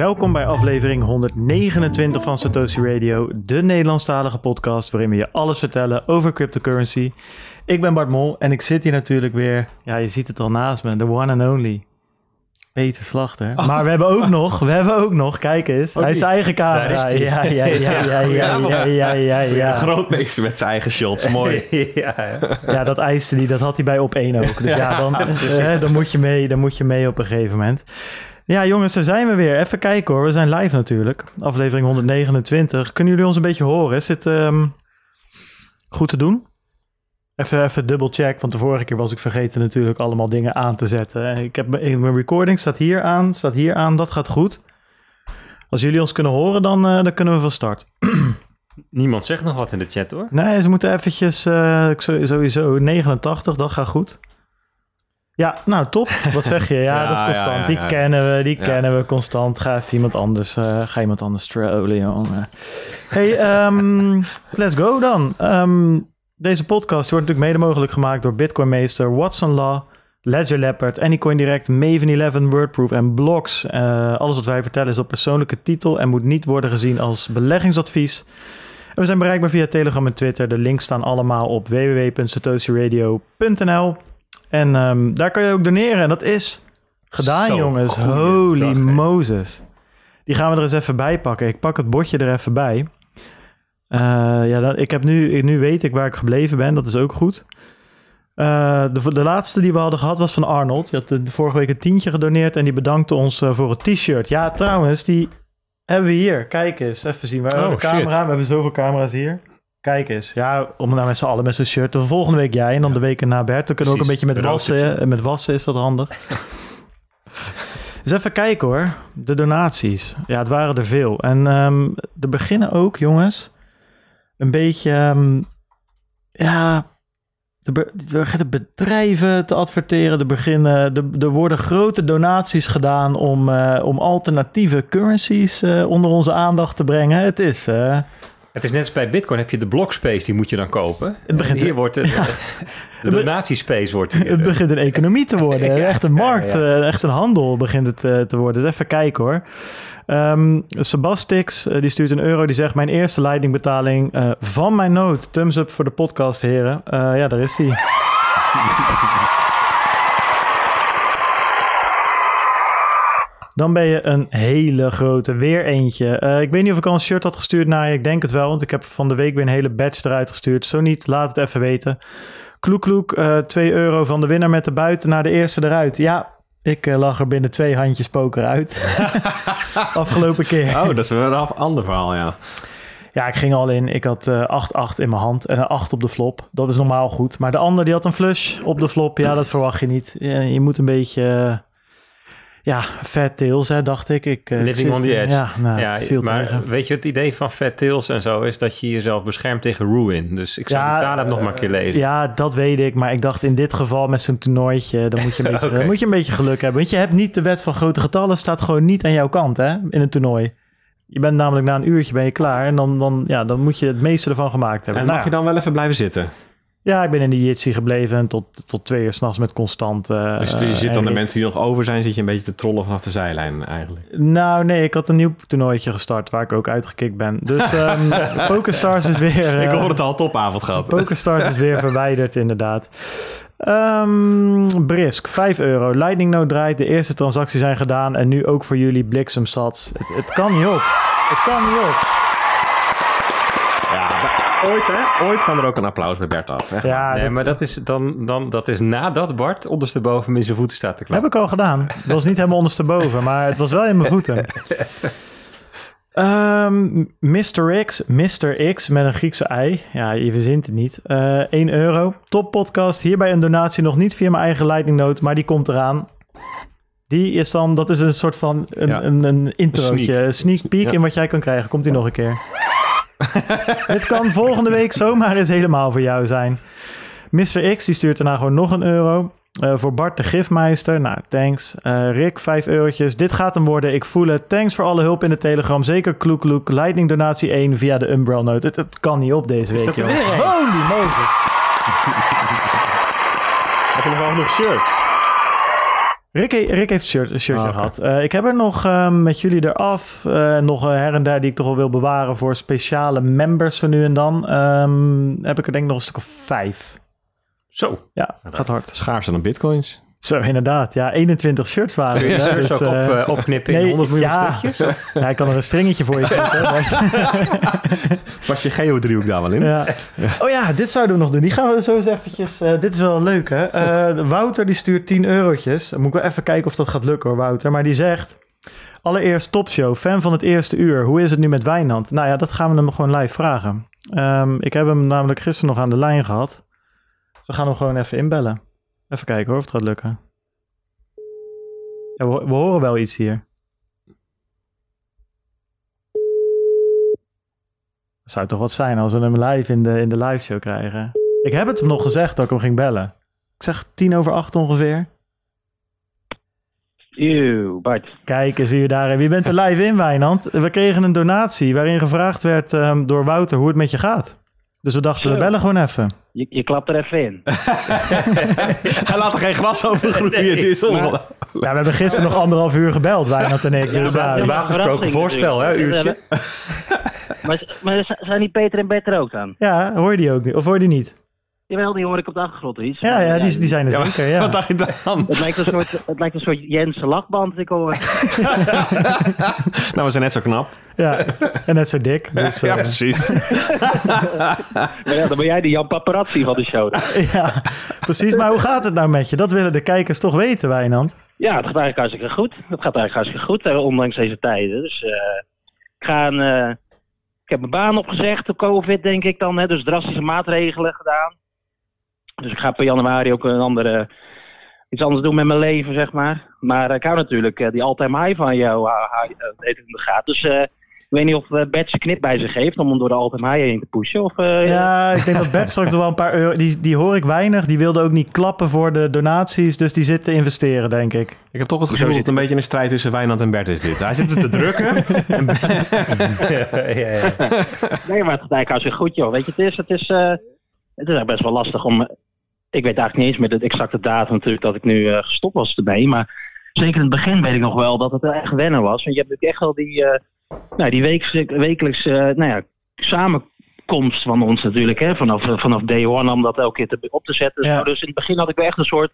Welkom bij aflevering 129 van Satoshi Radio, de Nederlandstalige podcast waarin we je alles vertellen over cryptocurrency. Ik ben Bart Mol en ik zit hier natuurlijk weer, ja je ziet het al naast me, de one and only. Peter Slachter. Oh. Maar we hebben ook nog, we hebben ook nog, kijk eens, hij is zijn eigen camera. Daar is. Ja, ja, ja, ja, ja, ja, ja, ja, ja. Grootmeester met zijn eigen shots, mooi. ja, ja. ja, dat eiste hij, dat had hij bij op één ook. Dus ja, dan, eh, dan, moet je mee, dan moet je mee op een gegeven moment. Ja, jongens, daar zijn we weer. Even kijken hoor. We zijn live natuurlijk. Aflevering 129. Kunnen jullie ons een beetje horen? Is het ehm, goed te doen? Even, even double check, want de vorige keer was ik vergeten natuurlijk allemaal dingen aan te zetten. Ik heb mijn recording staat hier aan, staat hier aan. Dat gaat goed. Als jullie ons kunnen horen, dan, eh, dan kunnen we van start. Niemand zegt nog wat in de chat hoor. Nee, ze moeten eventjes, eh, sowieso 89, dat gaat goed. Ja, nou top. Wat zeg je? Ja, Ja, dat is constant. ja, ja, die kennen we, die kennen we constant. Ga even iemand anders, eh, ga iemand anders trollen, jongen. Hey, ehm, let's go dan. Ehm, deze podcast wordt natuurlijk mede mogelijk gemaakt door Bitcoin Meester, Watson Law, Ledger Leopard, Anycoin Direct, Maven 11, Wordproof en Blocks. Eh, alles wat wij vertellen is op persoonlijke titel en moet niet worden gezien als beleggingsadvies. En we zijn bereikbaar via Telegram en Twitter. De links staan allemaal op www.satoshiradio.nl. En ehm, daar kan je ook doneren. En dat is gedaan, Zo, jongens. Holy. Moses. Die gaan we er eens even bij pakken. Ik pak het bordje er even bij. Eh, ja, ik heb nu, nu weet ik waar ik gebleven ben. Dat is ook goed. Eh, de, de laatste die we hadden gehad was van Arnold. Die had de, de vorige week een tientje gedoneerd en die bedankte ons eh, voor het t-shirt. Ja, trouwens, die hebben we hier. Kijk eens, even zien. Waar Oh, de camera? shit. We hebben zoveel camera's hier. Kijk eens. Ja, om nou met z'n allen met zo'n shirt. De volgende week jij en dan Ja. de weken na Bert. Dan kunnen we ook een beetje met wassen. En met wassen is dat handig. Dus even kijken hoor. De donaties. Ja, het waren er veel. En ehm er beginnen ook, jongens, een beetje... ehm, ja, er, er beginnen bedrijven te adverteren. Er, beginnen, er, er worden grote donaties gedaan om, eh, om alternatieve currencies eh, onder onze aandacht te brengen. Het is... eh, Het is net als bij Bitcoin, heb je de blockspace, die moet je dan kopen. Het begint- En hier wordt het, de donatiespace wordt hier. Het begint een economie te worden. Ja, echt een markt, ja, eh, echt een handel begint het eh, te worden. Dus even kijken hoor. Ehm Sebastix, eh, die stuurt een euro. Die zegt, mijn eerste leidingbetaling van mijn nood. Thumbs up voor de podcast, heren. Ja, daar is hij. Dan ben je een hele grote, weer eentje. Eh, ik weet niet of ik al een shirt had gestuurd naar je. Ik denk het wel, want ik heb van de week weer een hele badge eruit gestuurd. Zo niet, laat het even weten. Kloek Kloek, 2 euro van de winnaar met de buiten naar de eerste eruit. Ja, ik eh, lag er binnen twee handjes poker uit. Afgelopen keer. Oh, dat is wel een af- ander verhaal, ja. Ja, ik ging al in. Ik had eh 8-8 in mijn hand en een 8 op de flop. Dat is normaal goed. Maar de ander die had een flush op de flop. Ja, dat verwacht je niet. Je moet een beetje... ja, fat tails, hè, dacht ik. ik eh, ik Living zit- on the edge. Ja, nou, ja, het viel maar tegen. weet je, het idee van Fat Tails en zo is dat je jezelf beschermt tegen ruin. Dus ik zou Ja, die Taleb nog maar een keer lezen. Ja, dat weet ik. Maar ik dacht in dit geval met zo'n toernooitje, dan moet je, een beetje, moet je een beetje geluk hebben. Want je hebt niet de wet van grote getallen, staat gewoon niet aan jouw kant hè, in een toernooi. Je bent namelijk na een uurtje ben je klaar en dan, dan, ja, dan moet je het meeste ervan gemaakt hebben. En Nou mag je dan wel even blijven zitten? Ja, ik ben in de Jitsi gebleven en tot, tot twee uur s'nachts met constant... eh, Dus, je zit dan de en- mensen die nog over zijn, zit je een beetje te trollen vanaf de zijlijn eigenlijk. Nou, nee, ik had een nieuw toernooitje gestart waar ik ook uitgekikt ben. Dus ehm PokerStars is weer... ik eh, hoor het al, topavond gehad. PokerStars is weer verwijderd, inderdaad. Ehm, Brisk, 5 euro. Lightning Node draait. De eerste transacties zijn gedaan. En nu ook voor jullie bliksemsats. Het, het kan niet op. Het kan niet op. Ooit hè, ooit kwam er ook een applaus bij Bert af. Echt. Ja, nee, dat maar dat is, dan, dan, dat is nadat Bart ondersteboven in zijn voeten staat te heb klappen. ik al gedaan. Dat was niet helemaal ondersteboven, maar het was wel in mijn voeten. Ehm Mr. X, Mr. X met een Griekse ei. Ja, je verzint het niet. Eh 1 euro. Top podcast. Hierbij een donatie nog niet via mijn eigen Lightning Note, maar die komt eraan. Die is dan, dat is een soort van een, Ja. een, een introotje, Sneak. een sneak peek Ja. in wat jij kan krijgen. Komt die nog een keer. Dit kan volgende week zomaar eens helemaal voor jou zijn. Mr. X die stuurt daarna gewoon nog een euro. Eh, voor Bart de Gifmeister. Nou, thanks. Eh, Rick, 5 eurotjes. Dit gaat hem worden. Ik voel het. Thanks voor alle hulp in de Telegram. Zeker Kloek Kloek. Lightning donatie 1 via de Umbrella Note. Het, het kan niet op deze week, dat er jongens. weer? Holy Moses. Heb je nog wel genoeg shirts? Rick, Rick heeft een, shirt, een shirtje oké. gehad. Eh, ik heb er nog ehm, met jullie eraf. eh, nog eh, her en daar die ik toch wel wil bewaren voor speciale members van nu en dan. Ehm, heb ik er denk ik nog een stuk of vijf. Zo, Ja, het gaat hard. Schaarser dan bitcoins. Zo, inderdaad. Ja, 21 shirts waren shirts dus, ook op, eh, opknippen in nee, 100 miljoen ja. stukjes? ja, ik kan er een stringetje voor je zetten. want- Was je geodriehoek daar wel in? ja. Oh ja, dit zouden we nog doen. Die gaan we zo eens eventjes... eh, dit is wel leuk, hè? Eh, Wouter die stuurt 10 eurotjes. Dan moet ik wel even kijken of dat gaat lukken, hoor, Wouter. Maar die zegt... Allereerst topshow, fan van het eerste uur. Hoe is het nu met Wijnand? Nou ja, dat gaan we hem gewoon live vragen. Ehm, ik heb hem namelijk gisteren nog aan de lijn gehad. Dus we gaan hem gewoon even inbellen. Even kijken hoor, of het gaat lukken. Ja, we, we horen wel iets hier. Dat zou toch wat zijn als we hem live in de, in de live show krijgen. Ik heb het hem nog gezegd dat ik hem ging bellen. Ik zeg tien over acht ongeveer. Eeuw, Bart. Kijk eens wie we daar hebben. Wie bent er live in, Wijnand? We kregen een donatie waarin gevraagd werd ehm, door Wouter hoe het met je gaat. Dus we dachten, we bellen gewoon even. Je, je klapt er even in. Hij laat er geen gras over groeien. Het is ongelooflijk. Ja, we hebben gisteren nog anderhalf uur gebeld, Wijnand en ik. Dus, ja, Normaal gesproken voorspel, hè, uurtje. maar, maar zijn die Peter en Bert er ook aan? ja, hoor je die ook niet? Of hoor je die niet? Jawel, die hoor ik op de achtergrond iets. Ja, ja, die, die zijn er Ja, zeker, ja. Wat dacht je dan? Het lijkt een soort, het lijkt een soort Jensen lachband. Ik hoor. Nou, we zijn net zo knap. ja. En net zo dik. Dus, Ja, eh, precies. Maar ja, dan ben jij de Jan Paparazzi van de show. ja, precies. Maar hoe gaat het nou met je? Dat willen de kijkers toch weten, Wijnand. Ja, het gaat eigenlijk hartstikke goed. Het gaat eigenlijk hartstikke goed, eh, ondanks deze tijden. Dus eh, ik ga een, ik heb mijn baan opgezegd op COVID, denk ik dan. Hè, dus drastische maatregelen gedaan. Dus ik ga per januari ook een andere, iets anders doen met mijn leven, zeg maar. Maar ik hou natuurlijk eh, die all-time high van jou, uh, uh, in de gaten. Dus eh, ik weet niet of uh, Bert zijn knip bij zich heeft om hem door de all-time high heen te pushen. Of, eh, Ja, ik denk dat Bert straks nog wel een paar euro... Die, die hoor ik weinig. Die wilde ook niet klappen voor de donaties. Dus die zit te investeren, denk ik. Ik heb toch het gevoel dat het een beetje een strijd tussen Wijnand en Bert is dit. Hij zit er te drukken. ja, ja, ja. Nee, maar het gaat eigenlijk hartstikke goed, joh. Weet je, het is, het is, eh, het is best wel lastig om... Ik weet eigenlijk niet eens meer de exacte datum natuurlijk dat ik nu eh, gestopt was ermee. Maar zeker in het begin weet ik nog wel dat het echt wennen was. Want je hebt natuurlijk echt wel die, eh nou, die wekelijks, wekelijks eh, nou ja, samenkomst van ons natuurlijk. Hè? Vanaf, vanaf day one om dat elke keer te, op te zetten. Ja. Dus in het begin had ik wel echt een soort...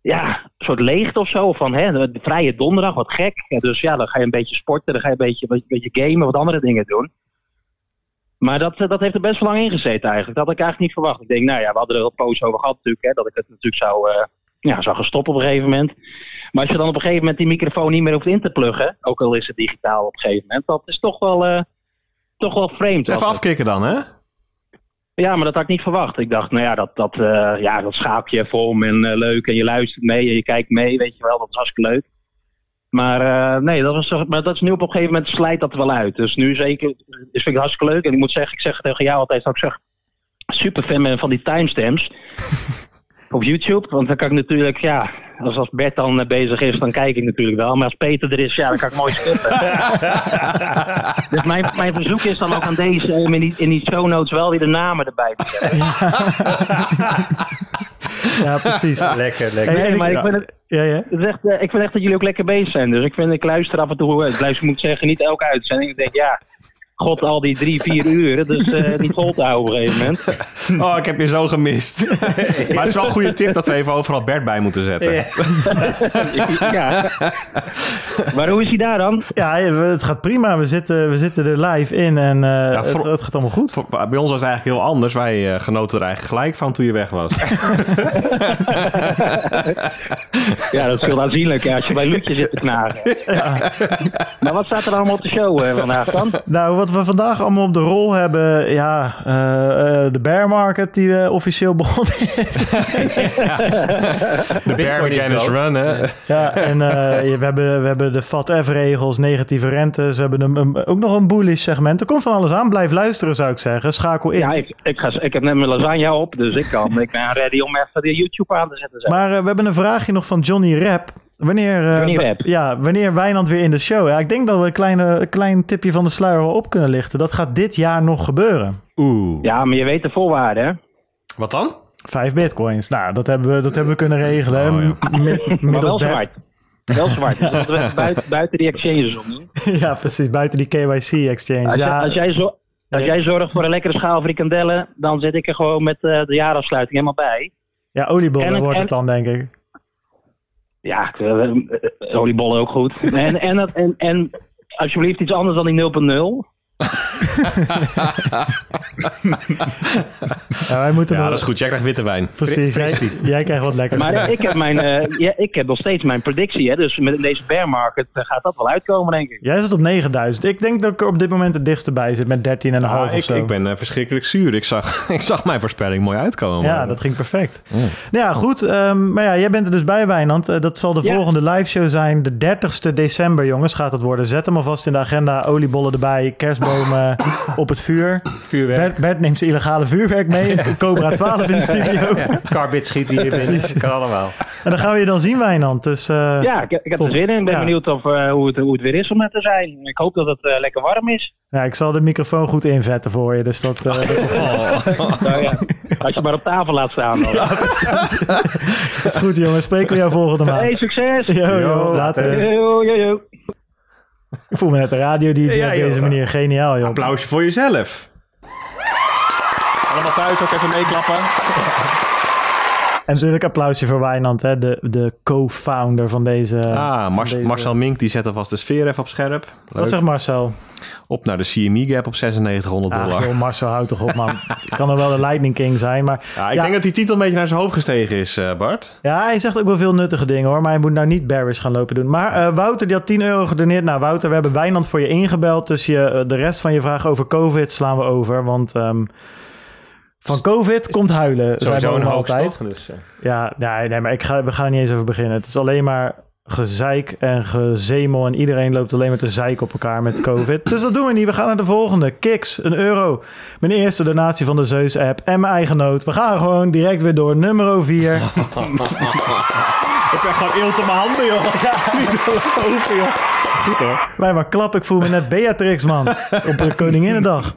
Ja, een soort leegte of zo. Van hè, de vrije donderdag, wat gek. Ja, dus ja, dan ga je een beetje sporten, dan ga je een beetje, een beetje gamen, wat andere dingen doen. Maar dat, eh, dat heeft er best wel lang in gezeten eigenlijk. Dat had ik eigenlijk niet verwacht. Ik denk, nou ja, we hadden er een poos over gehad natuurlijk. Hè, dat ik het natuurlijk zou, eh, ja, zou gaan stoppen op een gegeven moment. Maar als je dan op een gegeven moment die microfoon niet meer hoeft in te pluggen. Ook al is het digitaal op een gegeven moment. Dat is toch wel, eh, toch wel vreemd. Even afkicken dan, hè? Ja, maar dat had ik niet verwacht. Ik dacht, nou ja, dat, dat, ja, dat schaap je even om en leuk. En je luistert mee en je kijkt mee, weet je wel. Dat is hartstikke leuk. Maar eh, nee, dat, was, toch- maar dat is nu op een gegeven moment slijt dat er wel uit. Dus nu zeker, is vind ik hartstikke leuk. En ik moet zeggen, ik zeg tegen jou altijd, dat ik zeg, super fan ben van die timestamps. op YouTube, want dan kan ik natuurlijk, ja, als, als Bert dan eh, bezig is, dan kijk ik natuurlijk wel. Maar als Peter er is, ja, dan kan ik mooi skippen. dus mijn, mijn verzoek is dan ook aan deze, om in die, in die show notes wel weer de namen erbij te zetten. Ja, precies. Lekker, lekker. Hey, maar ik vind het, Ja, ja. het is echt, eh, ik vind echt dat jullie ook lekker bezig zijn. Dus ik, vind, ik luister af en toe, ik luister, moet ik zeggen, niet elke uitzending. Ik denk, ja, god, al die drie, vier uren, dus eh, niet vol te houden op een gegeven moment. Oh, ik heb je zo gemist. maar het is wel een goede tip dat we even overal Bert bij moeten zetten. ja. Maar hoe is hij daar dan? Ja, het gaat prima. We zitten, we zitten er live in en eh, het, voor- het gaat allemaal goed. Voor- Bij ons was het eigenlijk heel anders. Wij eh, genoten er eigenlijk gelijk van toen je weg was. Ja, dat scheelt aanzienlijk ja, als je bij Lutje zit te knagen. Maar wat staat er allemaal op de show vandaag dan? Nou, wat we vandaag allemaal op de rol hebben, ja, eh, eh, de bear market die eh, officieel begonnen is. De Bear is. Run, hè? ja, en eh, we, hebben, we hebben de FATF-regels, negatieve rentes, we hebben een, een- ook nog een bullish segment. Er komt van alles aan. Blijf luisteren, zou ik zeggen. Schakel in. Ja, ik, ik, ga, ik heb net mijn lasagne op, dus ik, kan, ik ben ready om even de YouTube aan te zetten. zeg. Maar we hebben een vraagje nog van Johnny Rap. Wanneer, eh. Ja, wanneer Wijnand weer in de show? Ja, ik denk dat we een, kleine, een klein tipje van de sluier wel op kunnen lichten. Dat gaat dit jaar nog gebeuren. Oeh. Ja, maar je weet de voorwaarden, hè? Wat dan? Vijf bitcoins. Nou, dat hebben we, dat hebben we kunnen regelen. Oh, ja. Maar wel zwart. Wel zwart. Dus buiten, buiten die exchanges om. ja, precies. Buiten die KYC-exchange. Als, jij- Ja, als, jij zo, als jij zorgt voor een lekkere schaal frikandellen, dan zit ik er gewoon met eh, de jaarafsluiting helemaal bij. ja, oliebollen en- wordt en- het dan, denk ik. Ja, eh, eh, oliebollen ook goed. En, en, en, en alsjeblieft iets anders dan die 0.0. Ja, wij moeten Ja, nog- dat is goed. Jij krijgt witte wijn. Precies. Jij, jij krijgt wat lekkers. Maar ik heb, mijn, eh, ja, ik heb nog steeds mijn predictie. Hè? Dus met deze bear market eh, gaat dat wel uitkomen, denk ik. Jij zit op 9000. Ik denk dat ik er op dit moment het dichtste bij zit met 13,5 Ah, of ik, zo. ik ben eh, verschrikkelijk zuur. Ik zag, ik zag mijn voorspelling mooi uitkomen. Ja, dat ging perfect. Mm. Nou ja, goed. ehm, maar ja, jij bent er dus bij, Wijnand. Dat zal de Ja. volgende live show zijn. De 30ste december, jongens, gaat het worden. Zet hem alvast in de agenda. Oliebollen erbij, op het vuur. Vuurwerk. Bert, Bert neemt zijn illegale vuurwerk mee. Cobra 12 in de studio. Ja, Carbit schiet hier binnen. Precies. Dat kan allemaal. En dan gaan we je dan zien, Wijnand. Dus eh, Ja, ik, ik heb Top. er zin in. Ik ben Ja. benieuwd of, eh, hoe, het, hoe het weer is om er te zijn. Ik hoop dat het eh, lekker warm is. ja, ik zal de microfoon goed invetten voor je. Dus dat, eh, dat Nou ja, als je maar op tafel laat staan. Dan. is goed, jongens. Spreken we jou volgende maand. Hey, succes! Yo, yo, Yo, later. Yo, yo, yo. Ik voel me net een radio-dj Ja, op joh. deze manier. Geniaal, joh. Applausje voor jezelf. Allemaal thuis ook even meeklappen. En natuurlijk applausje voor Wijnand, hè, de, de co-founder van deze... Ah, van Mars- deze- Marcel Mink die zet alvast de sfeer even op scherp. Wat Leuk. zegt Marcel? Op naar de CME gap op 9600 Ah, dollar. joh, Marcel, houd toch op, man. Het kan er wel de Lightning King zijn, maar... Ja, ik Ja. denk dat die titel een beetje naar zijn hoofd gestegen is, eh, Bart. Ja, hij zegt ook wel veel nuttige dingen, hoor. Maar hij moet nou niet bearish gaan lopen doen. Maar eh, Wouter, die had 10 euro gedoneerd. Nou, Wouter, we hebben Wijnand voor je ingebeld. Dus je, eh, de rest van je vraag over COVID slaan we over. Want ehm, van COVID komt huilen, Sowieso een allemaal hoogst, altijd. toch? Dus, Ja, nee, nee maar ik ga, we gaan er niet eens over beginnen. Het is alleen maar gezeik en gezemel. En iedereen loopt alleen maar te zeiken op elkaar met COVID. dus dat doen we niet. We gaan naar de volgende. Kiks, een euro. Mijn eerste donatie van de Zeus-app en mijn eigen noot. We gaan gewoon direct weer door. Nummer 4. Ik ben gewoon eelt in mijn handen, joh. Niet te geloven, joh. Goed hoor. Wij maar klap. Ik voel me net Beatrix, man. Op de Koninginnedag.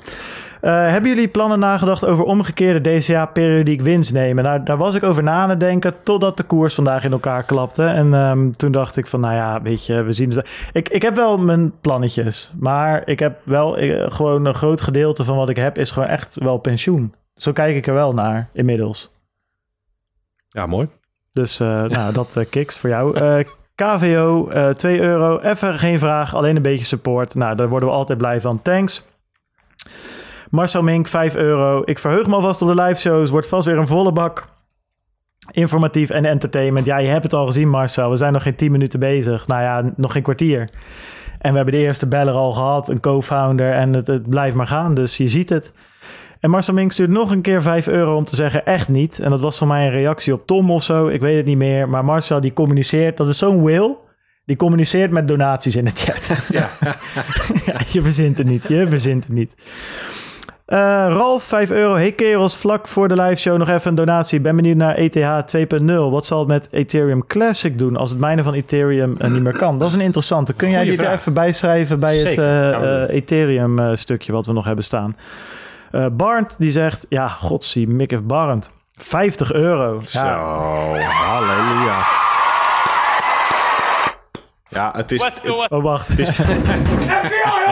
Eh, hebben jullie plannen nagedacht over omgekeerde DCA-periodiek winst nemen? Nou, daar was ik over na aan het denken totdat de koers vandaag in elkaar klapte. En ehm, toen dacht ik van, nou ja, weet je, we zien het. Ik, ik heb wel mijn plannetjes, maar ik heb wel eh, gewoon een groot gedeelte van wat ik heb is gewoon echt wel pensioen. Zo kijk ik er wel naar inmiddels. Ja, mooi. Dus eh, nou, dat eh kiks voor jou. KVO, eh 2 euro. Even geen vraag, alleen een beetje support. Nou, daar worden we altijd blij van. Thanks. Marcel Mink, 5 euro. Ik verheug me alvast op de live shows. Wordt vast weer een volle bak. Informatief en entertainment. Ja, je hebt het al gezien, Marcel. We zijn nog geen 10 minuten bezig. Nou ja, nog geen kwartier. En we hebben de eerste beller al gehad, een co-founder. En het, het blijft maar gaan, dus je ziet het. En Marcel Mink stuurt nog een keer 5 euro om te zeggen echt niet. En dat was voor mij een reactie op Tom of zo. Ik weet het niet meer. Maar Marcel die communiceert. Dat is zo'n will. Die communiceert met donaties in de chat. Ja. je verzint het niet. Je verzint het niet. Eh, Ralf, 5 euro. Hey kerels, vlak voor de live show nog even een donatie. Ben benieuwd naar ETH 2.0. Wat zal het met Ethereum Classic doen als het mijnen van Ethereum eh, niet meer kan? Dat is een interessante. Kun jij die er even bijschrijven bij het Zeker, eh, Ethereum eh, stukje wat we nog hebben staan? Eh Barnt die zegt, ja, godsie, Mick heeft Barnt. 50 euro. Zo, Ja. halleluja. Ja, het is... Oh, wacht.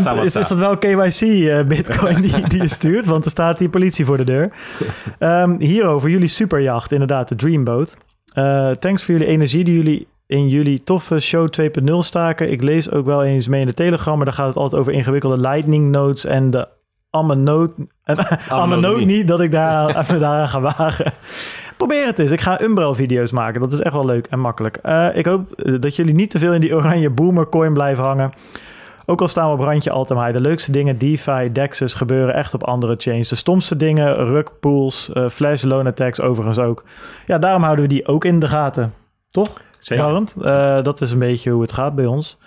staan wat is, is dat wel KYC-bitcoin die, die je stuurt? Want er staat hier politie voor de deur. Ehm, hierover, jullie superjacht, inderdaad, de Dreamboat. Eh, thanks voor jullie energie die jullie in jullie toffe show 2.0 staken. Ik lees ook wel eens mee in de Telegram, maar daar gaat het altijd over ingewikkelde lightning nodes en de Amenoot. Amenoot niet dat ik daar even daaraan ga wagen. Probeer het eens. Ik ga Umbrel-video's maken. Dat is echt wel leuk en makkelijk. Eh, ik hoop eh, dat jullie niet te veel in die oranje boomer coin blijven hangen. Ook al staan we op randje Altem High. De leukste dingen, DeFi, DEXs, gebeuren echt op andere chains. De stomste dingen, rugpools, eh flash loan attacks overigens ook. Ja, daarom houden we die ook in de gaten. Toch? Zeker. Eh, dat is een beetje hoe het gaat bij ons.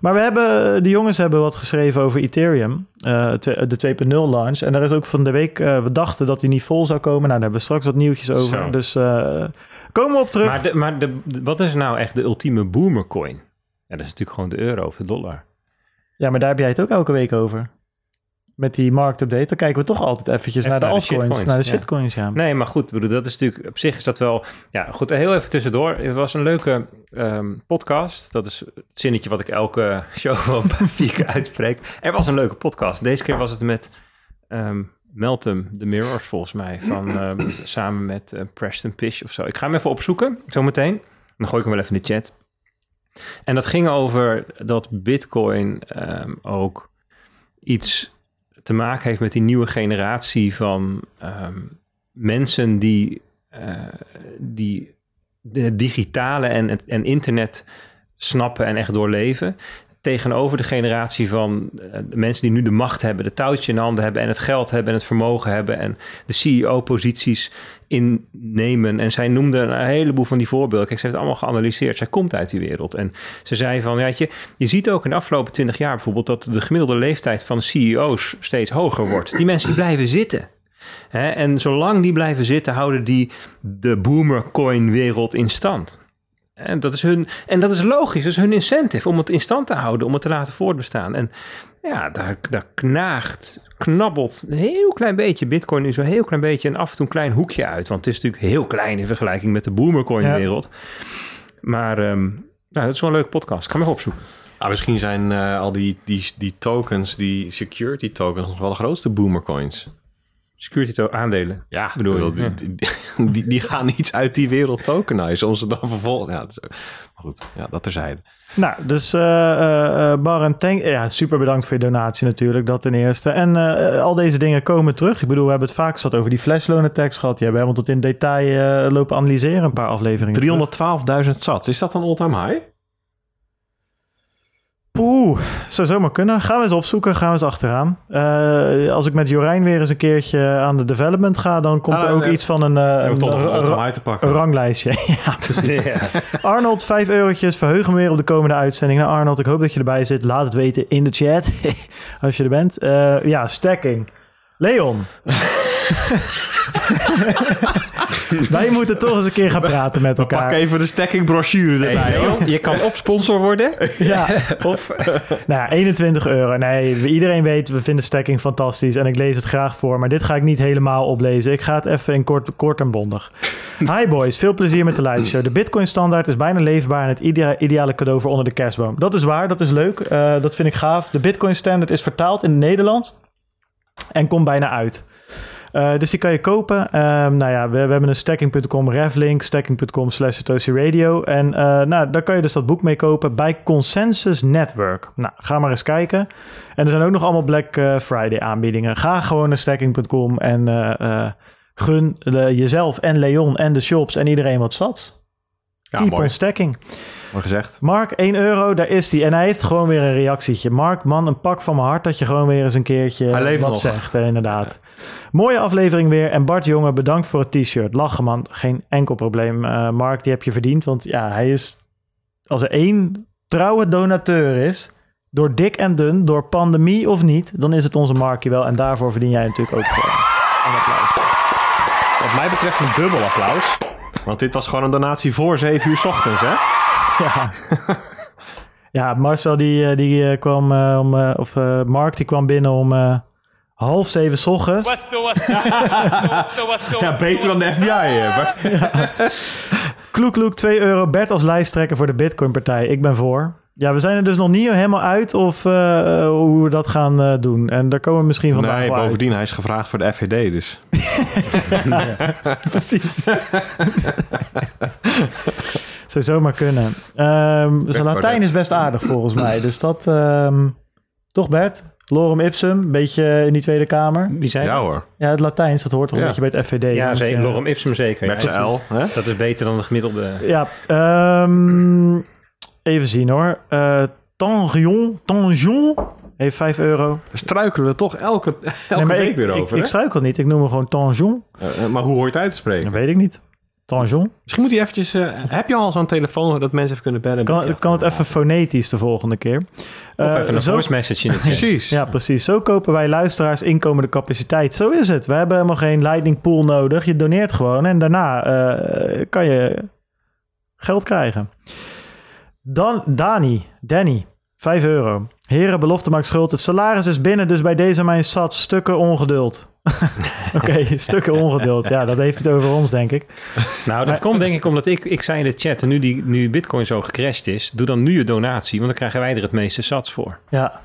Maar we hebben, de jongens hebben wat geschreven over Ethereum, eh, de 2.0 launch. En daar is ook van de week, we dachten dat die niet vol zou komen. Nou, daar hebben we straks wat nieuwtjes over. Zo. Dus komen we op terug. Maar, de, maar de, de- wat is nou echt de ultieme boomercoin? Ja, dat is natuurlijk gewoon de euro of de dollar. Ja, maar daar heb jij het ook elke week over. met die marktupdate, dan kijken we toch altijd eventjes Even naar de naar de altcoins, naar de shitcoins, ja. Nee, maar goed, bedoel, dat is natuurlijk op zich is dat wel. Ja, goed, heel even tussendoor. Het was een leuke ehm, podcast. Dat is het zinnetje wat ik elke show wel vier keer uitspreek. Er was een leuke podcast. Deze keer was het met ehm Meltem, The Mirrors, volgens mij. Van, ehm, samen met eh, Preston Pish of zo. Ik ga hem even opzoeken, zometeen. Dan gooi ik hem wel even in de chat. En dat ging over dat Bitcoin ehm, ook iets te maken heeft met die nieuwe generatie van ehm, mensen die, eh, die de digitale en, en internet snappen en echt doorleven. Tegenover de generatie van eh, de mensen die nu de macht hebben, de touwtje in handen hebben en het geld hebben en het vermogen hebben en de CEO-posities innemen. En zij noemde een heleboel van die voorbeelden. Kijk, ze heeft het allemaal geanalyseerd. Zij komt uit die wereld. En ze zei van, ja, je, je ziet ook in de afgelopen twintig jaar bijvoorbeeld dat de gemiddelde leeftijd van CEO's steeds hoger wordt. Die mensen die blijven zitten. En zolang die blijven zitten, houden die de boomercoin-wereld in stand. En dat, is hun, en dat is logisch, dat is hun incentive om het in stand te houden, om het te laten voortbestaan. En ja, daar, daar knaagt, knabbelt een heel klein beetje Bitcoin nu zo heel klein beetje en af en toe een klein hoekje uit. Want het is natuurlijk heel klein in vergelijking met de boomercoin-wereld. Maar ehm, nou, dat is wel een leuke podcast. Ik ga hem even opzoeken. Ah, misschien zijn eh, al die, die, die tokens, die security tokens, nog wel de grootste boomercoins. Security aandelen. Ja, Bedoel je? bedoel, die, die, die, die gaan iets uit die wereld tokenizen om ze dan vervolgens... Ja, is- maar goed, ja, dat terzijde. Nou, dus eh eh, eh, Bar en Tank, ja, super bedankt voor je donatie natuurlijk, dat ten eerste. En eh, al deze dingen komen terug. Ik bedoel, we hebben het vaak zat over die flashloan attacks gehad. Die hebben we helemaal tot in detail eh, lopen analyseren, een paar afleveringen. terug. 312.000 sats, is dat een all-time high? Poeh, zou zomaar kunnen. Gaan we eens opzoeken, gaan we eens achteraan. Eh, als ik met Jorijn weer eens een keertje aan de development ga, dan komt Ah, er ook nee. iets van een, hebben een, toch nog een een- all-time high te pakken. een ranglijstje. ja, precies. Arnold, 5 eurotjes. Verheug me weer op de komende uitzending. Nou, Arnold, ik hoop dat je erbij zit. Laat het weten in de chat. als je er bent. Eh, ja, stacking. Leon. Wij moeten toch eens een keer gaan praten met Pak elkaar. even de stacking brochure erbij. Hey, je kan of sponsor worden, Ja, of... nou, ja, 21 euro. Nee, iedereen weet, we vinden stacking fantastisch. En ik lees het graag voor. Maar dit ga ik niet helemaal oplezen. Ik ga het even in kort, kort en bondig. Hi boys, veel plezier met de live show. De Bitcoin standaard is bijna leefbaar en het idea- ideale cadeau voor onder de kerstboom. Dat is waar, dat is leuk. Eh, dat vind ik gaaf. De Bitcoin standaard is vertaald in het Nederlands en komt bijna uit. Eh, dus die kan je kopen. Ehm, nou ja, we, hebben een stacking.com reflink, stacking.com slash Satoshi Radio. En eh, nou, daar kan je dus dat boek mee kopen bij Consensus Network. Nou, ga maar eens kijken. En er zijn ook nog allemaal Black eh, Friday aanbiedingen. Ga gewoon naar stacking.com en gun jezelf en Leon en de shops en iedereen wat zat. Ja, Keep mooi. on stacking. Mooi gezegd. Mark, 1 euro, daar is hij. En hij heeft gewoon weer een reactietje. Mark, man, een pak van mijn hart dat je gewoon weer eens een keertje Hij leeft wat nog. zegt. hè, inderdaad. Mooie aflevering weer. En Bart, jongen, bedankt voor het t-shirt. Lachen, man. Geen enkel probleem. Eh, Mark, die heb je verdiend. Want ja, hij is... Als er één trouwe donateur is... Door dik en dun, door pandemie of niet... dan is het onze Markie wel. En daarvoor verdien jij natuurlijk ook gewoon een applaus. Wat mij betreft een dubbel applaus. Want dit was gewoon een donatie voor 7 uur 's ochtends, hè? Ja. ja, Marcel die, eh, die eh, kwam eh, om, eh, of eh, Mark die kwam binnen om eh, half zeven 's ochtends. Ja, beter dan de FBI. Kloek, kloek, 2 euro. Bert als lijsttrekker voor de Bitcoin-partij. Ik ben voor. Ja, we zijn er dus nog niet helemaal uit of eh, eh, hoe we dat gaan eh, doen. En daar komen we misschien vandaag Nee, uit. bovendien, hij is gevraagd voor de FVD, dus... Precies. Zou zomaar kunnen. Ehm zijn Latijn is best aardig volgens mij. Dus dat... ehm, toch Bert? Lorem ipsum, een beetje in die Tweede Kamer. Wie zei Ja dat? hoor. Ja, het Latijns, dat hoort toch een beetje bij het FVD. Ja, zeker. Lorem ipsum zeker. Met Ja, zijn L, hè? Dat is beter dan de gemiddelde. Ja, ehm, even zien hoor. Eh Tangion, Tangion heeft 5 euro. Daar struikelen we toch elke, elke Nee, week ik, weer ik, over, ik, hè? struikel niet, ik noem hem gewoon Tangion. Eh, eh, maar hoe hoor je het uit te spreken? Dat weet ik niet. Tangion. Misschien moet je eventjes... eh, heb je al zo'n telefoon dat mensen even kunnen bellen? Kan, kan het even fonetisch de volgende keer. Of even een zo- voice message in het. Precies. Ja, precies. Zo kopen wij luisteraars inkomende capaciteit. Zo is het. We hebben helemaal geen lightning pool nodig. Je doneert gewoon en daarna eh, kan je geld krijgen. Dan Dani, Danny, 5 euro. Heren, belofte maakt schuld. Het salaris is binnen, dus bij deze mijn sat stukken ongeduld. Oké, stukken ongeduld. Ja, dat heeft het over ons, denk ik. Nou, dat Maar- komt denk ik omdat ik, ik zei in de chat, nu, die, nu Bitcoin zo gecrashed is, doe dan nu je donatie, want dan krijgen wij er het meeste sats voor. Ja,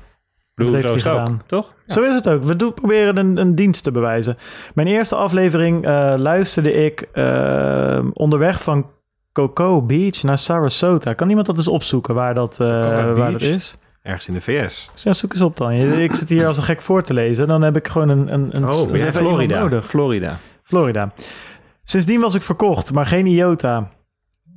heeft zo het ook, toch? Zo is het ook. We doen, proberen een, een dienst te bewijzen. Mijn eerste aflevering eh, luisterde ik eh, onderweg van Cocoa Beach naar Sarasota. Kan iemand dat eens opzoeken waar dat, eh, waar dat is? Ergens in de VS. Ja, zoek eens op dan. Ik zit hier als een gek voor te lezen. Dan heb ik gewoon een... een, een Oh, we Florida. nodig. Florida. Florida. Sindsdien was ik verkocht, maar geen IOTA.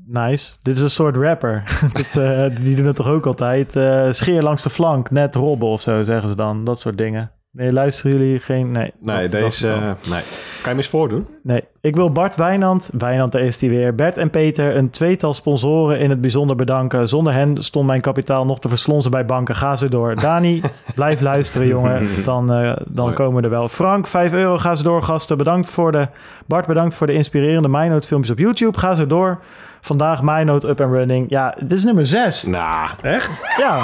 Nice. Dit is een soort rapper. Dit, eh, die doen het toch ook altijd? Eh, scheer langs de flank, net robben of zo, zeggen ze dan. Dat soort dingen. Nee, luisteren jullie geen... Nee, Nee, deze... eh, nee. Kan je hem eens voordoen? Nee, ik wil Bart Wijnand, Wijnand daar is hij weer, Bert en Peter, een tweetal sponsoren in het bijzonder bedanken. Zonder hen stond mijn kapitaal nog te verslonzen bij banken. Ga ze door. Dani, blijf luisteren jongen, dan, eh, dan Mooi. komen we er wel. Frank, 5 euro, ga ze door gasten. Bedankt voor de, Bart bedankt voor de inspirerende MyNote filmpjes op YouTube. Ga ze door. Vandaag MyNote up and running. Ja, dit is nummer 6. Nou, Echt? Ja.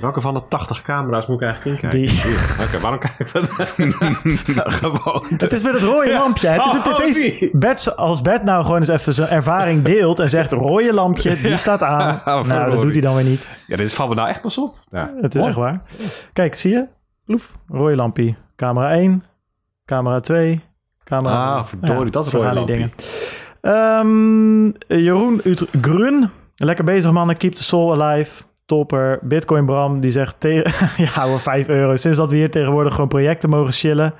Welke van de 80 camera's moet ik eigenlijk inkijken? Die. Oké, waarom kijken we dan? Gewoon. Het is met het rode lampje. Het is een Oh, tv. die. Bert, als Bert nou gewoon eens even zijn ervaring deelt en zegt rode lampje, die staat aan. Oh, nou, dat doet hij dan weer niet. Ja, dit valt me nou echt pas op. Ja. Het is Oh. echt waar. Kijk, zie je? Ploef, rode lampje. Camera 1, camera 2, camera... Ah, verdorie, dat is rode lampje. dingen. Ehm, Jeroen uit Grun. Lekker bezig mannen, keep the soul alive. Topper. Bitcoin Bram, die zegt... Ja, hoor, 5 euro. Sinds dat we hier tegenwoordig gewoon projecten mogen chillen.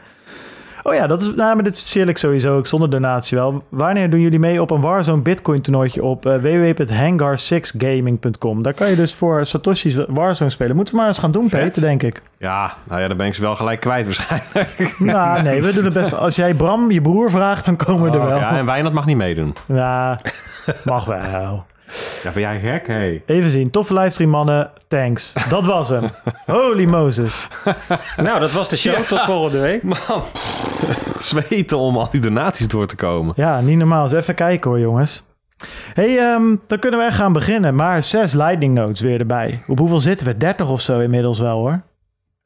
Oh ja, dat is, nou, maar dit chill ik sowieso ook zonder donatie wel. Wanneer doen jullie mee op een Warzone Bitcoin toernooitje op uh, www.hangar6gaming.com? Daar kan je dus voor Satoshi's Warzone spelen. Moeten we maar eens gaan doen, Vet. Peter, denk ik. Ja, nou ja, dan ben ik ze wel gelijk kwijt waarschijnlijk. Nou, nee, we doen het best. Als jij Bram, je broer, vraagt, dan komen we er Oh, wel. ja, en Wijnand mag niet meedoen. Nou, mag wel. Ja, ben jij gek? Hey. Even zien. Toffe livestream, mannen. Thanks. Dat was hem. Holy Moses. Nou, dat was de show. Tot volgende week. Man, zweten om al die donaties door te komen. Ja, niet normaal. Eens even kijken hoor, jongens. hey, ehm, dan kunnen we echt gaan beginnen. Maar zes lightning notes weer erbij. Op hoeveel zitten we? 30 of zo inmiddels wel hoor.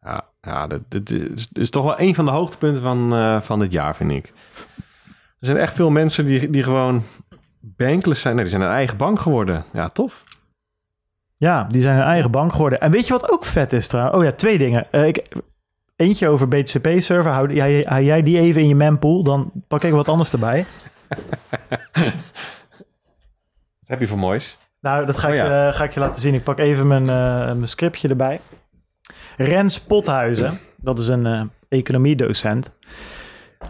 Ja, ja dit, dit is, dit is toch wel een van de hoogtepunten van, eh, van dit jaar, vind ik. Er zijn echt veel mensen die, die gewoon bankless zijn. Nee, die zijn een eigen bank geworden. Ja, tof. Ja, die zijn een eigen bank geworden. En weet je wat ook vet is trouwens? Oh ja, twee dingen. Eh, ik, eentje over BTCP-server. Hou, jij, hou jij die even in je mempool, dan pak ik wat anders erbij. Heb je voor moois? Nou, dat ga ik, Oh ja. eh, ga ik je laten zien. Ik pak even mijn, eh, mijn scriptje erbij. Rens Pothuizen, dat is een economiedocent.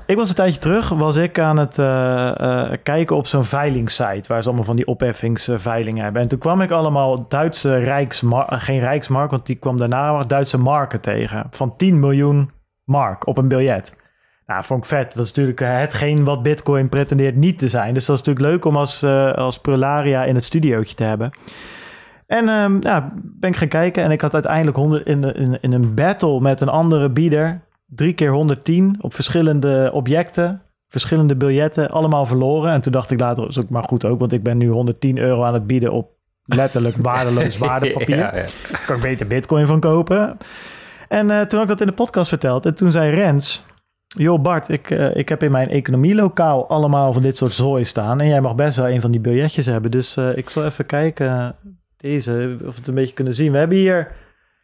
Ik was een tijdje terug, was ik aan het eh, eh, kijken op zo'n veilingssite... waar ze allemaal van die opheffingsveilingen hebben. En toen kwam ik allemaal Duitse Rijksmark... geen Rijksmark, want die kwam daarna, Duitse marken tegen. Van 10 miljoen mark op een biljet. Nou, vond ik vet. Dat is natuurlijk eh, hetgeen wat Bitcoin pretendeert niet te zijn. Dus dat is natuurlijk leuk om als, eh, als Prularia in het studiootje te hebben. En ehm, ja, ben ik gaan kijken en ik had uiteindelijk 100 in, de- in, in een battle met een andere bieder. Drie keer 110 op verschillende objecten, verschillende biljetten, allemaal verloren. En toen dacht ik later, is ook maar goed ook, want ik ben nu 110 euro aan het bieden op letterlijk waardeloos waardepapier. Ja, ja. kan ik beter bitcoin van kopen. En eh, toen had ik dat in de podcast verteld. En toen zei Rens... Joh Bart, ik, eh, ik heb in mijn economielokaal allemaal van dit soort zooi staan. En jij mag best wel een van die biljetjes hebben. Dus eh, ik zal even kijken, deze, of we het een beetje kunnen zien. We hebben hier...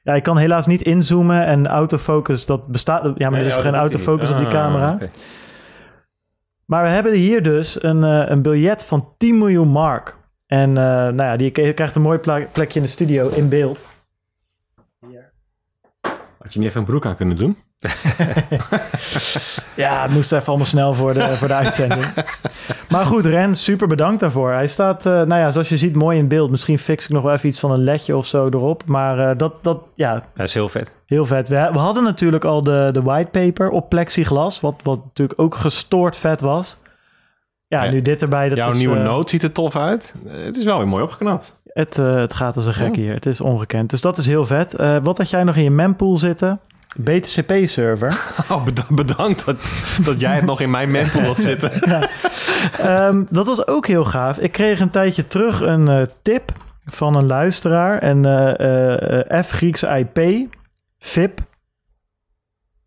Ja, ik kan helaas niet inzoomen en autofocus, dat bestaat... Ja, maar er is geen autofocus op die camera. Ah, Maar we hebben hier dus een, eh, een biljet van 10 miljoen mark. En eh, nou ja, die krijgt een mooi plekje in de studio in beeld. Had je niet even een broek aan kunnen doen? Ja, het moest even allemaal snel voor de, voor de uitzending. Maar goed, Ren, super bedankt daarvoor. Hij staat, eh, nou ja, zoals je ziet, mooi in beeld. Misschien fix ik nog wel even iets van een ledje of zo erop. Maar eh, dat, dat, ja, Dat is heel vet. heel vet. We, we hadden natuurlijk al de, de whitepaper op plexiglas, wat, wat natuurlijk ook gestoord vet was. Ja, Ja, nu dit erbij. Dat Jouw is, nieuwe eh, noot ziet er tof uit. Het is wel weer mooi opgeknapt. Het, het gaat als een gek Ja. hier. Het is ongekend. Dus dat is heel vet. Wat had jij nog in je mempool zitten? BTCP-server. Oh, beda- bedankt dat, dat jij het nog in mijn mempool had zitten. Ehm, dat was ook heel gaaf. Ik kreeg een tijdje terug een eh, tip van een luisteraar. En eh, eh, F Griekse IP, VIP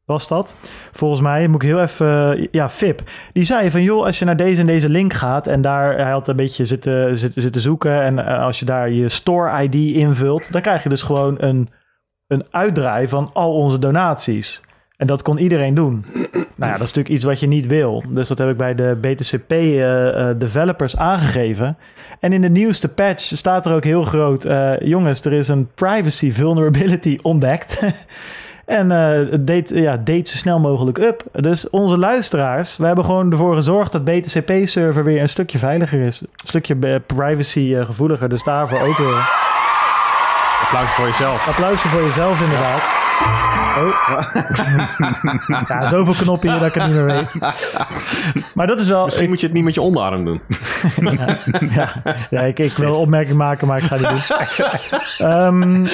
was dat. Volgens mij moet ik heel even... ja, VIP. Die zei van, joh, als je naar deze en deze link gaat... en daar, hij had een beetje zitten, zitten, zitten zoeken... en als je daar je store ID invult... dan krijg je dus gewoon een, een uitdraai van al onze donaties. En dat kon iedereen doen. Nou ja, dat is natuurlijk iets wat je niet wil. Dus dat heb ik bij de BTCP eh, eh, aangegeven. En in de nieuwste patch staat er ook heel groot... eh, jongens, er is een privacy vulnerability ontdekt. en deed, ja, zo snel mogelijk up. Dus onze luisteraars, we hebben gewoon ervoor gezorgd... dat BTCP-server weer een stukje veiliger is. Een stukje privacy gevoeliger. Dus daarvoor ook weer... Applaus voor jezelf. Applausje voor jezelf inderdaad. Oh. ja, zoveel knoppen hier dat ik het niet meer weet. Maar dat is wel... Misschien moet je het niet met je onderarm doen. ja, ja, ik, ik wil een opmerking maken, maar ik ga die doen. Ehm,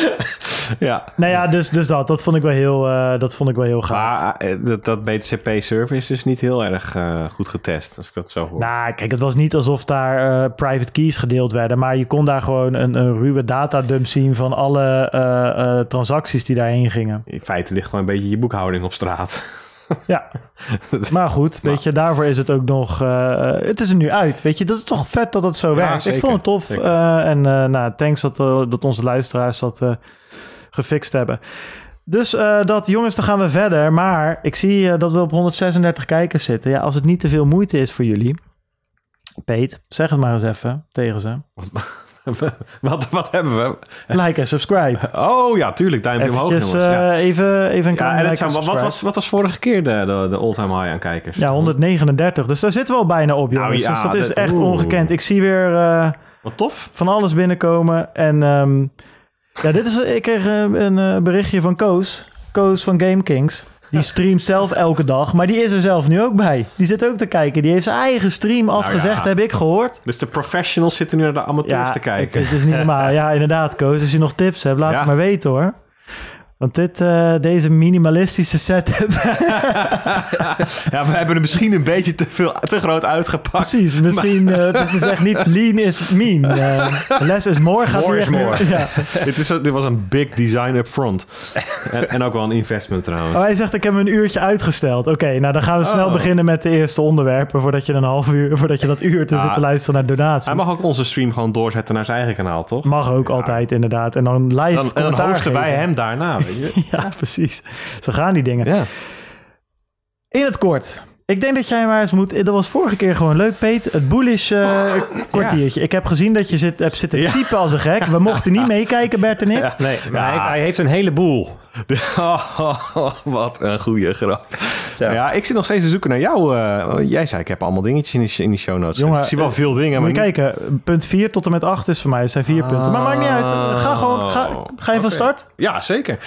Ja. nou ja, dus, dus dat. Dat vond ik wel heel, eh, dat vond ik wel heel gaaf. Maar eh, dat, dat BTCP-server is dus niet heel erg eh, goed getest, als ik dat zo hoor. Nou, kijk, het was niet alsof daar private keys gedeeld werden, maar je kon daar gewoon een, een ruwe datadump zien van alle transacties die daarheen gingen. In feite ligt gewoon een beetje je boekhouding op straat. Ja, maar goed, weet je, daarvoor is het ook nog. eh, het is er nu uit, weet je, dat is toch vet dat het zo Ja, werkt. Ik vond het tof eh, en eh, nou, thanks dat, eh, dat onze luisteraars dat eh, gefixt hebben. Dus eh, dat, jongens, dan gaan we verder. Maar ik zie eh, dat we op 136 kijkers zitten. Ja, als het niet te veel moeite is voor jullie. Peet, zeg het maar eens even tegen ze. wat, wat hebben we? Like en subscribe. Oh ja, tuurlijk, duimpje omhoog jongens. Ja. eh, even, even een Ja, klein en like zijn, wat, was, wat was vorige keer de, de, de all-time high aan kijkers? Ja, 139. Dus daar zitten we al bijna op, jongens. Nou ja, dus dat is echt oeh. ongekend. Ik zie weer... eh, Wat tof. van alles binnenkomen. En ehm, ja, dit is, ik kreeg eh, een eh, berichtje van Koos. Koos van Game Kings. Die streamt zelf elke dag, maar die is er zelf nu ook bij. Die zit ook te kijken. Die heeft zijn eigen stream afgezegd, Nou ja. heb ik gehoord. Dus de professionals zitten nu naar de amateurs te kijken. Het, het is niet normaal. Ja, inderdaad, Koos. Als je nog tips hebt, laat Ja. het maar weten hoor. Want dit, eh, deze minimalistische setup. Ja, we hebben er misschien een beetje te, veel, te groot uitgepakt. Precies, misschien. eh dit is echt niet lean is mean. Eh, less is more gaat More is more. Ja. dit, is, dit was een big design up front. en, en ook wel een investment trouwens. Oh, hij zegt, ik heb een uurtje uitgesteld. Oké, nou dan gaan we snel Oh. beginnen met de eerste onderwerpen... voordat je een half uur, voordat je dat uur te Ah. zit te luisteren naar donaties. Hij mag ook onze stream gewoon doorzetten naar zijn eigen kanaal, toch? Mag ook altijd, inderdaad. En dan live Dan, en dan hosten wij hem daarna, weet je? Ja, precies. Zo gaan die dingen. Ja. In het kort. Ik denk dat jij maar eens moet... Dat was vorige keer gewoon leuk, Peet. Het bullish eh, kwartiertje. Ik heb gezien dat je zit, hebt zitten Ja. typen als een gek. We mochten niet meekijken, Bert en ik. Nee, maar hij, hij heeft een heleboel. wat een goede grap. Ja, ik zit nog steeds te zoeken naar jou. eh, jij zei, ik heb allemaal dingetjes in die show notes. Jongen, ik zie wel eh, veel dingen. Moet Maar kijken, punt 4 tot en met 8 is voor mij. Het zijn vier punten. Maar maakt niet uit. Ga gewoon, ga, ga je van start? Ja, zeker.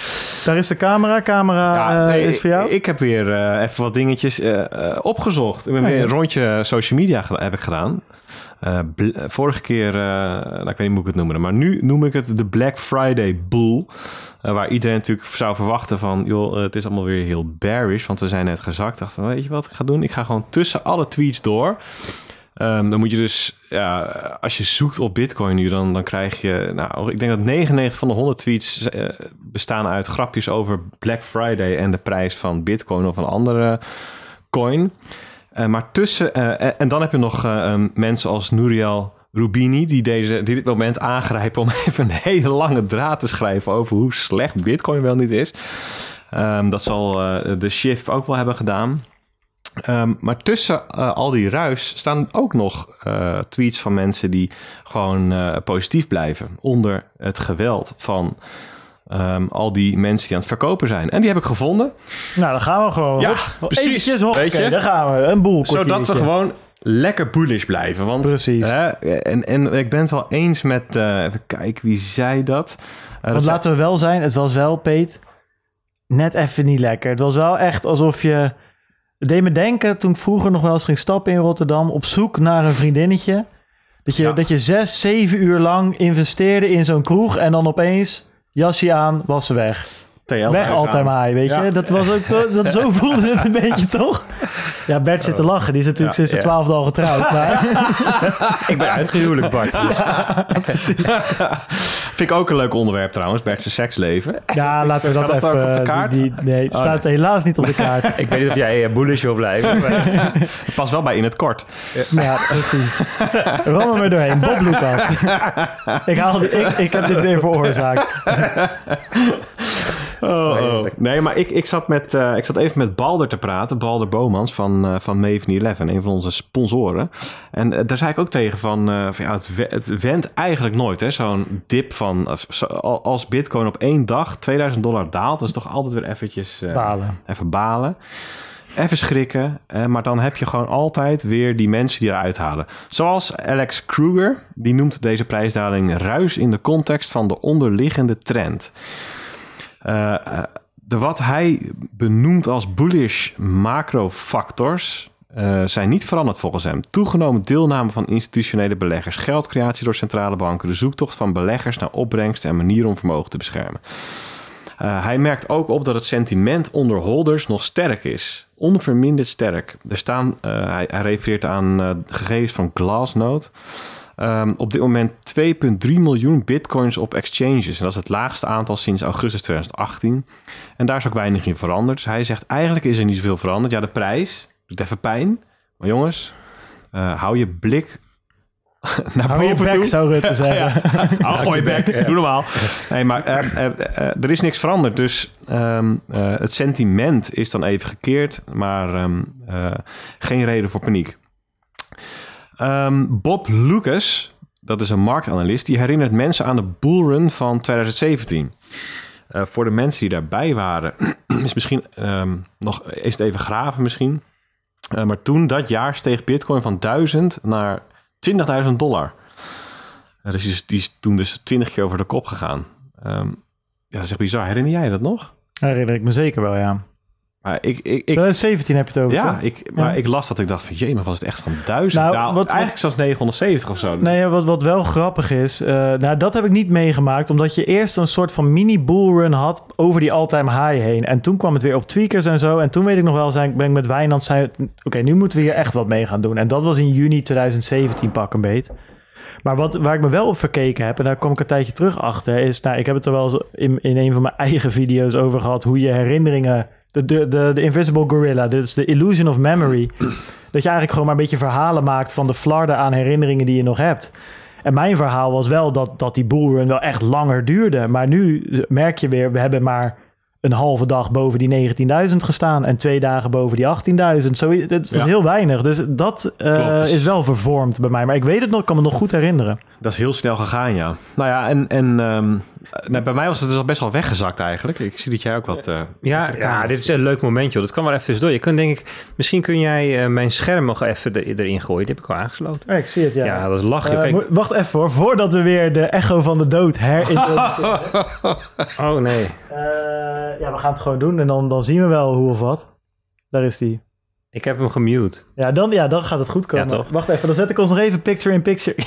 Daar is de camera. Camera Ja, eh, nee, is voor jou. Ik, ik heb weer eh, even wat dingetjes eh, eh, opgezocht. Ik ben Ja, weer een rondje social media heb ik gedaan. Eh, eh, vorige keer, eh, nou, ik weet niet hoe ik het noemde, maar nu noem ik het de Black Friday Bull. Waar iedereen natuurlijk zou verwachten van, joh, het is allemaal weer heel bearish, want we zijn net gezakt. Dacht van, weet je wat ik ga doen? Ik ga gewoon tussen alle tweets door. Ehm, dan moet je dus, ja, als je zoekt op Bitcoin nu, dan, dan krijg je, nou, ik denk dat 99 van de 100 tweets bestaan uit grapjes over Black Friday en de prijs van Bitcoin of een andere coin. Eh, maar tussen, eh, en- en dan heb je nog eh, ehm, mensen als Nouriel Rubini, die, deze, die dit moment aangrijpen om even een hele lange draad te schrijven over hoe slecht Bitcoin wel niet is. Ehm, dat zal eh, de Shift ook wel hebben gedaan. Ehm, maar tussen eh, al die ruis staan ook nog eh, tweets van mensen die gewoon eh, positief blijven. Onder het geweld van ehm, al die mensen die aan het verkopen zijn. En die heb ik gevonden. Nou, dan gaan we gewoon. Ja, Hop, precies. Je? daar gaan we. Een boel Zodat we gewoon lekker bullish blijven. Want, Precies. hè, en, en ik ben het wel eens met... eh, even kijken, wie zei dat? Eh, dat Want zei- laten we wel zijn, het was wel, Peet, net even niet lekker. Het was wel echt alsof je... Het deed me denken toen ik vroeger nog wel eens ging stappen in Rotterdam... op zoek naar een vriendinnetje. Dat je, Ja. dat je zes, zeven uur lang investeerde in zo'n kroeg... en dan opeens jasje aan, was ze weg. TL Weg altijd maar, weet je. Ja. Dat was ook zo, dat, zo voelde het een beetje, toch? Ja, Bert zit te lachen. Die is natuurlijk Ja, sinds de twaalfde al getrouwd. Maar Ik ben uitgehuwelijk, Bart. Dus. Vind ik ook een leuk onderwerp trouwens, Bert's seksleven. ja, laten we dat Staat dat even... ook op de eh, kaart? die- die- nee, het Oh, staat helaas niet op de kaart. ik weet niet of jij uh, bullish wil blijven. maar- Het past wel bij in het kort. Ja, precies. Ram er maar doorheen. Bob Lucas. ik, haal die, ik, ik heb dit weer veroorzaakt. Oh, oh. Nee, maar ik, ik, zat met, eh, ik zat even met Balder te praten. Balder Bomans van, eh van Maven 11, een van onze sponsoren. En eh, daar zei ik ook tegen van, van ja, het, het went eigenlijk nooit. hè Zo'n dip van, zo- als bitcoin op één dag 2000 dollar daalt, dat is toch altijd weer eventjes Balen. even balen. Even schrikken, maar dan heb je gewoon altijd weer die mensen die eruit halen. Zoals Alex Kruger, die noemt deze prijsdaling ruis in de context van de onderliggende trend. Eh, de wat hij benoemt als bullish macrofactors eh, zijn niet veranderd volgens hem. Toegenomen deelname van institutionele beleggers, geldcreatie door centrale banken, de zoektocht van beleggers naar opbrengsten en manieren om vermogen te beschermen. Uh, hij merkt ook op dat het sentiment onder holders nog sterk is. Onverminderd sterk. Er staan, uh, hij, hij, refereert aan uh, gegevens van Glassnode. Um, op dit moment 2,3 miljoen bitcoins op exchanges. En dat is het laagste aantal sinds augustus 2018. En daar is ook weinig in veranderd. Dus hij zegt eigenlijk is er niet zoveel veranderd. Ja, de prijs doet even pijn. Maar jongens, uh, hou je blik naar Hou boven je bek, toe. zou Rutte zeggen. ja. Hou je bek, doe normaal. Nee, maar uh, uh, uh, er is niks veranderd. Dus um, het sentiment is dan even gekeerd, maar um, geen reden voor paniek. Um, Bob Lucas, dat is een marktanalist, die herinnert mensen aan de bullrun van 2017. Uh, voor de mensen die daarbij waren, is misschien um, nog is even graven misschien. Uh, maar toen, dat jaar, steeg Bitcoin van 1000 naar 20.000 dollar. Uh, dus die is, die toen dus 20 keer over de kop gegaan. Um, ja, dat is echt bizar. Herinner jij dat nog? Herinner ik me zeker wel, ja. Maar ik, ik, ik, 2017 heb je het over. Ja, toch? ik, maar Ja. ik las dat ik dacht van, jee, maar was het echt van 1000? Nou, Nou, wat- eigenlijk zelfs 970 of zo. Nee, wat, wat wel grappig is, eh, nou dat heb ik niet meegemaakt, omdat je eerst een soort van mini bullrun had over die all-time high heen. En toen kwam het weer op tweakers en zo. En toen weet ik nog wel, zijn, ben ik met Wijnand, zei, oké, nu moeten we hier echt wat mee gaan doen. En dat was in juni 2017 pak een beet. Maar wat, waar ik me wel op verkeken heb, en daar kom ik een tijdje terug achter, is, nou, ik heb het er wel eens in, in een van mijn eigen video's over gehad, hoe je herinneringen, de, de, de, de Invisible Gorilla, dit is de Illusion of Memory, dat je eigenlijk gewoon maar een beetje verhalen maakt van de flarden aan herinneringen die je nog hebt. En mijn verhaal was wel dat, dat die bullrun wel echt langer duurde. Maar nu merk je weer, we hebben maar een halve dag boven die 19.000 gestaan en twee dagen boven die 18.000. Zo, dat is Ja. heel weinig. Dus dat eh, dus- is wel vervormd bij mij. Maar ik weet het nog, ik kan me nog goed herinneren. Dat is heel snel gegaan, ja. Nou ja, en, en ehm, nou, bij mij was het dus al best wel weggezakt eigenlijk. Ik zie dat jij ook wat... eh, Ja, ja, dit is een leuk momentje. Dat kan wel even tussendoor. Je kunt denk ik, misschien kun jij eh, mijn scherm nog even er- erin gooien. Die heb ik al aangesloten. ik zie het, Ja, dat is Kijk. mo- wacht even hoor, voordat we weer de echo van de dood herintroduceren. Oh nee. Eh, ja, we gaan het gewoon doen en dan, dan zien we wel hoe of wat. Daar is die. Ik heb hem gemute. Ja, dan, ja, dan gaat het goed komen. Ja, toch? Wacht even, dan zet ik ons nog even picture in picture.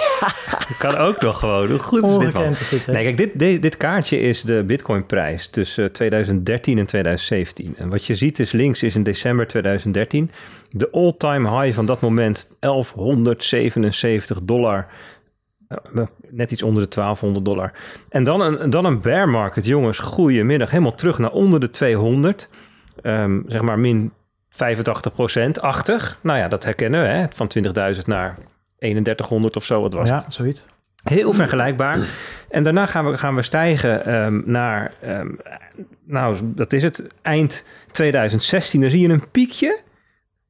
Dat kan ook nog gewoon. Hoe goed is dit man? Is dit? Nee, kijk, dit, dit, dit kaartje is de Bitcoin-prijs tussen 2013 en 2017. En wat je ziet is links is in december 2013 de all-time high van dat moment 1177 dollar. Eh, Net iets onder de 1200 dollar. En dan een, dan een bear market, jongens. Goedemiddag. Helemaal terug naar onder de 200. Ehm, zeg maar min 85% achtig. Nou ja, dat herkennen we, hè? Van 20.000 naar 3100 of zo. Wat was het? ja, zoiets. Heel vergelijkbaar. En daarna gaan we, gaan we stijgen ehm, naar, ehm, nou, dat is het, eind 2016. Dan zie je een piekje.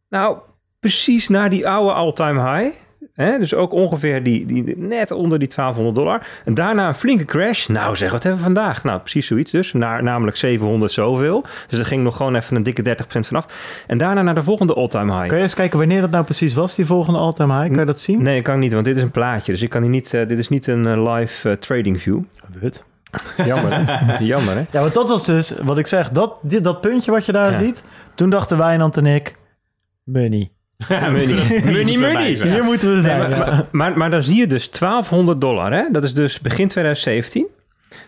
Nou, precies naar die oude all-time high. Hè? Dus ook ongeveer die, die, net onder die 1200 dollar. En daarna een flinke crash. Nou zeg, wat hebben we vandaag? Nou, precies zoiets dus. Naar, namelijk 700 zoveel. Dus er ging nog gewoon even een dikke 30% vanaf. En daarna naar de volgende all-time high. Kun je eens kijken wanneer dat nou precies was, die volgende all-time high? Kan je dat zien? Nee, kan niet, want dit is een plaatje. Dus ik kan hier niet. eh, dit is niet een eh, live eh, trading view. Wut. Jammer, hè? Jammer, hè? Ja, want dat was dus, wat ik zeg, dat, dit, dat puntje wat je daar Ja. ziet. Toen dachten Wijnand en ik, money. money, money, money. Hier moeten we zijn. maar, ja. maar, maar, maar dan zie je dus 1200 dollar, hè? Dat is dus begin 2017.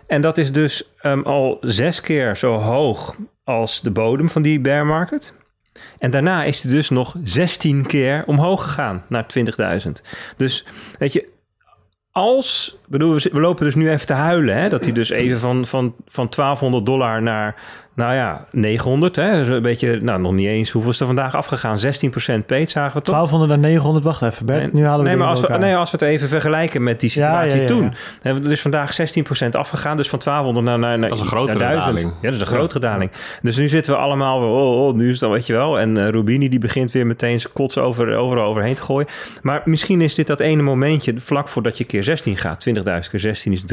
En dat is dus um, al zes keer zo hoog als de bodem van die bear market. En daarna is hij dus nog 16 keer omhoog gegaan naar 20.000. Dus weet je, als, bedoel, we lopen dus nu even te huilen, hè, dat hij dus even van, van, van 1200 dollar naar nou ja, 900. Hè? Dus een beetje, nou nog niet eens. Hoeveel is er vandaag afgegaan? 16% peet zagen we toch? 1200 en 900. Wacht even, Bert. Nee, nu halen we nee, maar als we, nee, als we het even vergelijken met die situatie Ja, ja, ja, toen. ja. Hebben we dus vandaag 16% afgegaan. Dus van 1200 naar, naar, naar Dat is een grotere naar 1000. daling. Ja, dat is een grotere daling. Dus nu zitten we allemaal weer, oh, oh, nu is dat, weet je wel. En eh, Rubini die begint weer meteen zijn kots over, overal overheen te gooien. Maar misschien is dit dat ene momentje vlak voordat je keer 16 gaat. 20.000 keer 16 is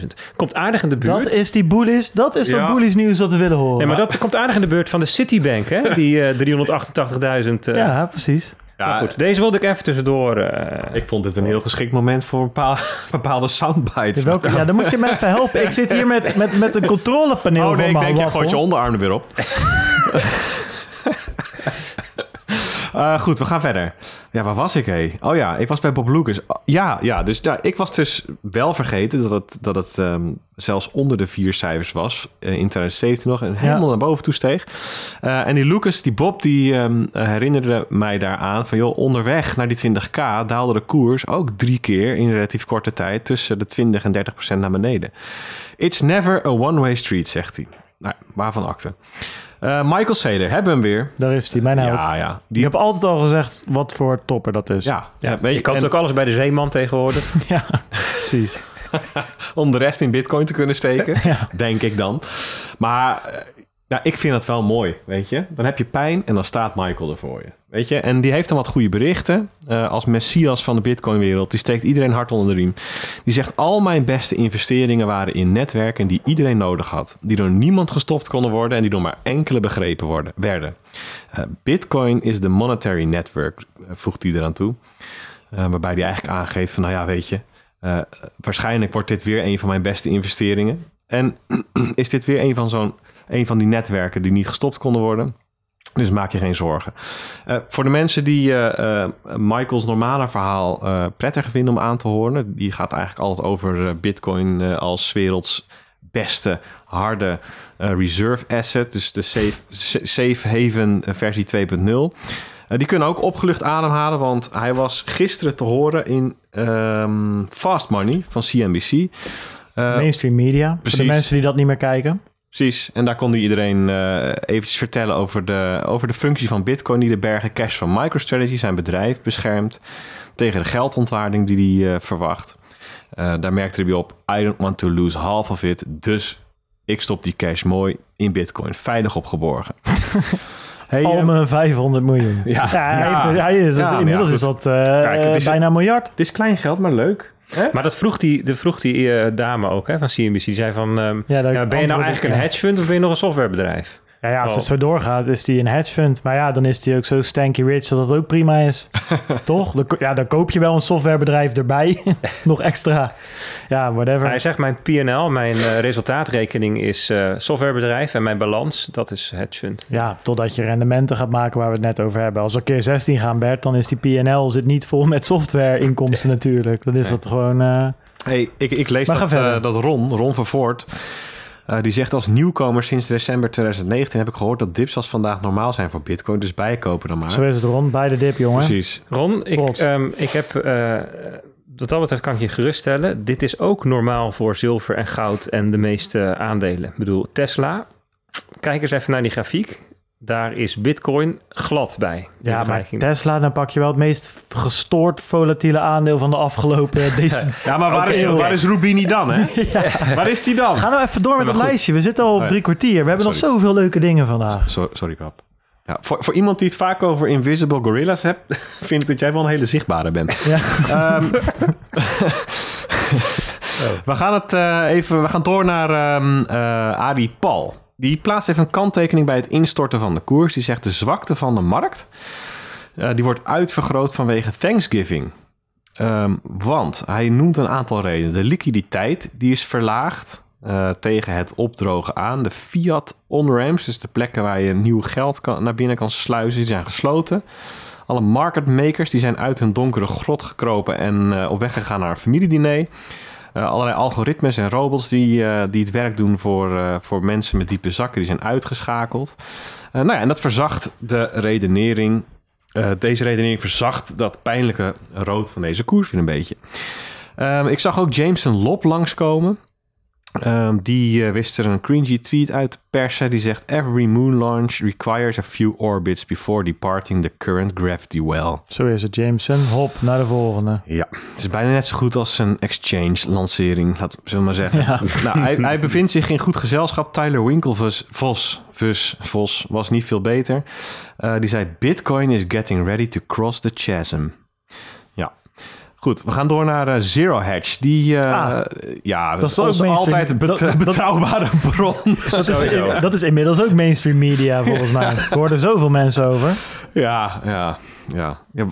320.000. Komt aardig in de buurt. Dat is die bullish. Dat is Ja. dat bullish nieuws dat we willen horen. Nee, maar dat komt aardig in de beurt van de Citibank, hè? Die eh 388.000. eh, Ja, precies. Ja, maar goed, deze wilde ik even tussendoor. eh, ik vond het een heel geschikt moment voor bepaal- bepaalde soundbites. Dus welke, ja, dan moet je me even helpen. Ik zit hier met, met, met een controlepaneel Oh nee, ik denk, je gooit je onderarm er weer op. Eh, goed, we gaan verder. Ja, waar was ik, hé? Oh ja, ik was bij Bob Lucas. Oh, Ja, ja, dus ja, ik was dus wel vergeten dat het, dat het ehm, zelfs onder de vier cijfers was. eh, in 2017 nog. En helemaal naar boven toe steeg. Eh, en die Lucas, die Bob, die ehm, herinnerde mij daaraan van... joh, onderweg naar die 20k daalde de koers ook drie keer in relatief korte tijd... tussen de 20 en 30 procent naar beneden. It's never a one-way street, zegt hij. Nou, waarvan akte. Eh, Michael Saylor, hebben we hem weer. Daar is hij, mijn held. Ja, ja. Ik Die, heb altijd al gezegd wat voor topper dat is. ja, ja, ja, weet je koopt en ook alles bij de Zeeman tegenwoordig. Ja, precies. om de rest in bitcoin te kunnen steken, denk ik dan. Maar eh, nou, ik vind dat wel mooi, weet je. Dan heb je pijn en dan staat Michael er voor je. Weet je, en die heeft dan wat goede berichten. Eh, als messias van de Bitcoin-wereld. Die steekt iedereen hard onder de riem. Die zegt: Al mijn beste investeringen waren in netwerken die iedereen nodig had. Die door niemand gestopt konden worden en die door maar enkele begrepen worden, werden. Eh, Bitcoin is de monetary network, eh, voegt hij eraan toe. Waarbij hij eigenlijk aangeeft: van nou ja, weet je. waarschijnlijk wordt dit weer een van mijn beste investeringen. En is dit weer een van, zo'n, een van die netwerken die niet gestopt konden worden. Dus maak je geen zorgen. Eh, voor de mensen die eh, eh, Michaels normale verhaal prettig vinden om aan te horen, die gaat eigenlijk altijd over Bitcoin als werelds beste harde reserve asset, dus de safe, sa- safe haven versie 2.0. Eh, die kunnen ook opgelucht ademhalen, want hij was gisteren te horen in ehm, Fast Money van CNBC. Mainstream media. Voor precies. de mensen die dat niet meer kijken. Precies, en daar kon hij iedereen eh eventjes vertellen over de, over de functie van Bitcoin... die de bergen cash van MicroStrategy, zijn bedrijf, beschermt... tegen de geldontwaarding die hij eh, verwacht. Eh, daar merkte hij op, I don't want to lose half of it... dus ik stop die cash mooi in Bitcoin, veilig opgeborgen. hey, Al mijn 500 miljoen. Ja. hij, Ja. heeft- hij is, Ja, inmiddels ja, is dat Kijk, het is- bijna een miljard. het is klein geld, maar leuk. Hè? Maar dat vroeg die, dat vroeg die eh, dame ook hè, van CNBC. Die zei van, ehm, Ja, daar ja, ben je nou eigenlijk een hedge fund of ben je nog een softwarebedrijf? Ja, ja, als Oh. het zo doorgaat, is die een hedge fund. Maar ja, dan is die ook zo stanky rich dat dat ook prima is. Toch? Dan, ja, dan koop je wel een softwarebedrijf erbij. Nog extra. Ja, whatever. Hij zegt mijn P&L, mijn eh, resultaatrekening is eh, softwarebedrijf en mijn balans, dat is hedge fund. Ja, totdat je rendementen gaat maken waar we het net over hebben. Als we keer 16 gaan, Bert, dan is die PNL zit niet vol met software-inkomsten natuurlijk. Dan is dat gewoon. eh, Hey, ik, ik lees dat, dat Ron, Ron van Voort, eh, die zegt als nieuwkomer sinds december 2019 heb ik gehoord dat dips als vandaag normaal zijn voor bitcoin. Dus bijkopen dan maar. Zo is het rond bij de dip, jongen. Precies. Ron, ik, ehm, ik heb, eh, wat dat betreft kan ik je geruststellen, dit is ook normaal voor zilver en goud en de meeste aandelen. Ik bedoel, Tesla, kijk eens even naar die grafiek. Daar is bitcoin glad bij. Ja, maar. Tesla, dan pak je wel het meest gestoord volatiele aandeel van de afgelopen... Deze... Ja, maar waar is, waar is Rubini dan, hè? Waar is die dan? Ga nou even door met het goed. lijstje. We zitten al op drie kwartier. We hebben nog zoveel leuke dingen vandaag. Sorry, sorry pap. Ja, voor, voor iemand die het vaak over invisible gorillas hebt, vind ik dat jij wel een hele zichtbare bent. Ja. Ehm, We gaan het eh, even, we gaan door naar ehm eh, Adi Paul. Die plaatst even een kanttekening bij het instorten van de koers. Die zegt de zwakte van de markt, eh, die wordt uitvergroot vanwege Thanksgiving. Ehm, want hij noemt een aantal redenen. De liquiditeit die is verlaagd eh, tegen het opdrogen aan. De fiat on-ramps, dus de plekken waar je nieuw geld kan, naar binnen kan sluizen, die zijn gesloten. Alle market makers die zijn uit hun donkere grot gekropen en eh, op weg gegaan naar een familiediner. Uh, allerlei algoritmes en robots die, uh, die het werk doen voor, uh, voor mensen met diepe zakken, die zijn uitgeschakeld. nou ja, en dat verzacht de redenering. deze redenering verzacht dat pijnlijke rood van deze koers weer een beetje. Um, ik zag ook Jameson Lop langskomen. Um, die uh, wist er een cringy tweet uit te persen. Die zegt: Every moon launch requires a few orbits before departing the current gravity well. Zo is het, Jameson. Hop, naar de volgende. Ja, het is bijna net zo goed als een exchange-lancering, laten we maar zeggen. Ja. Nou, hij, hij, bevindt zich in goed gezelschap. Tyler Winklevoss Vos, Vos, Vos was niet veel beter. Uh, die zei: Bitcoin is getting ready to cross the chasm. Goed, we gaan door naar uh, Zero Hedge. Die, uh, ah, ja, dat is ook altijd een bet dat, betrouwbare bron. Dat is, dat is, inmiddels ook mainstream media volgens mij. Er hoorden zoveel mensen over. Ja, ja, ja, ja.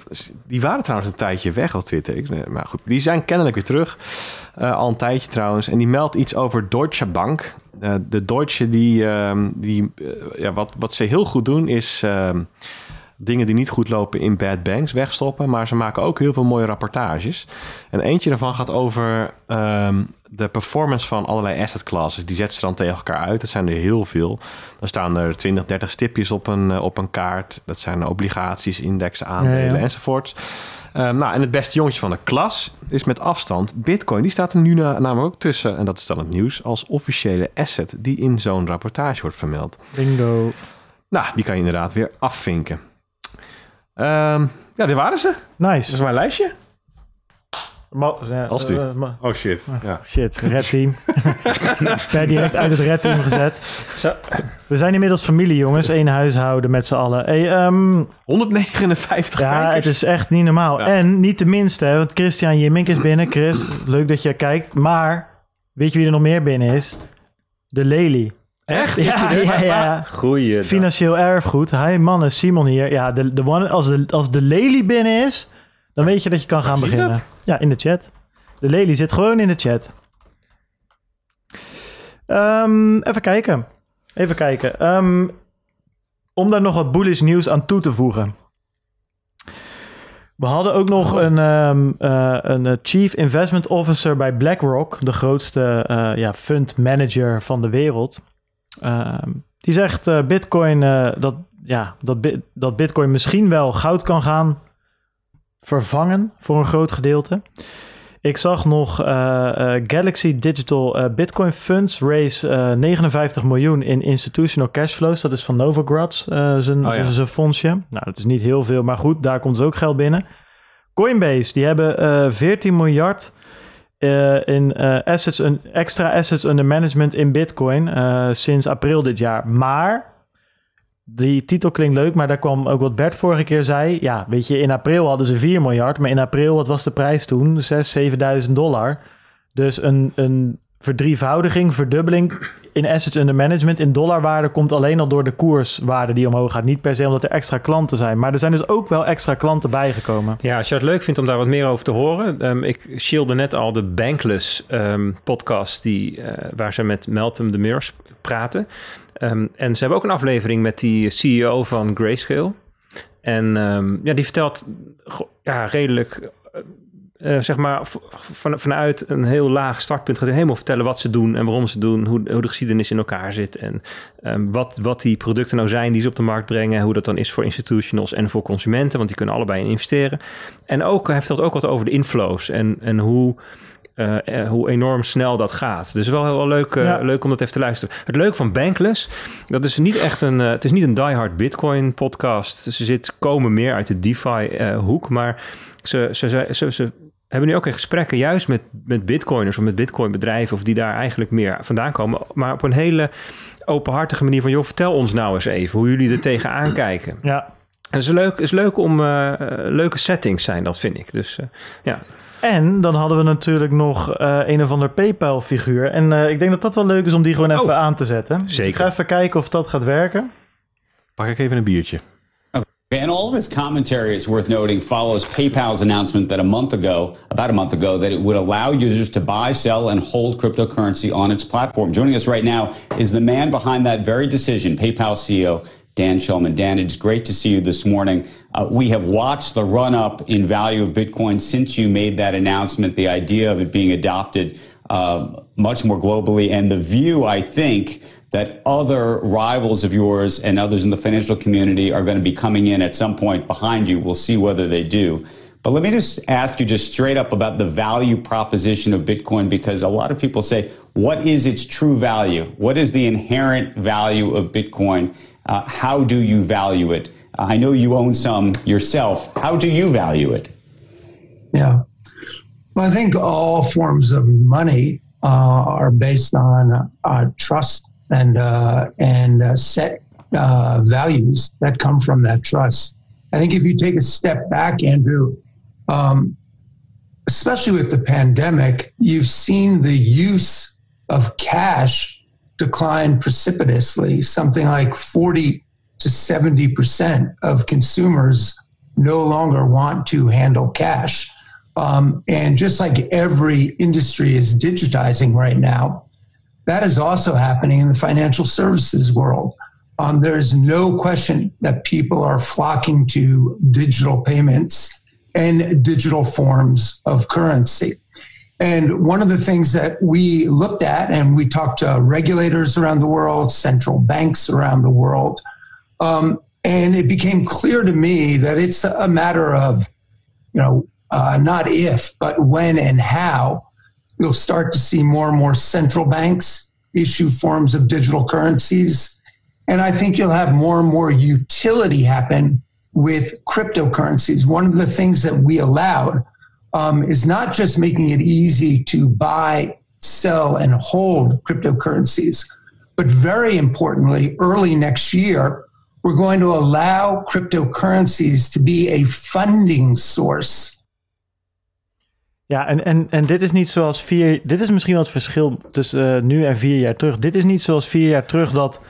Die waren trouwens een tijdje weg op Twitter. Maar goed, die zijn kennelijk weer terug. Uh, al een tijdje trouwens. En die meldt iets over Deutsche Bank. de Deutsche, die, ehm, die ja, wat, wat ze heel goed doen is ehm, dingen die niet goed lopen in bad banks wegstoppen. Maar ze maken ook heel veel mooie rapportages. En eentje daarvan gaat over um, de performance van allerlei asset classes. Die zetten ze dan tegen elkaar uit. Dat zijn er heel veel. Dan staan er 20, 30 stipjes op een, uh, op een kaart. Dat zijn obligaties, indexen, aandelen ja, ja. enzovoorts. Um, nou, en het beste jongetje van de klas is met afstand Bitcoin. Die staat er nu na, namelijk ook tussen, en dat is dan het nieuws, als officiële asset die in zo'n rapportage wordt vermeld. Bingo. Nou, die kan je inderdaad weer afvinken. Um, ja, dit waren ze. Nice. Dat is mijn lijstje. Ma Als die. Uh, oh shit. Ja. Shit, red team. per direct uit het red team gezet. Zo. We zijn inmiddels familie, jongens. Eén huishouden met z'n allen. Hey, um, 159 Ja, kijkers. het is echt niet normaal. Ja. En niet de minste, want Christian Jimmink is binnen. Chris, leuk dat je kijkt. Maar, weet je wie er nog meer binnen is? De Lely. Echt? Ja, ja, ja. Goeie. Financieel erfgoed. Hi mannen, Simon hier. Ja, de, de one, als, de, als de Lely binnen is, dan weet je dat je kan gaan beginnen. Ja, in de chat. De Lely zit gewoon in de chat. Um, even kijken. Even kijken. Um, om daar nog wat bullish nieuws aan toe te voegen. We hadden ook nog oh. een, um, uh, een Chief Investment Officer bij BlackRock, de grootste uh, ja, fund manager van de wereld. Ehm, die zegt uh, Bitcoin uh, dat, ja, dat, dat Bitcoin misschien wel goud kan gaan vervangen voor een groot gedeelte. Ik zag nog uh, Galaxy Digital Bitcoin Funds raise 59 miljoen in institutional cashflows. Dat is van Novogratz, zijn, oh, zijn fondsje. Nou, dat is niet heel veel, maar goed, daar komt dus ook geld binnen. Coinbase, die hebben 14 miljard uh, in uh, assets, een, extra assets under management in Bitcoin uh, sinds april dit jaar. Maar die titel klinkt leuk, maar daar kwam ook wat Bert vorige keer zei. Ja, weet je, in april hadden ze 4 miljard, maar in april, wat was de prijs toen? 6.000, 7.000 dollar. Dus een, een verdrievoudiging, verdubbeling in assets under management in dollarwaarde komt alleen al door de koerswaarde die omhoog gaat. Niet per se omdat er extra klanten zijn. Maar er zijn dus ook wel extra klanten bijgekomen. Ja, als je het leuk vindt om daar wat meer over te horen. Um, ik shieldde net al de Bankless um, podcast die, uh, waar ze met Meltem de Meurs praten. Um, en ze hebben ook een aflevering met die CEO van Grayscale. En ja, die vertelt ja, redelijk uh, zeg maar van, vanuit een heel laag startpunt gaat hij helemaal vertellen wat ze doen en waarom ze doen, hoe, hoe de geschiedenis in elkaar zit en um, wat, wat die producten nou zijn die ze op de markt brengen, hoe dat dan is voor institutionals en voor consumenten, want die kunnen allebei in investeren. En ook hij vertelt ook wat over de inflows en, en hoe. Uh, hoe enorm snel dat gaat. Dus wel heel, leuk, uh, ja. leuk om dat even te luisteren. Het leuke van Bankless, dat is niet echt een, het is niet een diehard Bitcoin podcast. Ze zit komen meer uit de DeFi hoek, maar ze, ze, ze, ze, hebben nu ook in gesprekken, juist met, met bitcoiners of met bitcoinbedrijven, of die daar eigenlijk meer vandaan komen, maar op een hele openhartige manier van, joh, vertel ons nou eens even hoe jullie er tegenaan kijken. Ja. Het is leuk, is leuk om uh, leuke settings zijn, dat vind ik. Dus uh, ja. En dan hadden we natuurlijk nog uh, een of ander PayPal-figuur. En ik denk dat dat wel leuk is om die gewoon even oh, aan te zetten. Zeker. Dus ik ga even kijken of dat gaat werken. Pak ik even een biertje. And all this commentary, it's worth noting, follows PayPal's announcement that a month ago, about a month ago, that it would allow users to buy, sell, and hold cryptocurrency on its platform. Joining us right now is the man behind that very decision, PayPal CEO Dan Shulman. Dan, it's great to see you this morning. Uh, we have watched the run up in value of Bitcoin since you made that announcement, the idea of it being adopted uh, much more globally. And the view, I think, that other rivals of yours and others in the financial community are going to be coming in at some point behind you. We'll see whether they do. But let me just ask you just straight up about the value proposition of Bitcoin because a lot of people say, what is its true value? What is the inherent value of Bitcoin? Uh, how do you value it? I know you own some yourself. How do you value it? Yeah. Well, I think all forms of money uh, are based on uh, trust and uh, and uh, set values that come from that trust. I think if you take a step back, Andrew, um, especially with the pandemic, you've seen the use of cash decline precipitously. Something like 40 to 70% of consumers no longer want to handle cash. Um, and just like every industry is digitizing right now, that is also happening in the financial services world. Um, there is no question that people are flocking to digital payments and digital forms of currency. And one of the things that we looked at, and we talked to regulators around the world, central banks around the world, um, and it became clear to me that it's a matter of, you know, uh, not if, but when and how you'll start to see more and more central banks issue forms of digital currencies. And I think you'll have more and more utility happen with cryptocurrencies. One of the things that we allowed um, is not just making it easy to buy, sell, and hold cryptocurrencies, but very importantly, early next year, we're going to allow cryptocurrencies to be a funding source. Ja, en, en, en dit is niet zoals vier. Dit is misschien wel het verschil tussen uh, nu en vier jaar terug. Dit is niet zoals vier jaar terug dat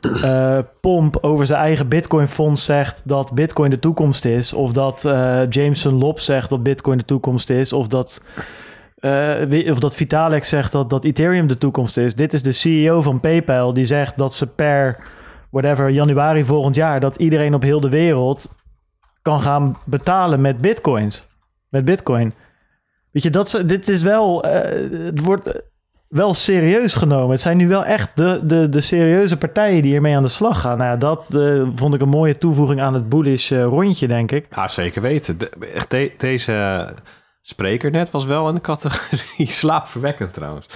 uh, Pomp over zijn eigen Bitcoin-fonds zegt dat Bitcoin de toekomst is. Of dat uh, Jameson Lop zegt dat Bitcoin de toekomst is. Of dat, of dat Vitalik zegt dat, dat Ethereum de toekomst is. Dit is de CEO van PayPal die zegt dat ze per whatever januari volgend jaar dat iedereen op heel de wereld kan gaan betalen met Bitcoins. Met Bitcoin. Weet je, dat, dit is wel. het wordt wel serieus genomen. Het zijn nu wel echt de, de, de serieuze partijen die hiermee aan de slag gaan. Nou dat uh, vond ik een mooie toevoeging aan het bullish uh, rondje, denk ik. Ja, zeker weten. De, deze spreker net was wel in de categorie slaapverwekkend trouwens.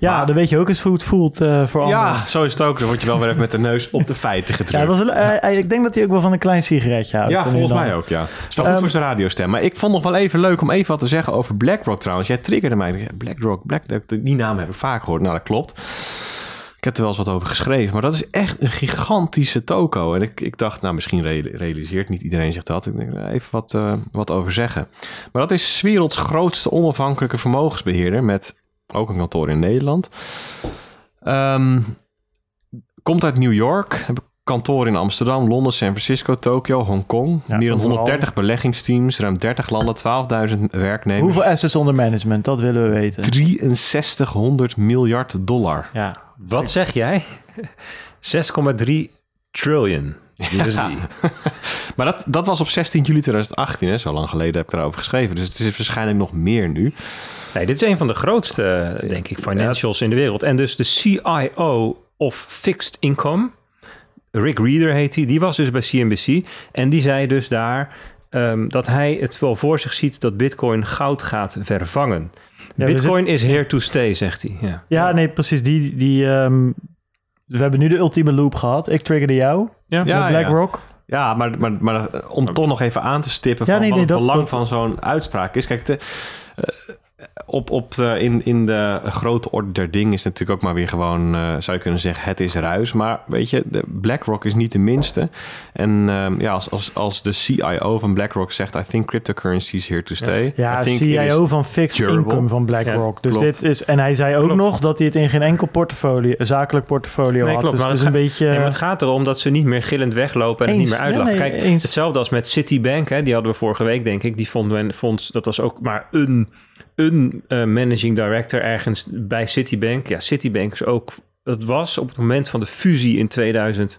Ja, maar, dan weet je ook eens hoe het voelt uh, voor Ja, anderen. zo is het ook. Dan word je wel weer even met de neus op de feiten gedrukt. Ja, dat was, uh, ik denk dat hij ook wel van een klein sigaretje houdt. Ja, volgens mij ook, ja. Het is wel goed um, voor zijn radiostem. Maar ik vond nog wel even leuk om even wat te zeggen over BlackRock trouwens. Jij triggerde mij. BlackRock, BlackRock, die naam heb ik vaak gehoord. Nou, dat klopt. Ik heb er wel eens wat over geschreven. Maar dat is echt een gigantische toko. En ik, ik dacht, nou, misschien realiseert niet iedereen zich dat. Ik denk, even wat, uh, wat over zeggen. Maar dat is werelds grootste onafhankelijke vermogensbeheerder... met ook een kantoor in Nederland. Um, komt uit New York. Heb kantoor in Amsterdam, Londen, San Francisco, Tokio, Hongkong. Ja, Meer dan 130 beleggingsteams, ruim 30 landen, 12.000 werknemers. Hoeveel assets onder management? Dat willen we weten. 6300 miljard dollar. Ja. Wat zeg jij? 6,3 trillion. Ja. maar dat, dat was op 16 juli 2018, hè? zo lang geleden heb ik daarover geschreven. Dus het is waarschijnlijk nog meer nu. Nee, dit is een van de grootste, denk ik, financials in de wereld. En dus de CIO of Fixed Income, Rick Reader heet hij, die, die was dus bij CNBC. En die zei dus daar um, dat hij het wel voor zich ziet dat Bitcoin goud gaat vervangen. Ja, Bitcoin is here to stay, zegt hij. Ja, ja nee, precies. Die, die, um, we hebben nu de ultieme loop gehad. Ik triggerde jou ja. met BlackRock. Ja, maar, maar, maar om toch nog even aan te stippen van ja, nee, nee, wat het belang dat, van zo'n uitspraak is. Kijk, de, uh, op, op de, in, in de grote orde der dingen is natuurlijk ook maar weer gewoon, uh, zou je kunnen zeggen, het is ruis. Maar weet je, de BlackRock is niet de minste. En um, ja, als, als, als de CIO van BlackRock zegt, I think cryptocurrency is here to stay. Ja, CIO van Fixed durable. Income van BlackRock. Ja, dus dit is, en hij zei ook klopt. nog dat hij het in geen enkel portfolio, zakelijk portfolio nee, had. Klopt, dus het is een beetje... Nee, maar het gaat erom dat ze niet meer gillend weglopen en eens. het niet meer uitlachen. Nee, Kijk, eens. hetzelfde als met Citibank, hè, die hadden we vorige week denk ik. Die vond men, vond, dat was ook maar een een uh, managing director ergens bij Citibank. Ja, Citibank is ook. Dat was op het moment van de fusie in 2008,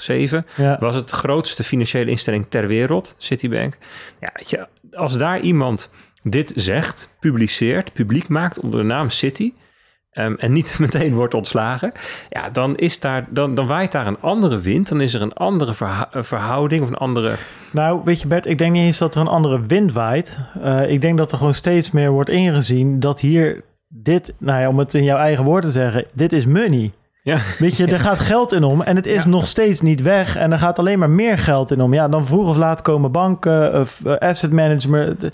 7 ja. was het de grootste financiële instelling ter wereld, Citibank. Ja, je, als daar iemand dit zegt, publiceert, publiek maakt onder de naam City... ehm, en niet meteen wordt ontslagen... ja, dan, is daar, dan, dan waait daar een andere wind. Dan is er een andere verha- eh, verhouding of een andere... Nou, weet je Bert, ik denk niet eens dat er een andere wind waait. Eh, ik denk dat er gewoon steeds meer wordt ingezien dat hier dit, nou ja, om het in jouw eigen woorden te zeggen, dit is money. Ja, Weet je, er gaat geld in om en het is Ja. nog steeds niet weg en er gaat alleen maar meer geld in om. Ja, dan vroeg of laat komen banken of eh, asset management. De,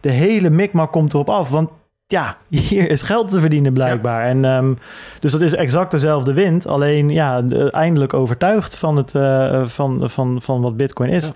de hele mikmak komt erop af, want ja, hier is geld te verdienen blijkbaar. En, ehm, dus dat is exact dezelfde wind, alleen ja, de- eindelijk overtuigd van, het, eh, van, van, van wat bitcoin is.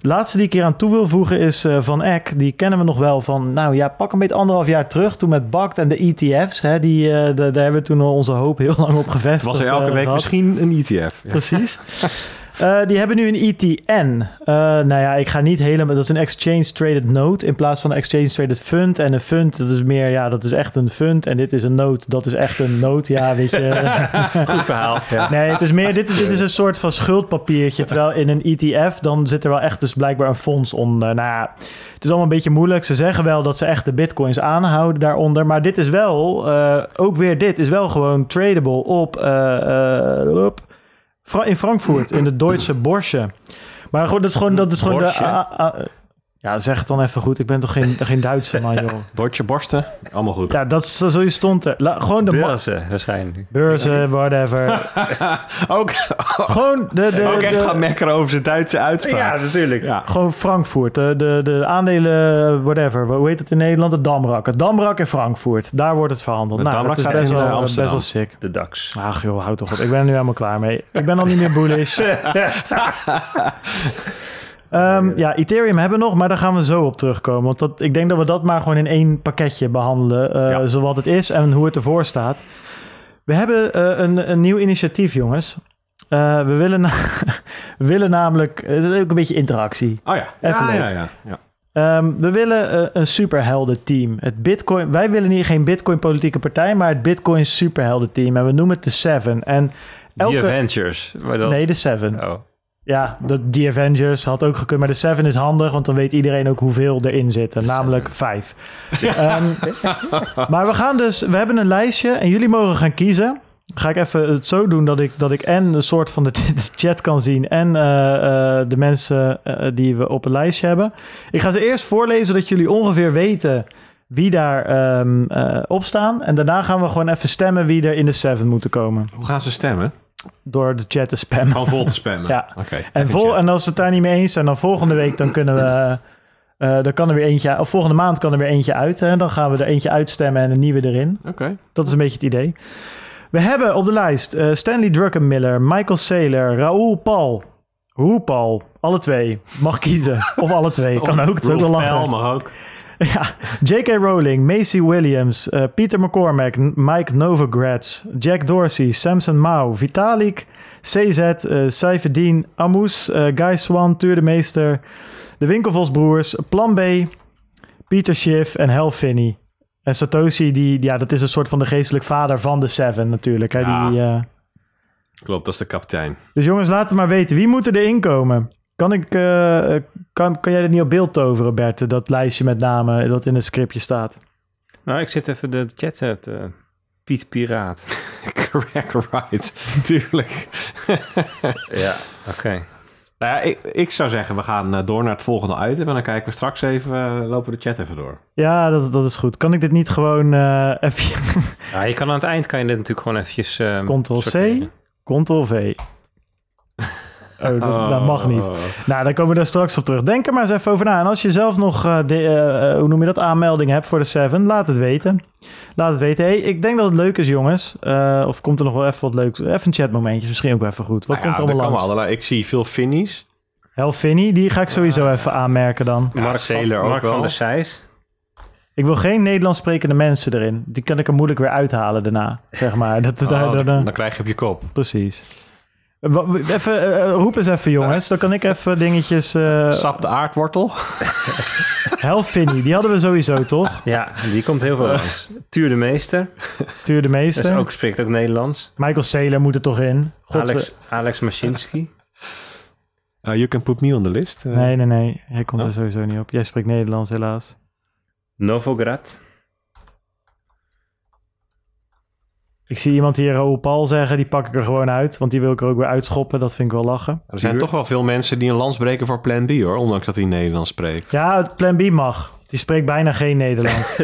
De laatste die ik hier aan toe wil voegen is eh, Van Eck. Die kennen we nog wel van, nou ja, pak een beetje anderhalf jaar terug. Toen met BACT en de ETF's. Hè, die, eh, de- daar hebben we toen onze hoop heel lang op gevestigd. Was er elke week gehad. misschien een ETF? Ja. Precies. Eh, die hebben nu een ETN. Eh, nou ja, ik ga niet helemaal... Dat is een Exchange Traded Note in plaats van een Exchange Traded Fund. En een fund, dat is meer... Ja, dat is echt een fund. En dit is een note. Dat is echt een note. Ja, weet je... goed verhaal. Ja. Nee, het is meer, dit, dit is een soort van schuldpapiertje. Terwijl in een ETF, dan zit er wel echt dus blijkbaar een fonds onder. Nou ja, het is allemaal een beetje moeilijk. Ze zeggen wel dat ze echt de bitcoins aanhouden daaronder. Maar dit is wel, eh, ook weer dit, is wel gewoon tradable op, op in Frankfurt, in de Duitse Borsche. Maar goed, dat is gewoon, dat is gewoon Borsche? de... ja, zeg het dan even goed. Ik ben toch geen, geen Duitser, man, joh. Deutsche borsten, allemaal goed. Ja, dat is zo je stond er. La- gewoon de Beurzen waarschijnlijk. beurzen, whatever. ook, gewoon de... de, ook echt de- gaan mekkeren over zijn Duitse uitspraak. natuurlijk. Ja. Gewoon Frankfurt. De, de, de aandelen, whatever. Hoe heet het in Nederland? Het Damrak. Het Damrak in Frankfurt. Daar wordt het verhandeld. Het nou, Damrak dat is staat best in, wel, eh, best wel sick. De DAX. Ach joh, houd toch op. Ik ben er nu helemaal klaar mee. Ik ben al niet meer bullish. Ehm, ja, Ethereum hebben we nog, maar daar gaan we zo op terugkomen. Want dat, ik denk dat we dat maar gewoon in één pakketje behandelen. eh Ja. Zowat het is en hoe het ervoor staat. We hebben eh, een, een nieuw initiatief, jongens. Eh, we, willen we willen namelijk... Het is ook een beetje interactie. Oh ja. Even ja, leuk. ja, ja, ja. Ehm, we willen eh, een superhelden team. Het Bitcoin, wij willen niet geen Bitcoin politieke partij, maar het Bitcoin superhelden team. En we noemen het de Seven. En The elke, Avengers. Maar dan... nee, de Seven. Oh. Ja, de, The Avengers had ook gekund, maar de Seven is handig, want dan weet iedereen ook hoeveel erin zitten, namelijk vijf. Ehm, maar we gaan dus, we hebben een lijstje en jullie mogen gaan kiezen. Ga ik even het zo doen dat ik, dat ik en een soort van de, de chat kan zien en eh, eh, de mensen eh, die we op het lijstje hebben. Ik ga ze eerst voorlezen, zodat jullie ongeveer weten wie daar ehm, eh, op staan. En daarna gaan we gewoon even stemmen wie er in de Seven moeten komen. Hoe gaan ze stemmen? Door de chat te spammen. Gewoon vol te spammen. Ja. Oké. En, vol, en als ze het daar niet mee eens zijn, dan volgende week dan kunnen we. eh, dan kan er weer eentje, of volgende maand kan er weer eentje uit. Hè? Dan gaan we er eentje uitstemmen en een nieuwe erin. Oké. Dat is een beetje het idee. We hebben op de lijst eh, Stanley Druckenmiller, Michael Saylor, Raoul Paul. Roel Paul, alle twee. Mag kiezen. Of alle twee. Kan ook. Het is ook wel lachen. Mag ook. Ja, J.K. Rowling, Macy Williams, eh, Peter McCormack, Mike Novogratz, Jack Dorsey, Samson Mao, Vitalik, CZ, eh Saifedean, Amoes, eh, Guy Swan, Tuur de Meester, de Winkelvosbroers, Plan B, Peter Schiff en Hal Finney. En Satoshi, die, ja, dat is een soort van de geestelijk vader van de Seven natuurlijk. Hè? Ja. Die, eh, Klopt, dat is de kapitein. dus jongens, laten maar weten. Wie moet er erin komen? Kan, ik, eh, kan, kan jij dat niet op beeld toveren, Bert? Dat lijstje met namen dat in het scriptje staat. Nou, ik zit even de chat te... Piet Piraat. Correct, right. Tuurlijk. ja, oké. Nou ja, ik, ik zou zeggen, we gaan eh, door naar het volgende item. En dan kijken we straks even, eh, lopen we de chat even door. Ja, dat, dat is goed. Kan ik dit niet gewoon eh even... Ja, je kan aan het eind kan je dit natuurlijk gewoon eventjes... ehm, Ctrl-C. Ctrl-V. Oh, dat, dat mag niet. Nou, dan komen we daar straks op terug. Denk er maar eens even over na. En als je zelf nog, eh, de, eh, eh, hoe noem je dat, aanmelding hebt voor de Seven, laat het weten. Laat het weten. Hey, ik denk dat het leuk is, jongens. Eh, of komt er nog wel even wat leuks? Even een chatmomentje, misschien ook wel even goed. Wat Nou komt er er allemaal komen langs? allerlei. Ik zie veel Finnies. Hel Finney, die ga ik sowieso even aanmerken dan. Ja, Mark, ook Mark wel. van der Seijs. Ik wil geen Nederlands sprekende mensen erin. Die kan ik er moeilijk weer uithalen daarna, zeg maar. Dat, Oh, daar- dan, daar- dan krijg je op je kop. Precies. Even, eh, roep eens even, jongens. Dan kan ik even dingetjes... eh Sap de aardwortel. Hel Finney, die hadden we sowieso, toch? Ja, die komt heel veel langs. Tuur de Meester. Tuur de Dat is meeste. ook, spreekt ook Nederlands. Michael Saylor moet er toch in? God, Alex, Alex Machinsky. Uh, you can put me on the list. Uh, Nee, nee, nee. Hij komt er Oh. sowieso niet op. Jij spreekt Nederlands, helaas. Novograd. Ik zie iemand hier Raoul Paul zeggen, die pak ik er gewoon uit. Want die wil ik er ook weer uitschoppen. Dat vind ik wel lachen. Er zijn toch wel veel mensen die een lans breken voor Plan B hoor. Ondanks dat hij Nederlands spreekt. Ja, plan B mag. Die spreekt bijna geen Nederlands.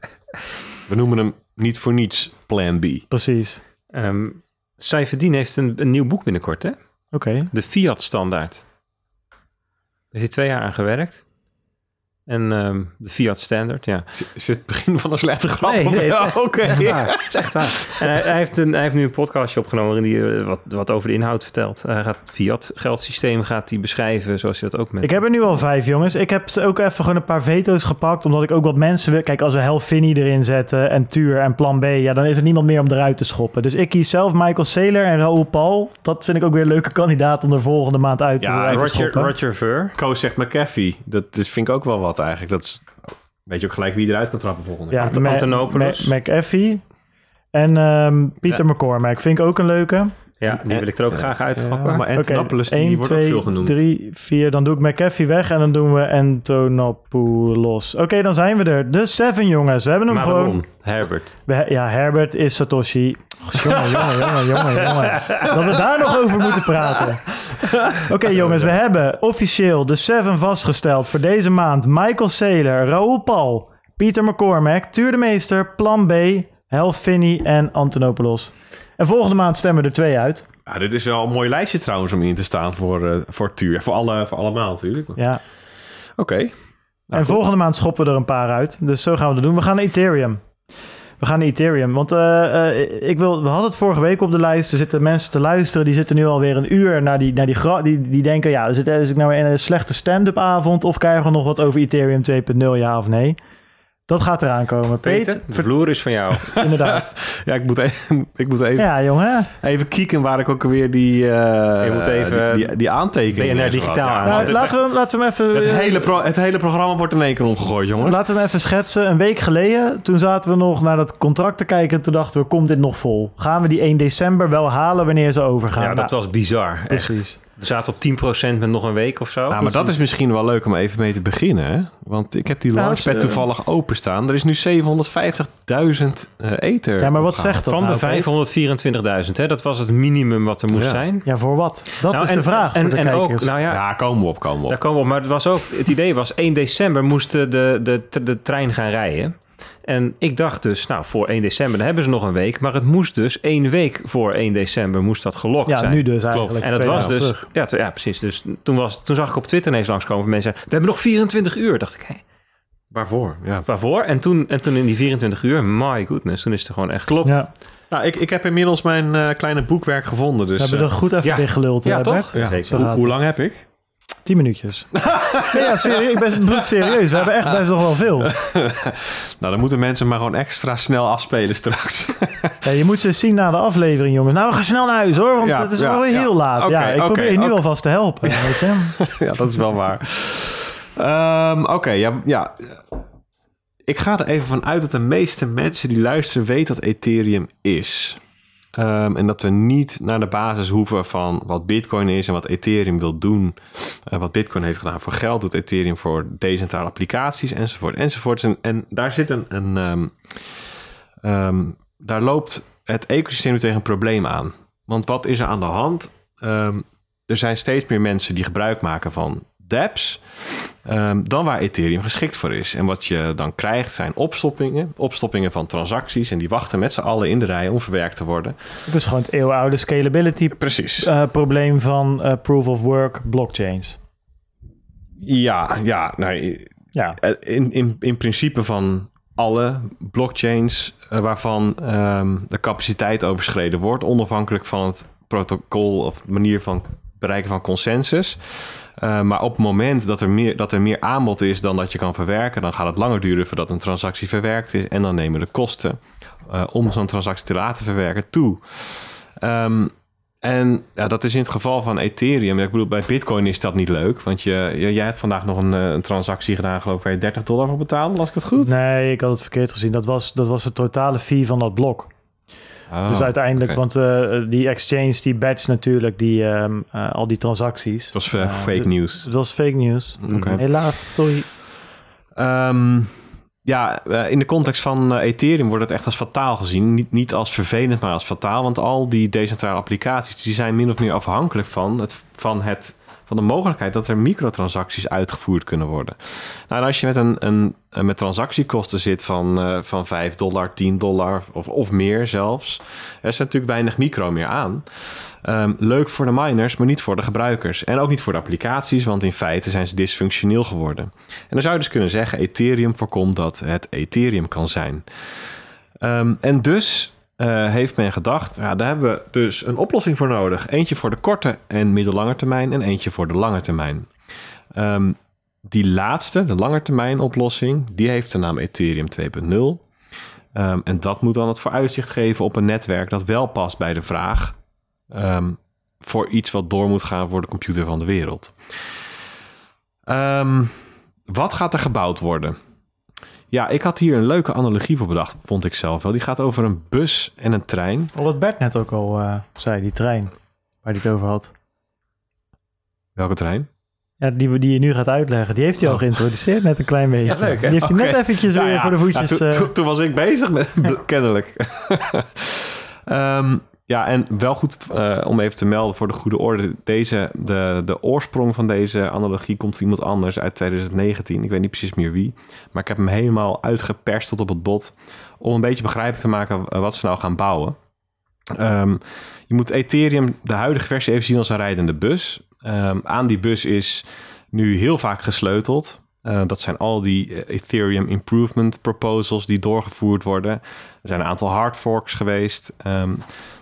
We noemen hem niet voor niets Plan B. Precies. Ehm Saifedin heeft een, een nieuw boek binnenkort, hè? Oké. De Fiat-standaard. Daar is hij twee jaar aan gewerkt. En ehm, de Fiat Standard, ja. Is het begin van een slechte grap? Nee, nee, het is echt, Oké. het is echt waar. Het is echt waar. En hij, hij heeft een, hij heeft nu een podcastje opgenomen waarin hij eh, wat, wat over de inhoud vertelt. Hij gaat het Fiat geldsysteem gaat hij beschrijven zoals je dat ook met... Ik heb er nu al vijf, jongens. Ik heb ze ook even gewoon een paar veto's gepakt. Omdat ik ook wat mensen wil. Kijk, als we Hel Finney erin zetten. En Tuur en Plan B. Ja, dan is er niemand meer om eruit te schoppen. Dus ik kies zelf Michael Saylor en Raoul Paul. Dat vind ik ook weer een leuke kandidaat om er volgende maand uit, Ja, uit te Roger, schoppen. Roger Ver. Koos zegt McAfee. Dat is, vind ik ook wel wat eigenlijk. Dat is, weet je ook gelijk wie eruit kan trappen volgende Ja, Ant- Ma- Antonopoulos. Ma- McAfee. En ehm, Pieter Ja. McCormack vind ik ook een leuke. Ja, die wil ik er ook graag uittrappen. Ja, maar Antonopoulos, die 1, wordt ook 2, veel genoemd. 3, 4. Dan doe ik McAfee weg en dan doen we Antonopoulos. Oké, dan zijn we er. De Seven, jongens. We hebben hem gewoon... Herbert. We- Ja, Herbert is Satoshi. Jongen, jongen, jongen, jongen, jongen. Dat we daar nog over moeten praten. Oké, jongens, we hebben officieel de Seven vastgesteld voor deze maand. Michael Saylor, Raoul Paul, Pieter McCormack, Tuur de Meester, Plan B, Hel Finney en Antonopoulos. En volgende maand stemmen er twee uit. Ja, dit is wel een mooi lijstje trouwens om in te staan voor, eh voor Tuur. Voor, alle, voor allemaal natuurlijk. Ja. Oké. en volgende maand schoppen we er een paar uit. Dus zo gaan we dat doen. We gaan naar Ethereum. We gaan naar Ethereum. Want eh, eh, ik wil, we hadden het vorige week op de lijst. Er zitten mensen te luisteren. Die zitten nu alweer een uur naar die, naar die, die, die denken... Ja, is ik nou in een slechte stand-up avond? Of krijgen we nog wat over Ethereum 2.0? Ja of nee? Dat gaat eraan komen. Peter, Peter, de vloer is van jou. inderdaad. Ja, ik moet even, ik moet even, Ja, jongen. even kieken waar ik ook weer die, eh Je moet even die, die, die aantekeningen... BNR digitaal aan. Nou, laten, we, hem- laten we hem even... het, hele pro- het hele programma wordt in één keer omgegooid, jongens. Laten we hem even schetsen. Een week geleden, toen zaten we nog naar dat contract te kijken. En toen dachten we, komt dit nog vol? Gaan we die 1 december wel halen wanneer ze overgaan? Ja, dat Nou, was bizar. Precies. Zaten op 10% met nog een week of zo. Nou, maar dat is misschien wel leuk om even mee te beginnen. Hè? Want ik heb die Nou, launchpad eh, toevallig openstaan. Er is nu 750.000 eh ether. Ja, maar wat zegt dat Van nou, de 524.000, hè? Dat was het minimum wat er moest Ja. zijn. Ja, voor wat? Dat Nou, is en- de vraag En, voor de en ook, nou ja, Ja, komen we op, komen we op. daar komen we op. Maar het, was ook, het idee was 1 december moesten de, de, de, de trein gaan rijden. En ik dacht dus, nou, voor 1 december, dan hebben ze nog een week. Maar het moest dus één week voor 1 december moest dat gelokt ja, zijn. nu dus eigenlijk. En dat was dus, ja, t- ja, precies. Dus toen, was, toen zag ik op Twitter ineens langskomen van mensen. We hebben nog 24 uur. Dacht ik, hé, Waarvoor? Ja. waarvoor? En toen, en toen in die 24 uur, my goodness, toen is het gewoon echt. Klopt. Ja, Nou, ik, ik heb inmiddels mijn eh, kleine boekwerk gevonden. Dus, we hebben er eh, goed even ja. dichtgeluld. Ja, hè, toch? Ja. Zeker. Hoe, lang heb ik? Tien minuutjes. nee, ja, serieus, ik ben bloed serieus. We hebben echt best nog wel veel. Nou, dan moeten mensen maar gewoon extra snel afspelen straks. Ja, je moet ze zien na de aflevering, jongens. Nou, we gaan snel naar huis, hoor. Want Ja, het is wel heel laat. Ja, ik probeer je nu alvast te helpen, weet je. ja, dat is wel waar. Ehm, Oké, ja, ja. Ik ga er even van uit dat de meeste mensen die luisteren weten wat Ethereum is. Ehm, en dat we niet naar de basis hoeven van wat Bitcoin is en wat Ethereum wil doen. Eh, wat Bitcoin heeft gedaan voor geld, doet Ethereum voor decentrale applicaties enzovoort enzovoort. En, en daar zit een, een ehm, ehm, daar loopt het ecosysteem tegen een probleem aan. Want wat is er aan de hand? Er zijn steeds meer mensen die gebruik maken van dApps ehm, dan waar Ethereum geschikt voor is. En wat je dan krijgt zijn opstoppingen, opstoppingen van transacties en die wachten met z'n allen in de rij om verwerkt te worden. Het is gewoon het eeuwenoude scalability Precies. eh, probleem van eh, proof of work blockchains. Ja, ja, nou, Ja, in, in, in principe van alle blockchains eh, waarvan ehm, de capaciteit overschreden wordt, onafhankelijk van het protocol of manier van bereiken van consensus. Eh, maar op het moment dat er, meer, dat er meer aanbod is dan dat je kan verwerken, dan gaat het langer duren voordat een transactie verwerkt is. En dan nemen de kosten eh, om zo'n transactie te laten verwerken toe. Ehm, en ja, dat is in het geval van Ethereum. Ik bedoel, bij Bitcoin is dat niet leuk. Want je, jij hebt vandaag nog een, eh, een transactie gedaan, geloof ik, waar je 30 dollar voor betaalde. Las ik het goed? nee, ik had het verkeerd gezien. Dat was, dat was de totale fee van dat blok. Oh, dus uiteindelijk, oké. want eh, die exchange, die badge natuurlijk, die, ehm, eh, al die transacties. Het was eh, Eh, fake nieuws. Het was fake news. Oké. Helaas, sorry. Ehm, ja, eh, in de context van eh, Ethereum wordt het echt als fataal gezien. Niet, niet als vervelend, maar als fataal. Want al die decentrale applicaties die zijn min of meer afhankelijk van het, van het van de mogelijkheid dat er microtransacties uitgevoerd kunnen worden. Nou, als je met, een, een, met transactiekosten zit van, uh, van 5 dollar, 10 dollar of, of meer zelfs, er natuurlijk weinig micro meer aan. Um, leuk voor de miners, maar niet voor de gebruikers. En ook niet voor de applicaties, want in feite zijn ze dysfunctioneel geworden. En dan zou je dus kunnen zeggen, Ethereum voorkomt dat het Ethereum kan zijn. Um, en dus uh, heeft men gedacht, ja, daar hebben we dus een oplossing voor nodig. Eentje voor de korte en middellange termijn en eentje voor de lange termijn. Um, die laatste, de lange termijn oplossing, die heeft de naam Ethereum 2.0. Um, en dat moet dan het vooruitzicht geven op een netwerk dat wel past bij de vraag um, voor iets wat door moet gaan voor de computer van de wereld. wat gaat er gebouwd worden? Ja, ik had hier een leuke analogie voor bedacht, vond ik zelf wel. Die gaat over een bus en een trein. Al wat Bert net ook al uh, zei, die trein waar hij het over had. Welke trein? Ja, die, die je nu gaat uitleggen, die heeft hij oh. al geïntroduceerd net een klein beetje. Ja, leuk, hè? Die heeft hij net eventjes nou, weer ja. voor de voetjes... Toen, uh... toen, was ik bezig met, kennelijk. um, Ja, en wel goed uh, om even te melden voor de goede orde. Deze, de, de oorsprong van deze analogie komt van iemand anders uit 2019. Ik weet niet precies meer wie. Maar ik heb hem helemaal uitgeperst tot op het bot. Om een beetje begrijpelijk te maken wat ze nou gaan bouwen. Um, je moet Ethereum, de huidige versie, even zien als een rijdende bus. Um, aan die bus is nu heel vaak gesleuteld. Uh, dat zijn al die Ethereum improvement proposals die doorgevoerd worden. Er zijn een aantal hard forks geweest. Um,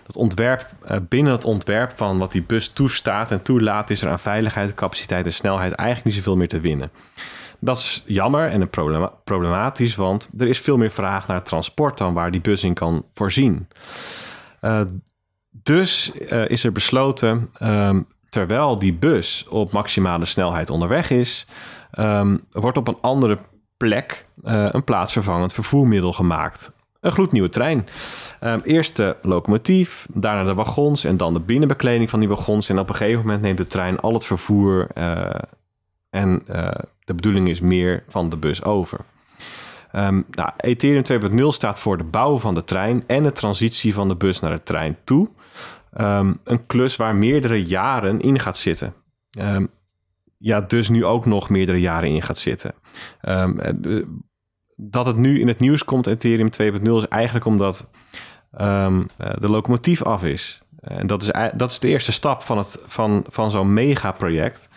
dat ontwerp, uh, binnen het ontwerp van wat die bus toestaat en toelaat, is er aan veiligheid, capaciteit en snelheid eigenlijk niet zoveel meer te winnen. Dat is jammer en problema problematisch, want er is veel meer vraag naar transport dan waar die bus in kan voorzien. Uh, dus uh, is er besloten, um, terwijl die bus op maximale snelheid onderweg is, um, wordt op een andere plek een plaatsvervangend vervoermiddel gemaakt een gloednieuwe trein. Um, eerst de locomotief, daarna de wagons en dan de binnenbekleding van die wagons. En op een gegeven moment neemt de trein al het vervoer uh, en uh, de bedoeling is meer van de bus over. Um, nou, Ethereum 2.0 staat voor de bouw van de trein en de transitie van de bus naar de trein toe. Um, een klus waar meerdere jaren in gaat zitten. ja, dus nu ook nog meerdere jaren in gaat zitten dat het nu in het nieuws komt, Ethereum 2.0, is eigenlijk omdat um, de locomotief af is. En dat is, dat is de eerste stap van, het, van, van zo'n megaproject.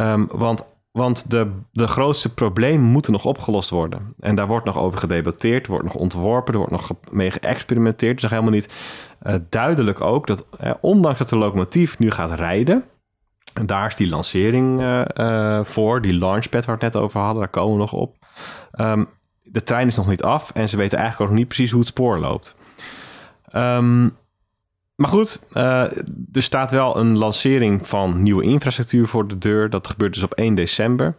Um, want want de, de grootste problemen moeten nog opgelost worden. En daar wordt nog over gedebatteerd, er wordt nog ontworpen, er wordt nog mee geëxperimenteerd. Het is helemaal niet uh, duidelijk ook dat, uh, ondanks dat de locomotief nu gaat rijden, en daar is die lancering voor, die launchpad waar we het net over hadden, daar komen we nog op. Um, de trein is nog niet af en ze weten eigenlijk ook nog niet precies hoe het spoor loopt. Um, maar goed, uh, er staat wel een lancering van nieuwe infrastructuur voor de deur. Dat gebeurt dus op 1 december.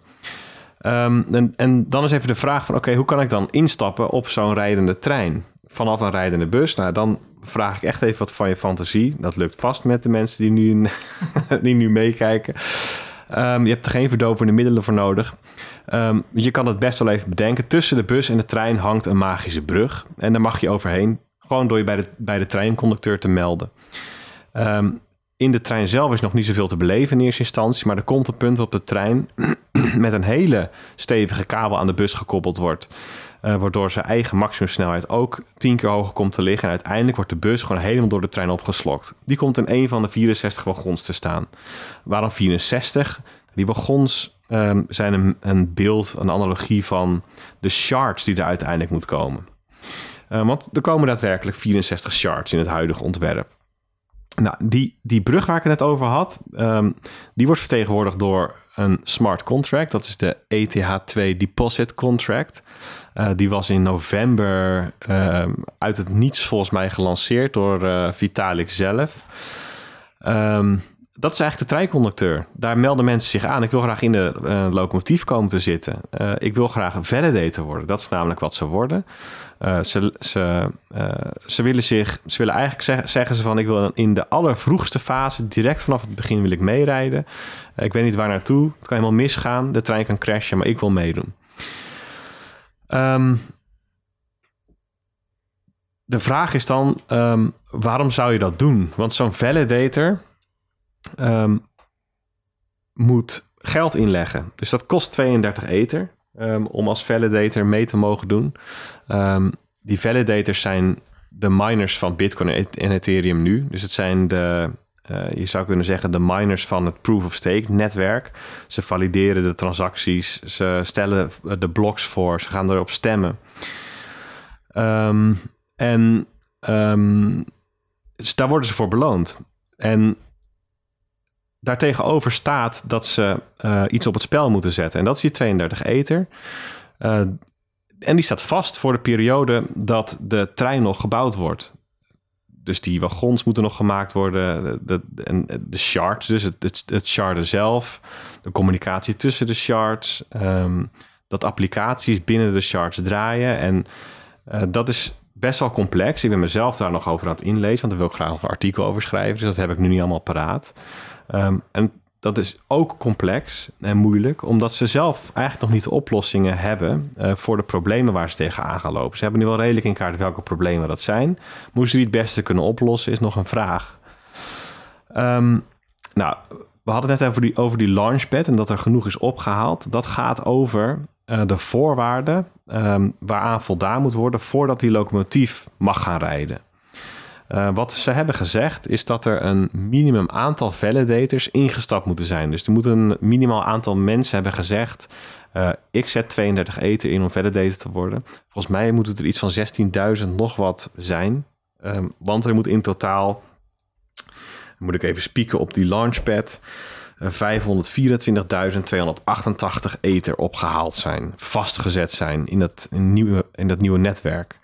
Um, en, en, dan is even de vraag van, oké, hoe kan ik dan instappen op zo'n rijdende trein? Vanaf een rijdende bus? Nou, dan vraag ik echt even wat van je fantasie. Dat lukt vast met de mensen die nu, die nu meekijken. Je hebt er geen verdovende middelen voor nodig. Um, je kan het best wel even bedenken. Tussen de bus en de trein hangt een magische brug. En daar mag je overheen. Gewoon door je bij de, bij de treinconducteur te melden. Um, in de trein zelf is nog niet zoveel te beleven in eerste instantie. Maar er komt een punt op de trein met een hele stevige kabel aan de bus gekoppeld wordt. Uh, waardoor zijn eigen maximumsnelheid ook tien keer hoger komt te liggen. En uiteindelijk wordt de bus gewoon helemaal door de trein opgeslokt. Die komt in een van de 64 wagons te staan. Waarom 64? Die wagons um, zijn een, een, beeld, een analogie van de shards die er uiteindelijk moet komen. Uh, want er komen daadwerkelijk 64 shards in het huidige ontwerp. Nou, die, die brug waar ik het net over had, um, die wordt vertegenwoordigd door een smart contract. Dat is de ETH2 Deposit Contract. Uh, die was in november uit het niets volgens mij gelanceerd door uh, Vitalik zelf. Um, dat is eigenlijk de treinconducteur. Daar melden mensen zich aan. Ik wil graag in de uh, locomotief komen te zitten. Uh, ik wil graag validator worden. Dat is namelijk wat ze worden. Uh, ze, ze, ze willen zich, ze willen eigenlijk zeg, zeggen ze van: ik wil in de allervroegste fase, direct vanaf het begin, wil ik meerijden. ik weet niet waar naartoe. Het kan helemaal misgaan. De trein kan crashen, maar ik wil meedoen. Ehm, de vraag is dan, ehm, waarom zou je dat doen? Want zo'n validator ehm, moet geld inleggen. Dus dat kost 32 ether ehm, om als validator mee te mogen doen. Ehm, die validators zijn de miners van Bitcoin en Ethereum nu. Dus het zijn de, eh, je zou kunnen zeggen, de miners van het proof of stake netwerk. Ze valideren de transacties, ze stellen de blocks voor, ze gaan erop stemmen. En dus daar worden ze voor beloond. En daartegenover staat dat ze eh, iets op het spel moeten zetten. En dat is die 32 ether. Eh, en die staat vast voor de periode dat de trein nog gebouwd wordt. Dus die wagons moeten nog gemaakt worden. De, en de shards, dus het, het, het sharden zelf. De communicatie tussen de shards. ehm, dat applicaties binnen de shards draaien. En eh, dat is best wel complex. Ik ben mezelf daar nog over aan het inlezen. Want daar wil ik graag nog een artikel over schrijven. Dus dat heb ik nu niet allemaal paraat. Ehm, en dat is ook complex en moeilijk, omdat ze zelf eigenlijk nog niet oplossingen hebben eh, voor de problemen waar ze tegenaan gaan lopen. Ze hebben nu wel redelijk in kaart welke problemen dat zijn. Hoe ze die het beste kunnen oplossen is nog een vraag. Ehm, nou, we hadden het net over die, over die launchpad en dat er genoeg is opgehaald. Dat gaat over eh, de voorwaarden ehm, waaraan voldaan moet worden voordat die locomotief mag gaan rijden. Uh, wat ze hebben gezegd is dat er een minimum aantal validators ingestapt moeten zijn. Dus er moet een minimaal aantal mensen hebben gezegd... Uh, ik zet 32 eten in om validator te worden. Volgens mij moet het er iets van 16.000 nog wat zijn. Um, want er moet in totaal... moet ik even spieken op die launchpad... Uh, 524.288 ether opgehaald zijn. Vastgezet zijn in dat, nieuwe, in dat nieuwe netwerk.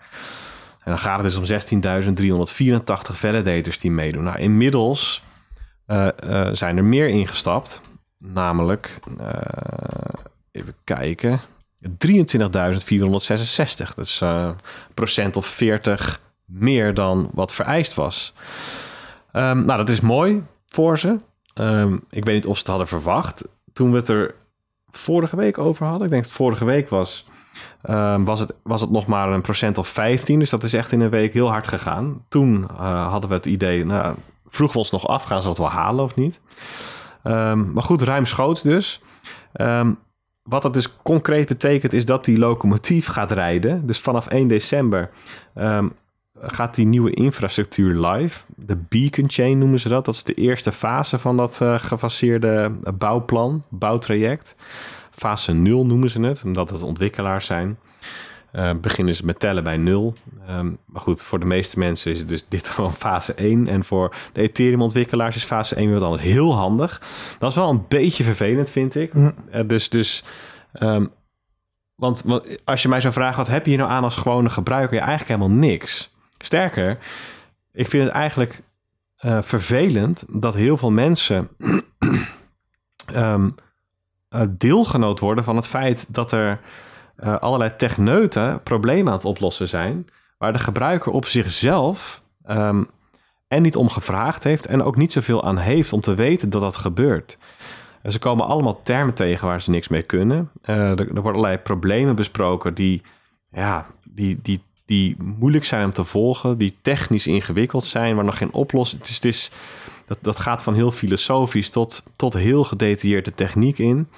En dan gaat het dus om 16.384 validators die meedoen. Nou, inmiddels uh, uh, zijn er meer ingestapt. Namelijk, uh, even kijken, 23.466. Dat is een procent of 40 meer dan wat vereist was. Um, nou, dat is mooi voor ze. Um, ik weet niet of ze het hadden verwacht. Toen we het er vorige week over hadden, ik denk dat het vorige week was... Um, was, het, was het nog maar een procent of 15. Dus dat is echt in een week heel hard gegaan. Toen uh, hadden we het idee, nou, vroegen we ons nog af, gaan ze dat wel halen of niet? Um, maar goed, ruimschoots dus. Um, wat dat dus concreet betekent, is dat die locomotief gaat rijden. Dus vanaf 1 december gaat die nieuwe infrastructuur live. De Beacon Chain noemen ze dat. Dat is de eerste fase van dat uh, gefaseerde bouwplan, bouwtraject. Fase 0 noemen ze het, omdat het ontwikkelaars zijn. Uh, beginnen ze met tellen bij 0. Um, maar goed, voor de meeste mensen is het dus dit gewoon fase 1. En voor de Ethereum-ontwikkelaars is fase 1 weer wat anders. Heel handig. Dat is wel een beetje vervelend, vind ik. Mm. Uh, dus, dus um, want, want, als je mij zou vragen, wat heb je hier nou aan als gewone gebruiker? Ja, eigenlijk helemaal niks. Sterker, ik vind het eigenlijk uh, vervelend dat heel veel mensen um, uh, deelgenoot worden van het feit dat er uh, allerlei techneuten problemen aan het oplossen zijn, waar de gebruiker op zichzelf um, en niet om gevraagd heeft en ook niet zoveel aan heeft om te weten dat dat gebeurt. Ze komen allemaal termen tegen waar ze niks mee kunnen. Uh, er, worden allerlei problemen besproken die, ja, die, die, die moeilijk zijn om te volgen, die technisch ingewikkeld zijn, waar nog geen oplossing is. Het is dat, dat gaat van heel filosofisch tot, tot heel gedetailleerde techniek in.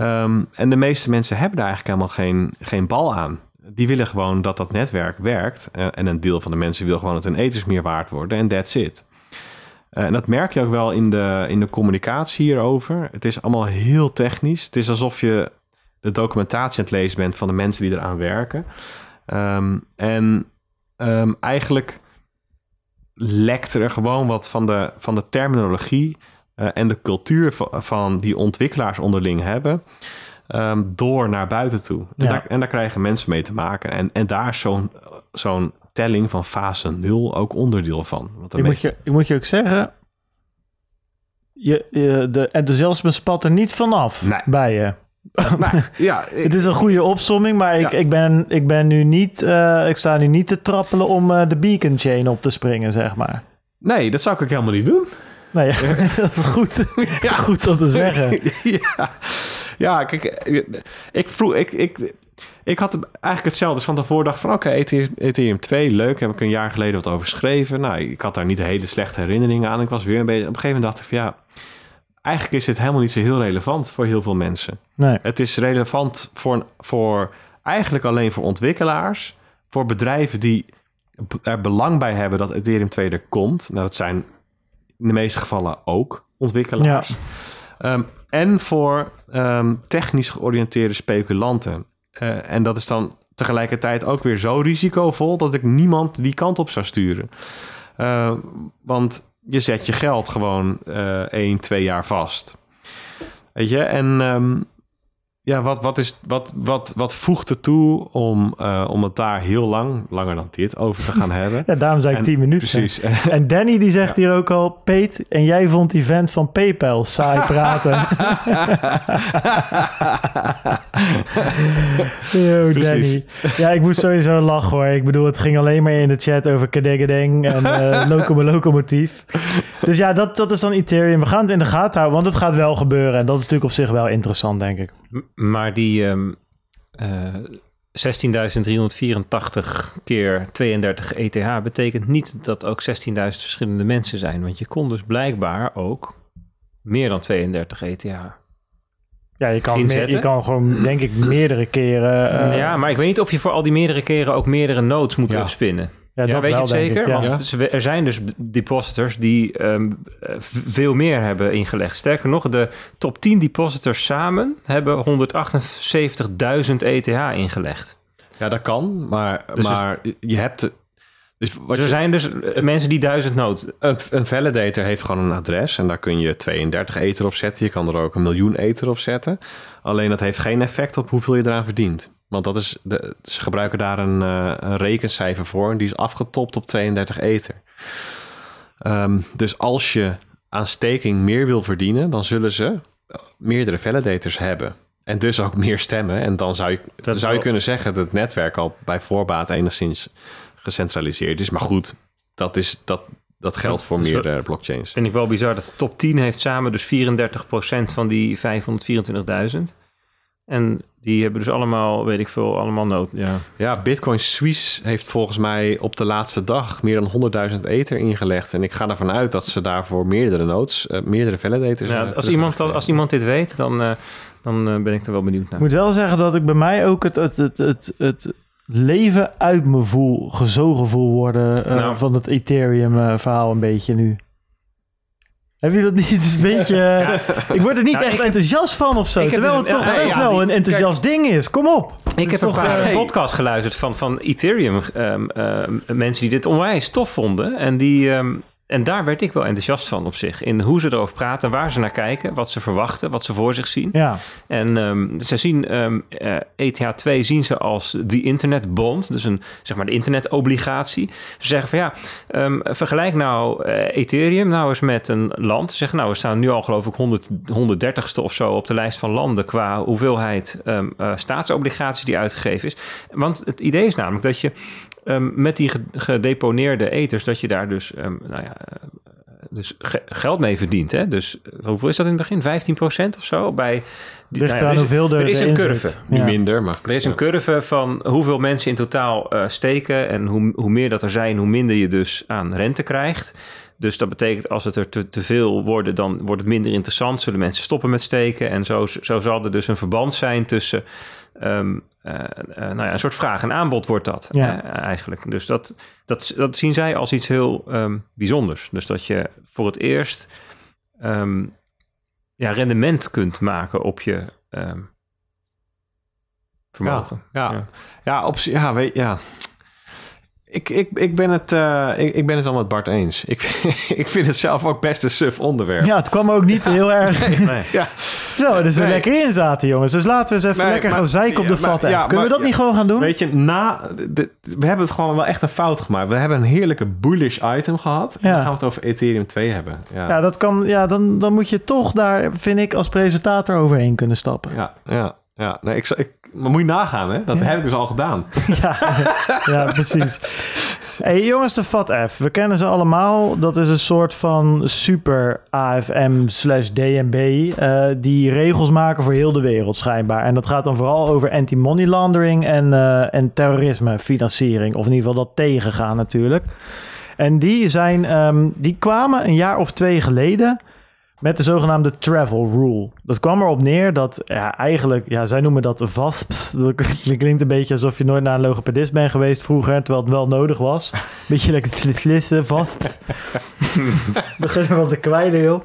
Um, en de meeste mensen hebben daar eigenlijk helemaal geen, geen bal aan. Die willen gewoon dat dat netwerk werkt. Uh, en een deel van de mensen wil gewoon dat hun etens meer waard worden. En that's it. Uh, en dat merk je ook wel in de, in de communicatie hierover. Het is allemaal heel technisch. Het is alsof je de documentatie aan het lezen bent van de mensen die eraan werken. Um, en um, eigenlijk lekt er gewoon wat van de, van de terminologie uh, en de cultuur van, van, die ontwikkelaars onderling hebben. Um, door naar buiten toe. Ja. En, daar, en, daar, krijgen mensen mee te maken. En, en daar is zo'n zo'n telling van fase 0 ook onderdeel van. Want ik, moet je, ik moet je ook zeggen, je, je, de enthousiasme spat er niet vanaf nee. bij je. nou, ja, ik, het is een goede opsomming, maar ik, ja. ik, ben, ik ben nu niet, uh, ik sta nu niet te trappelen om uh, de beacon chain op te springen, zeg maar. Nee, dat zou ik ook helemaal niet doen. Nee, dat is goed, ja. goed om te zeggen. ja. ja, kijk, ik, vroeg, ik, ik, ik had eigenlijk hetzelfde. Dus van tevoren dacht van oké, Ethereum, Ethereum 2, leuk. Heb ik een jaar geleden wat over geschreven. Nou, ik had daar niet hele slechte herinneringen aan. Ik was weer een beetje... Op een gegeven moment dacht ik van ja... Eigenlijk is dit helemaal niet zo heel relevant voor heel veel mensen. Nee. Het is relevant voor, voor eigenlijk alleen voor ontwikkelaars. Voor bedrijven die er belang bij hebben dat Ethereum 2 er komt. Nou, dat zijn in de meeste gevallen ook ontwikkelaars. Ehm, en voor ehm, technisch georiënteerde speculanten. Eh, en dat is dan tegelijkertijd ook weer zo risicovol dat ik niemand die kant op zou sturen. Uh, want je zet je geld gewoon uh, één, twee jaar vast. Weet je, en um, ja, wat, wat, is, wat, wat, wat voegt er toe om, uh, om het daar heel lang, langer dan dit, over te gaan hebben? ja, daarom zei ik En- 10 minuten. Precies. En Danny die zegt hier ook al, Peet, en jij vond die vent van PayPal saai praten. Yo, Precies. Danny. Ja, ik moest sowieso lachen hoor. Ik bedoel, het ging alleen maar in de chat over kadegedeng en eh locomo locomotief. Dus ja, dat, dat is dan Ethereum. We gaan het in de gaten houden, want het gaat wel gebeuren. En dat is natuurlijk op zich wel interessant, denk ik. Maar die ehm, eh 16.384 keer 32 ETH betekent niet dat ook 16.000 verschillende mensen zijn. Want je kon dus blijkbaar ook meer dan 32 ETH. Ja, je kan, meer, je kan gewoon, denk ik, meerdere keren... eh, ja, maar ik weet niet of je voor al die meerdere keren ook meerdere nodes moet Ja. upspinnen. Ja, Ja, dat weet je wel, het denk zeker? ik, ja. Want er zijn dus depositors die ehm, eh, veel meer hebben ingelegd. Sterker nog, de top 10 depositors samen hebben 178.000 ETH ingelegd. Ja, dat kan, maar, Dus maar je hebt... Dus wat er je, zijn dus mensen die 1000 nodes... een, een validator heeft gewoon een adres en daar kun je 32 ether op zetten. Je kan er ook een miljoen ether op zetten. Alleen dat heeft geen effect op hoeveel je eraan verdient. Want dat is de, ze gebruiken daar een, eh, een rekencijfer voor en die is afgetopt op 32 ether. Ehm, dus als je aan staking meer wil verdienen, dan zullen ze meerdere validators hebben. En dus ook meer stemmen. En dan zou je, Dat zou je wel- kunnen zeggen dat het netwerk al bij voorbaat enigszins gecentraliseerd is. Maar goed, dat, is, dat, dat geldt voor Dat is wel- meerdere blockchains. Vind ik wel bizar dat de top 10 heeft samen dus 34% van die 524.000. En die hebben dus allemaal, weet ik veel, allemaal nood. Ja. Ja, Bitcoin Suisse heeft volgens mij op de laatste dag meer dan 100.000 ether ingelegd. En ik ga ervan uit dat ze daarvoor meerdere nodes, eh, meerdere validators Ja, eh, als, iemand, hebben als iemand dit weet, dan, eh, dan eh, ben ik er wel benieuwd naar. Ik moet wel zeggen dat ik bij mij ook het, het, het, het, het leven uit me voel, gezogen voel worden eh, Nou. van het Ethereum-verhaal een beetje nu. Heb je dat niet? Het is een beetje... eh, Ik word er niet Nou, echt ik- enthousiast van of zo. Terwijl het een- toch ja, best ja, wel die- een enthousiast ding is. Kom op. Ik heb een toch, paar eh, podcasts geluisterd van, van Ethereum. ehm, ehm, mensen die dit onwijs tof vonden. En, die, ehm, en daar werd ik wel enthousiast van op zich. In hoe ze erover praten, waar ze naar kijken, wat ze verwachten, wat ze voor zich zien. Ja, En ehm, ze zien ehm eh, ETH 2 zien ze als de internetbond, dus een zeg maar de internetobligatie. Ze zeggen van ja, ehm, vergelijk nou eh, Ethereum nou eens met een land. Ze zeggen nou, we staan nu al geloof ik 100, 130ste of zo op de lijst van landen qua hoeveelheid ehm, eh, staatsobligatie die uitgegeven is. Want het idee is namelijk dat je ehm, met die ge- gedeponeerde ethers, dat je daar dus, ehm, nou ja, eh, dus ge- geld mee verdient. Hè? Dus eh, hoeveel is dat in het begin? 15% of zo? Bij, die- ligt nou ja, er is- hoeveel er er is een curve. Ja. minder, maar... Er is een curve van hoeveel mensen in totaal eh, steken. En hoe, hoe meer dat er zijn, hoe minder je dus aan rente krijgt. Dus dat betekent als het er te, te veel worden, dan wordt het minder interessant. Zullen mensen stoppen met steken. En zo, zo zal er dus een verband zijn tussen. Ehm, eh, eh, nou ja, een soort vraag en aanbod wordt dat Ja. eh, eigenlijk. Dus dat, dat, dat zien zij als iets heel ehm, bijzonders. Dus dat je voor het eerst ehm, ja, rendement kunt maken op je vermogen. Ja, Ja. ja. op, ja, weet, ja. Ik, ik, ik, ben het, eh, ik, ik ben het wel met Bart eens. Ik, ik vind het zelf ook best een suf onderwerp. Ja, het kwam ook niet heel erg... Nee. Ja, Terwijl we er Nee. lekker in zaten, jongens. Dus laten we eens even Nee, lekker maar- gaan zeiken op de vat. ja, Kunnen we dat niet gewoon gaan doen? Weet je, na, de, we hebben het gewoon wel echt een fout gemaakt. We hebben een heerlijke bullish item gehad. En dan gaan we het over Ethereum 2 hebben. Ja, Ja, dat kan, ja dan, dan moet je toch daar, vind ik, als presentator overheen kunnen stappen. ja, ja. Ja, nee, ik, ik, maar moet je nagaan, hè? Dat heb ik dus al gedaan. ja, ja, precies. Hey, jongens, de FATF. We kennen ze allemaal. Dat is een soort van super AFM slash DNB... Uh, die regels maken voor heel de wereld schijnbaar. En dat gaat dan vooral over anti-money laundering en, uh, en terrorismefinanciering. Of in ieder geval dat tegengaan natuurlijk. En die, zijn, um, die kwamen een jaar of twee geleden met de zogenaamde travel rule. Dat kwam erop neer dat ja, eigenlijk, ja, zij noemen dat VASPs. Dat klinkt een beetje alsof je nooit naar een logopedist bent geweest vroeger, terwijl het wel nodig was. Beetje lekker slissen, VASPs. Beginnen van de kwijlen, joh.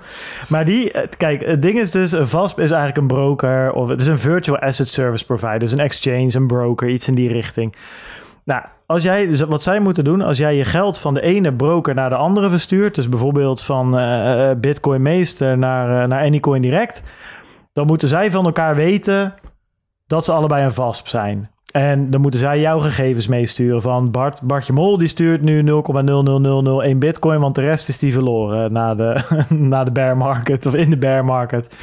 Maar die, kijk, het ding is dus, een VASP is eigenlijk een broker, of het is een virtual asset service provider, dus een exchange, een broker, iets in die richting. Nou, als jij, dus wat zij moeten doen, als jij je geld van de ene broker naar de andere verstuurt, dus bijvoorbeeld van uh, Bitcoin Meester naar, uh, naar Anycoin Direct, dan moeten zij van elkaar weten dat ze allebei een VASP zijn. En dan moeten zij jouw gegevens meesturen van Bart, Bartje Mol die stuurt nu 0,00001 bitcoin, want de rest is die verloren na de, na de bear market of in de bear market.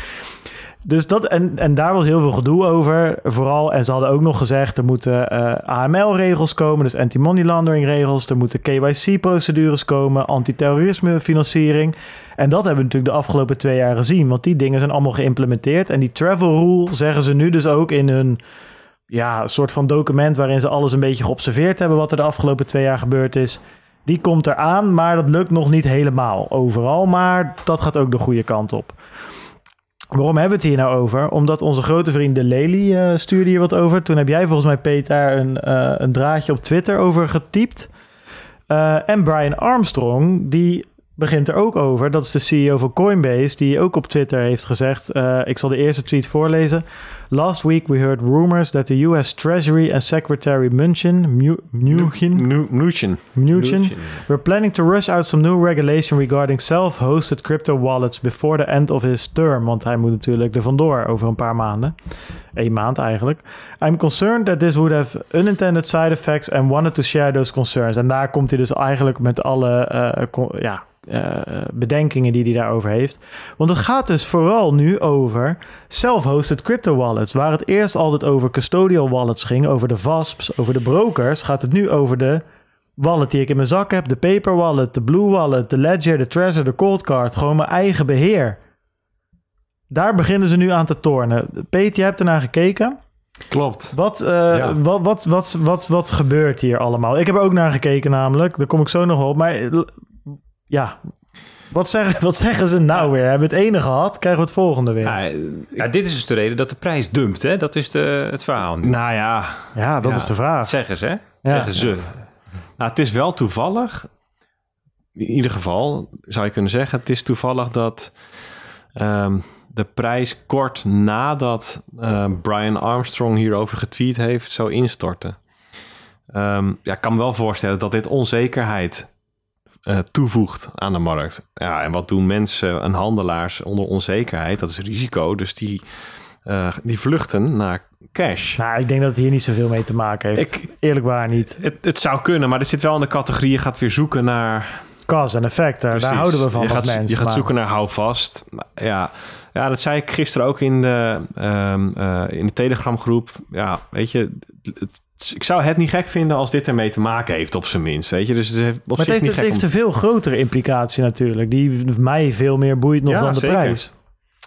Dus dat, en, en daar was heel veel gedoe over. Vooral, en ze hadden ook nog gezegd, er moeten uh, AML-regels komen, dus anti-money laundering regels. Er moeten KYC-procedures komen, antiterrorisme financiering. En dat hebben we natuurlijk de afgelopen twee jaar gezien, want die dingen zijn allemaal geïmplementeerd. En die travel rule zeggen ze nu dus ook in hun ja, soort van document waarin ze alles een beetje geobserveerd hebben wat er de afgelopen twee jaar gebeurd is. Die komt eraan, maar dat lukt nog niet helemaal overal. Maar dat gaat ook de goede kant op. Waarom hebben we het hier nou over? Omdat onze grote vriend De Lely uh, stuurde hier wat over. Toen heb jij volgens mij, Peter, een, uh, een draadje op Twitter over getypt. Uh, en Brian Armstrong, die begint er ook over. Dat is de CEO van Coinbase, die ook op Twitter heeft gezegd... ik zal de eerste tweet voorlezen. Last week we heard rumors that the US Treasury and Secretary Mnuchin, Mnuchin, Mnuchin, were planning to rush out some new regulation regarding self-hosted crypto wallets before the end of his term. Want hij moet natuurlijk er vandoor over een paar maanden. Een maand eigenlijk. I'm concerned that this would have unintended side effects and wanted to share those concerns. En daar komt hij dus eigenlijk met alle uh, ja, uh, bedenkingen die hij daarover heeft. Want het gaat dus vooral nu over self-hosted crypto wallets. Waar het eerst altijd over custodial wallets ging, over de VASPs, over de brokers, gaat het nu over de wallet die ik in mijn zak heb, de paper wallet, de blue wallet, de ledger, de trezor, de cold card, gewoon mijn eigen beheer. Daar beginnen ze nu aan te tornen. Peet, je hebt ernaar gekeken. Klopt. Wat, uh, ja. wat, wat, wat, wat, wat gebeurt hier allemaal? Ik heb er ook naar gekeken namelijk. Daar kom ik zo nog op. Maar ja, wat zeggen, wat zeggen ze nou weer? Hebben we het ene gehad, krijgen we het volgende weer. Ja, ja, dit is dus de reden dat de prijs dumpt, hè? Dat is de, het verhaal nu. Nou ja. Ja, dat ja, is de vraag. Dat zeggen ze, hè? Zeggen ze. Nou, het is wel toevallig. In ieder geval zou je kunnen zeggen, het is toevallig dat um, de prijs kort nadat uh, Brian Armstrong hierover getweet heeft, zo instorten. Um, ja, ik kan me wel voorstellen dat dit onzekerheid uh, toevoegt aan de markt. Ja, en wat doen mensen en handelaars onder onzekerheid? Dat is risico. Dus die, uh, die vluchten naar cash. Nou, ik denk dat het hier niet zoveel mee te maken heeft. Ik, Eerlijk waar niet. Het, het zou kunnen, maar er zit wel in de categorie... je gaat weer zoeken naar... Cause en effect, daar, daar houden we van je als gaat, mensen. Je gaat maar... zoeken naar houvast. Ja, ja, dat zei ik gisteren ook in de, um, uh, in de Telegram groep. Ja, weet je, het, ik zou het niet gek vinden als dit ermee te maken heeft, op zijn minst. Weet je? Dus het heeft, op maar het heeft, niet het heeft om... een veel grotere implicatie natuurlijk, die mij veel meer boeit nog ja, dan de zeker. prijs.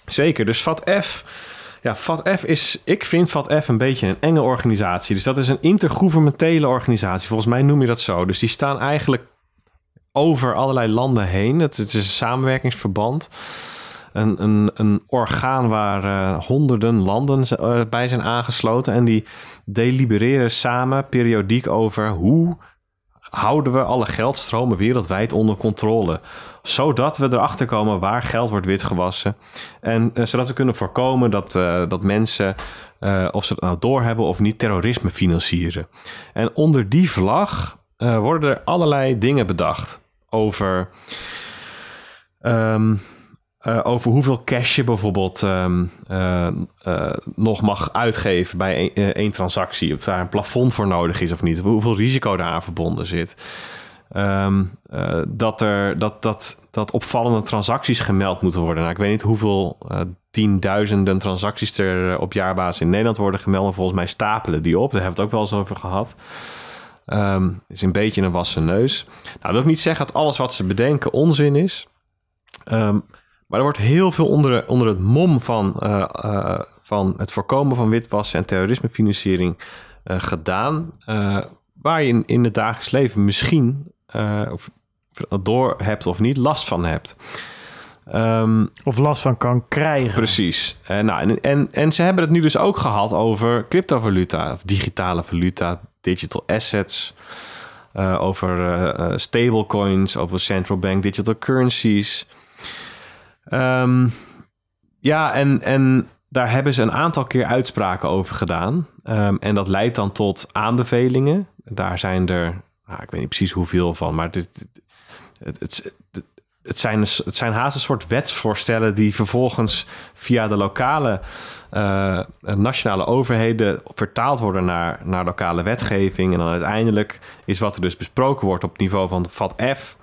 Zeker, dus FATF. Ja, FATF is, ik vind FATF een beetje een enge organisatie. Dus dat is een intergouvernementele organisatie. Volgens mij noem je dat zo. Dus die staan eigenlijk over allerlei landen heen. Het, het is een samenwerkingsverband. Een, een, een orgaan waar uh, honderden landen uh, bij zijn aangesloten. En die delibereren samen periodiek over hoe houden we alle geldstromen wereldwijd onder controle. Zodat we erachter komen waar geld wordt witgewassen. En uh, zodat we kunnen voorkomen dat, dat mensen, of ze het nou doorhebben of niet, terrorisme financieren. En onder die vlag worden er allerlei dingen bedacht over... Um, uh, over hoeveel cash je bijvoorbeeld um, uh, uh, nog mag uitgeven bij één transactie. Of daar een plafond voor nodig is of niet. Hoeveel risico daaraan verbonden zit. ehm, eh, dat er dat, dat, dat opvallende transacties gemeld moeten worden. Nou, ik weet niet hoeveel tienduizenden transacties er op jaarbasis in Nederland worden gemeld. Maar volgens mij stapelen die op. Daar hebben we het ook wel eens over gehad. Um, is een beetje een wassen neus. Nou, dat wil ik niet zeggen dat alles wat ze bedenken onzin is. Um, maar er wordt heel veel onder, onder het mom van, uh, uh, van het voorkomen van witwassen en terrorismefinanciering uh, gedaan. waar je in, in het dagelijks leven misschien, of door hebt of niet, last van hebt. Um, of last van kan krijgen. Precies. Nou, en, en, en ze hebben het nu dus ook gehad over cryptovaluta, of digitale valuta, digital assets, over stablecoins, over central bank digital currencies. Um, ja, en, en daar hebben ze een aantal keer uitspraken over gedaan. Um, en dat leidt dan tot aanbevelingen. Daar zijn er, nou, ik weet niet precies hoeveel van, maar dit, het, het, het, zijn, het zijn haast een soort wetsvoorstellen die vervolgens via de lokale uh, nationale overheden vertaald worden naar, naar lokale wetgeving. En dan uiteindelijk is wat er dus besproken wordt op het niveau van de FATF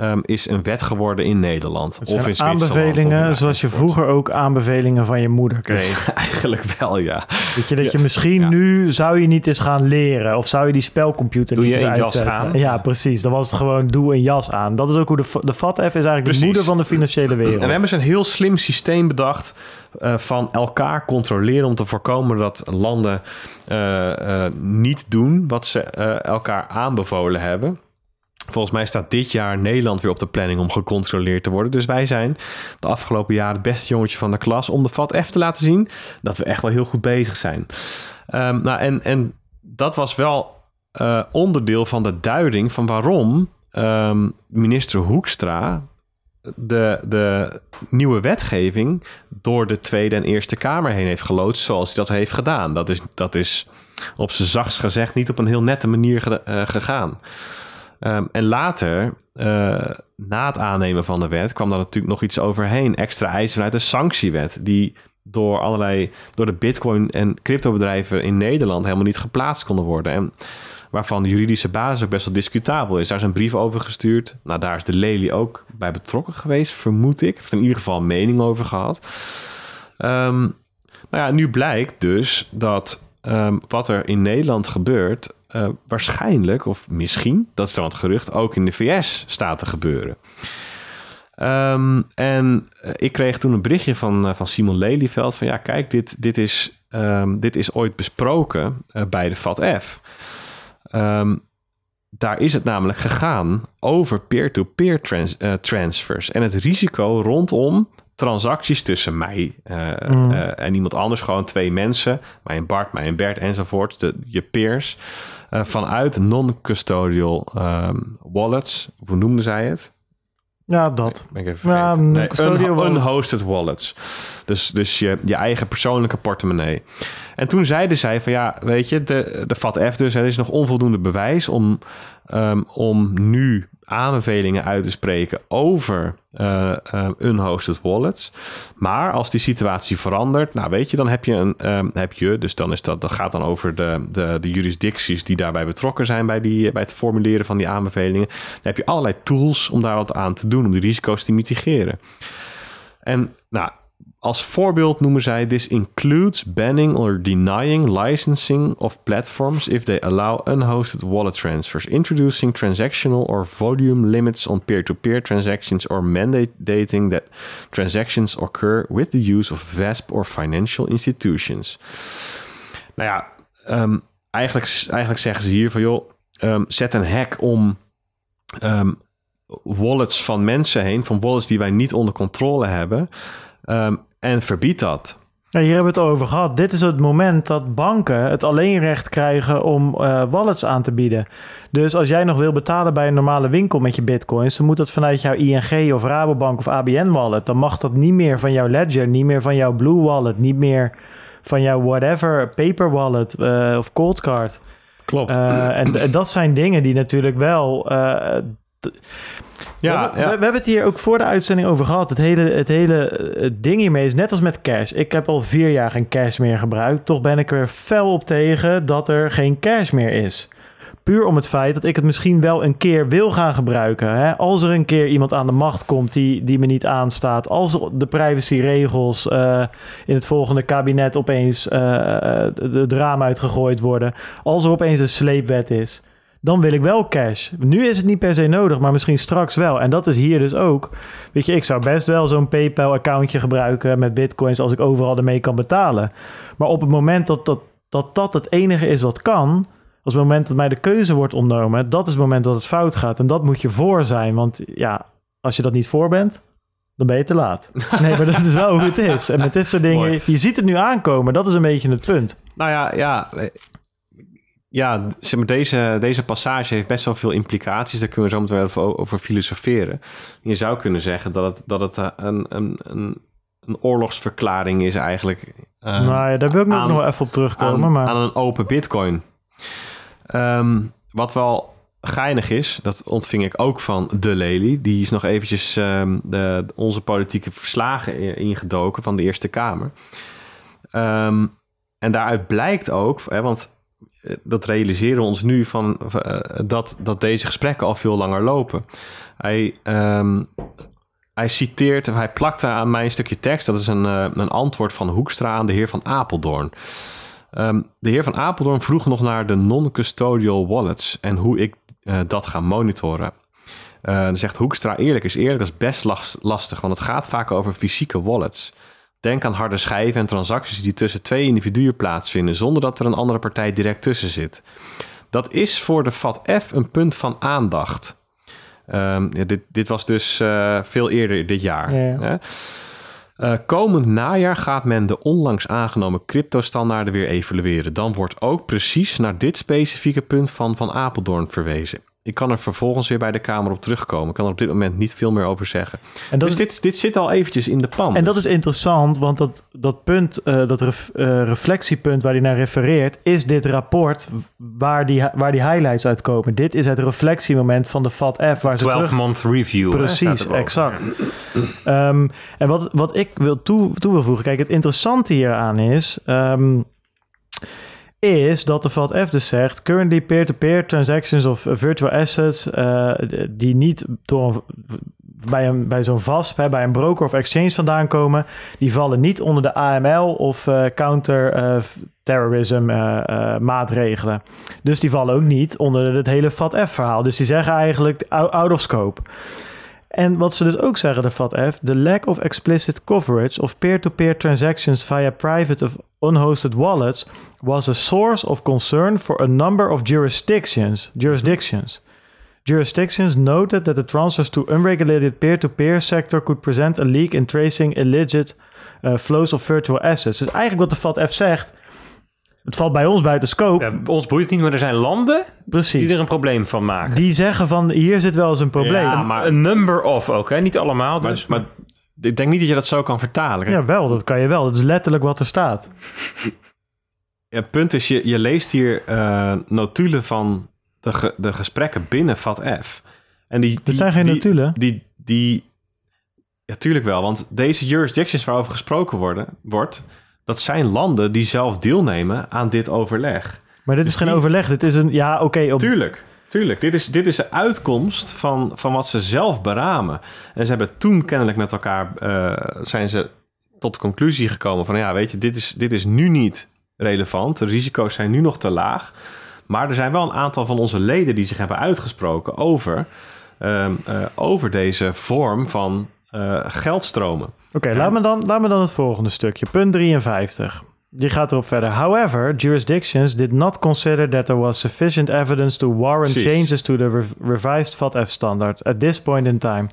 um, is een wet geworden in Nederland. Het of in aanbevelingen, zoals je vroeger ook aanbevelingen van je moeder kreeg. Eigenlijk wel, ja. Weet je, dat je misschien nu zou je niet eens gaan leren. Of zou je die spelcomputer doe niet eens uitzetten. Jas aan? Ja, precies. Dan was het gewoon doe een jas aan. Dat is ook hoe de, de FATF is eigenlijk precies. de moeder van de financiële wereld. En hebben ze een heel slim systeem bedacht... Uh, van elkaar controleren om te voorkomen dat landen uh, uh, niet doen wat ze elkaar aanbevolen hebben. Volgens mij staat dit jaar Nederland weer op de planning om gecontroleerd te worden. Dus wij zijn de afgelopen jaren het beste jongetje van de klas om de VAT F te laten zien dat we echt wel heel goed bezig zijn. Um, nou, en, en dat was wel uh, onderdeel van de duiding van waarom um, minister Hoekstra de, de nieuwe wetgeving door de Tweede en Eerste Kamer heen heeft geloodst zoals hij dat heeft gedaan. Dat is, dat is op zijn zachtst gezegd niet op een heel nette manier ge, uh, gegaan. Um, en later, uh, na het aannemen van de wet, kwam daar natuurlijk nog iets overheen. Extra eisen vanuit de sanctiewet, die door allerlei, door de bitcoin- en cryptobedrijven in Nederland helemaal niet geplaatst konden worden. En waarvan de juridische basis ook best wel discutabel is. Daar is een brief over gestuurd. Nou, daar is de Lely ook bij betrokken geweest, vermoed ik. Heeft in ieder geval een mening over gehad. Um, nou ja, nu blijkt dus dat um, wat er in Nederland gebeurt, uh, waarschijnlijk, of misschien, dat is dan het gerucht, ook in de VS staat te gebeuren. Um, en uh, ik kreeg toen een berichtje van, uh, van Simon Lelyveld van ja, kijk, dit, dit, is, um, dit is ooit besproken bij de FATF. Um, daar is het namelijk gegaan over peer-to-peer -peer trans transfers en het risico rondom transacties tussen mij uh, mm. uh, en iemand anders. Gewoon twee mensen, mij en Bart, mij en Bert enzovoort. De, je peers. Uh, vanuit non-custodial um, wallets. Hoe noemden zij het? Ja, dat. Ben ik even ja, nee, un unhosted wallets. Dus, dus je, je eigen persoonlijke portemonnee. En toen zeiden zij van ja, weet je, de, de FATF dus, er is nog onvoldoende bewijs om, um, om nu aanbevelingen uit te spreken over uh, uh, unhosted wallets. Maar als die situatie verandert, nou weet je, dan heb je een, um, heb je, dus dan is dat, dat gaat dan over de, de, de jurisdicties die daarbij betrokken zijn bij, die, bij het formuleren van die aanbevelingen. Dan heb je allerlei tools om daar wat aan te doen, om die risico's te mitigeren. En nou, als voorbeeld noemen zij: This includes banning or denying licensing of platforms if they allow unhosted wallet transfers, introducing transactional or volume limits on peer-to-peer transactions, or mandating that transactions occur with the use of VASP or financial institutions. Nou ja, um, eigenlijk, eigenlijk zeggen ze hier van joh, um, zet een hack om um, wallets van mensen heen, van wallets die wij niet onder controle hebben. Um, en verbied dat. Ja, hier hebben we het over gehad. Dit is het moment dat banken het alleenrecht krijgen om uh, wallets aan te bieden. Dus als jij nog wil betalen bij een normale winkel met je bitcoins, dan moet dat vanuit jouw ING of Rabobank of ABN wallet. Dan mag dat niet meer van jouw Ledger, niet meer van jouw Blue wallet, niet meer van jouw whatever, paper wallet uh, of cold card. Klopt. Uh, en, en, dat zijn dingen die natuurlijk wel ja, we, ja. We, we, hebben het hier ook voor de uitzending over gehad. Het hele, het hele het ding hiermee is net als met cash. Ik heb al vier jaar geen cash meer gebruikt. Toch ben ik er fel op tegen dat er geen cash meer is. Puur om het feit dat ik het misschien wel een keer wil gaan gebruiken. Hè? Als er een keer iemand aan de macht komt die, die me niet aanstaat. Als de privacyregels uh, in het volgende kabinet opeens uh, de, de raam uitgegooid worden. Als er opeens een sleepwet is. Dan wil ik wel cash. Nu is het niet per se nodig, maar misschien straks wel. En dat is hier dus ook. Weet je, ik zou best wel zo'n PayPal-accountje gebruiken met bitcoins als ik overal ermee kan betalen. Maar op het moment dat dat, dat, dat het enige is wat kan, als het moment dat mij de keuze wordt ontnomen, dat is het moment dat het fout gaat. En dat moet je voor zijn. Want ja, als je dat niet voor bent, dan ben je te laat. Nee, maar dat is wel hoe het is. En met dit soort dingen, je ziet het nu aankomen. Dat is een beetje het punt. Nou ja, ja, ja zeg maar, deze, deze passage heeft best wel veel implicaties. Daar kunnen we zo meteen over, over filosoferen. Je zou kunnen zeggen dat het, dat het eh, een, een, een, een oorlogsverklaring is eigenlijk. Uh, nou ja, daar wil ik nog wel even op terugkomen. Aan, maar... aan een open bitcoin. Um, wat wel geinig is, dat ontving ik ook van De Lely. Die is nog eventjes um, de, onze politieke verslagen ingedoken van de Eerste Kamer. Um, en daaruit blijkt ook, hè, want dat realiseren we ons nu van uh, dat, dat deze gesprekken al veel langer lopen. Hij, um, hij citeert, hij plakt aan mijn stukje tekst, dat is een, uh, een antwoord van Hoekstra aan de heer van Apeldoorn. Um, de heer van Apeldoorn vroeg nog naar de non-custodial wallets en hoe ik dat ga monitoren. Uh, dan zegt Hoekstra, eerlijk is eerlijk, dat is best lastig, want het gaat vaak over fysieke wallets. Denk aan harde schijven en transacties die tussen twee individuen plaatsvinden, zonder dat er een andere partij direct tussen zit. Dat is voor de FATF een punt van aandacht. Um, ja, dit, dit, was dus uh, veel eerder dit jaar. Ja, ja. Uh, komend najaar gaat men de onlangs aangenomen cryptostandaarden weer evalueren. Dan wordt ook precies naar dit specifieke punt van Van Apeldoorn verwezen. Ik kan er vervolgens weer bij de Kamer op terugkomen. Ik kan er op dit moment niet veel meer over zeggen. En dat dus is, dit, dit zit al eventjes in de pan. En dat is interessant, want dat, dat punt, uh, dat ref, uh, reflectiepunt waar hij naar refereert, is dit rapport waar die, waar die highlights uitkomen. Dit is het reflectiemoment van de FATF. Waar ze 12-month review. Precies, exact. um, en wat, wat ik wil toe, toe wil voegen, kijk, het interessante hieraan is... Um, is dat de FATF dus zegt... currently peer-to-peer transactions of virtual assets... Uh, die niet door bij, een, bij zo'n VASP, hè, bij een broker of exchange vandaan komen... die vallen niet onder de AML of uh, counter-terrorism uh, maatregelen. Dus die vallen ook niet onder het hele FATF-verhaal. Dus die zeggen eigenlijk out of scope. En wat ze dus ook zeggen, de FATF, the lack of explicit coverage of peer-to-peer transactions via private of unhosted wallets was a source of concern for a number of jurisdictions. Jurisdictions. Jurisdictions noted that the transfers to unregulated peer-to-peer sector could present a leak in tracing illicit uh, flows of virtual assets. Dus eigenlijk wat de FATF zegt, het valt bij ons buiten scope. Ja, ons boeit het niet, maar er zijn landen Precies. die er een probleem van maken. Die zeggen van, hier zit wel eens een probleem. Ja, maar een number of ook, hè? niet allemaal. Dus, maar, maar ik denk niet dat je dat zo kan vertalen. Ja, wel, dat kan je wel. Dat is letterlijk wat er staat. Ja, het punt is, je, je leest hier uh, notulen van de, ge, de gesprekken binnen FATF. En die, die, Dit zijn geen die, notulen. Die, die, ja, tuurlijk wel. Want deze jurisdictions waarover gesproken worden, wordt... dat zijn landen die zelf deelnemen aan dit overleg. Maar dit is Dus geen die- overleg. Dit is een, ja, oké. op Tuurlijk, tuurlijk. Dit is, dit is de uitkomst van, van wat ze zelf beramen. En ze hebben toen kennelijk met elkaar... eh, zijn ze tot de conclusie gekomen van... ja, weet je, dit is, dit is nu niet relevant. De risico's zijn nu nog te laag. Maar er zijn wel een aantal van onze leden... die zich hebben uitgesproken over, ehm, eh, over deze vorm van eh, geldstromen. Oké, laat, me dan, laat me dan het volgende stukje. Punt 53. Die gaat erop verder. However, jurisdictions did not consider that there was sufficient evidence to warrant Precies. changes to the rev- revised FATF standard at this point in time.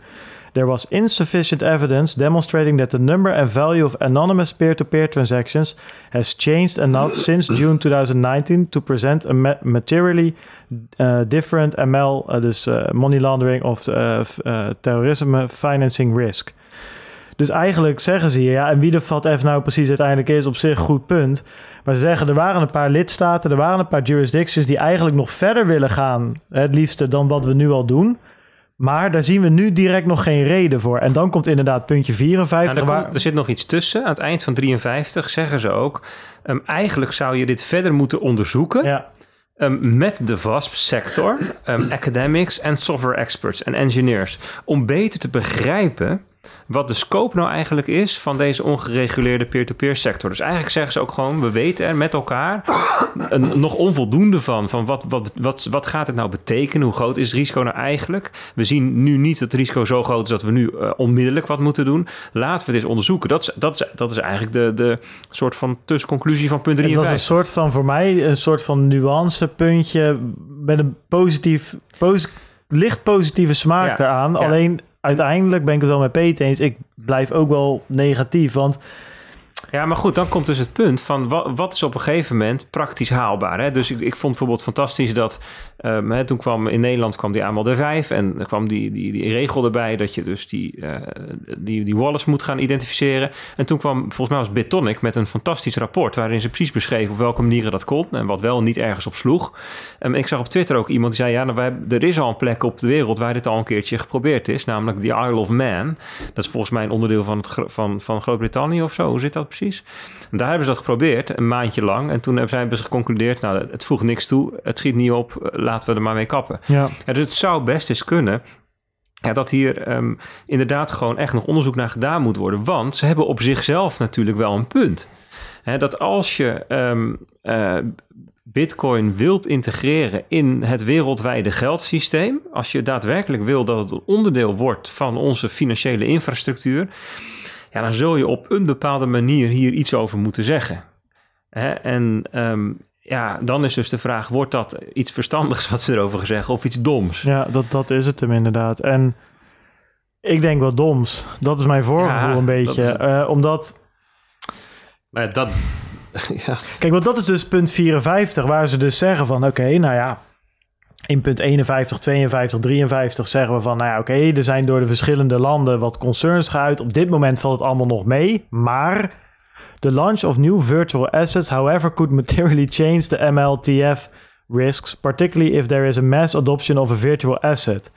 There was insufficient evidence demonstrating that the number and value of anonymous peer-to-peer transactions has changed enough since June 2019 to present a ma- materially uh, different ML, uh, dus uh, money laundering of uh, uh, terrorism financing risk. Dus eigenlijk zeggen ze hier, ja, en wie de FATF nou precies uiteindelijk is, op zich goed punt. Maar ze zeggen, er waren een paar lidstaten, er waren een paar jurisdictions die eigenlijk nog verder willen gaan, het liefste dan wat we nu al doen. Maar daar zien we nu direct nog geen reden voor. En dan komt inderdaad puntje 54. Nou, er, waar- komt- er zit nog iets tussen. Aan het eind van 53 zeggen ze ook... ehm, eigenlijk zou je dit verder moeten onderzoeken... ja, ehm, met de VASP-sector, ehm, academics en software experts en engineers, om beter te begrijpen wat de scope nou eigenlijk is van deze ongereguleerde peer-to-peer sector. Dus eigenlijk zeggen ze ook gewoon, we weten er met elkaar een, nog onvoldoende van. Van wat, wat, wat, wat gaat het nou betekenen? Hoe groot is het risico nou eigenlijk? We zien nu niet dat het risico zo groot is dat we nu uh, onmiddellijk wat moeten doen. Laten we dit eens onderzoeken. Dat is, dat is, dat is eigenlijk de, de soort van tussenconclusie van punt 3 Het was een soort van, voor mij, een soort van nuancepuntje met een positief, posi licht positieve smaak Ja, eraan. ja. Alleen uiteindelijk ben ik het wel met Peter eens. Ik blijf ook wel negatief, want Ja, maar goed, dan komt dus het punt van wat, wat is op een gegeven moment praktisch haalbaar. Hè? Dus ik, ik vond bijvoorbeeld fantastisch dat ehm, hè, toen kwam in Nederland kwam die AML D5 en er kwam die, die, die regel erbij dat je dus die, eh, die, die moet gaan identificeren. En toen kwam volgens mij was Bitonic met een fantastisch rapport waarin ze precies beschreven op welke manieren dat kon en wat wel niet ergens op sloeg. En ik zag op Twitter ook iemand die zei, ja, nou, wij, er is al een plek op de wereld waar dit al een keertje geprobeerd is, namelijk de Isle of Man. Dat is volgens mij een onderdeel van, van, van Groot-Brittannië of zo. Hoe zit dat precies? En daar hebben ze dat geprobeerd, een maandje lang. En toen hebben ze geconcludeerd, nou, het voegt niks toe, het schiet niet op, eh, laten we er maar mee kappen. ja, Ja, dus het zou best eens kunnen ja, dat hier ehm, inderdaad gewoon echt nog onderzoek naar gedaan moet worden. Want ze hebben op zichzelf natuurlijk wel een punt. Dat als je ehm, eh, Bitcoin wilt integreren in het wereldwijde geldsysteem, als je daadwerkelijk wil dat het een onderdeel wordt van onze financiële infrastructuur, ja, dan zul je op een bepaalde manier hier iets over moeten zeggen. Hè, en ehm, ja, dan is dus de vraag: wordt dat iets verstandigs wat ze erover zeggen of iets doms? ja dat, dat is het hem inderdaad. En ik denk wel doms. Dat is mijn voorgevoel Ja, een dat beetje. is. Eh, omdat Maar dat... ja. Kijk, want dat is dus punt 54, waar ze dus zeggen van, oké, nou ja, in punt 51, 52, 53 zeggen we van, nou ja, oké, er zijn door de verschillende landen wat concerns geuit. Op dit moment valt het allemaal nog mee, maar the launch of new virtual assets, however, could materially change the MLTF risks, particularly if there is a mass adoption of a virtual asset.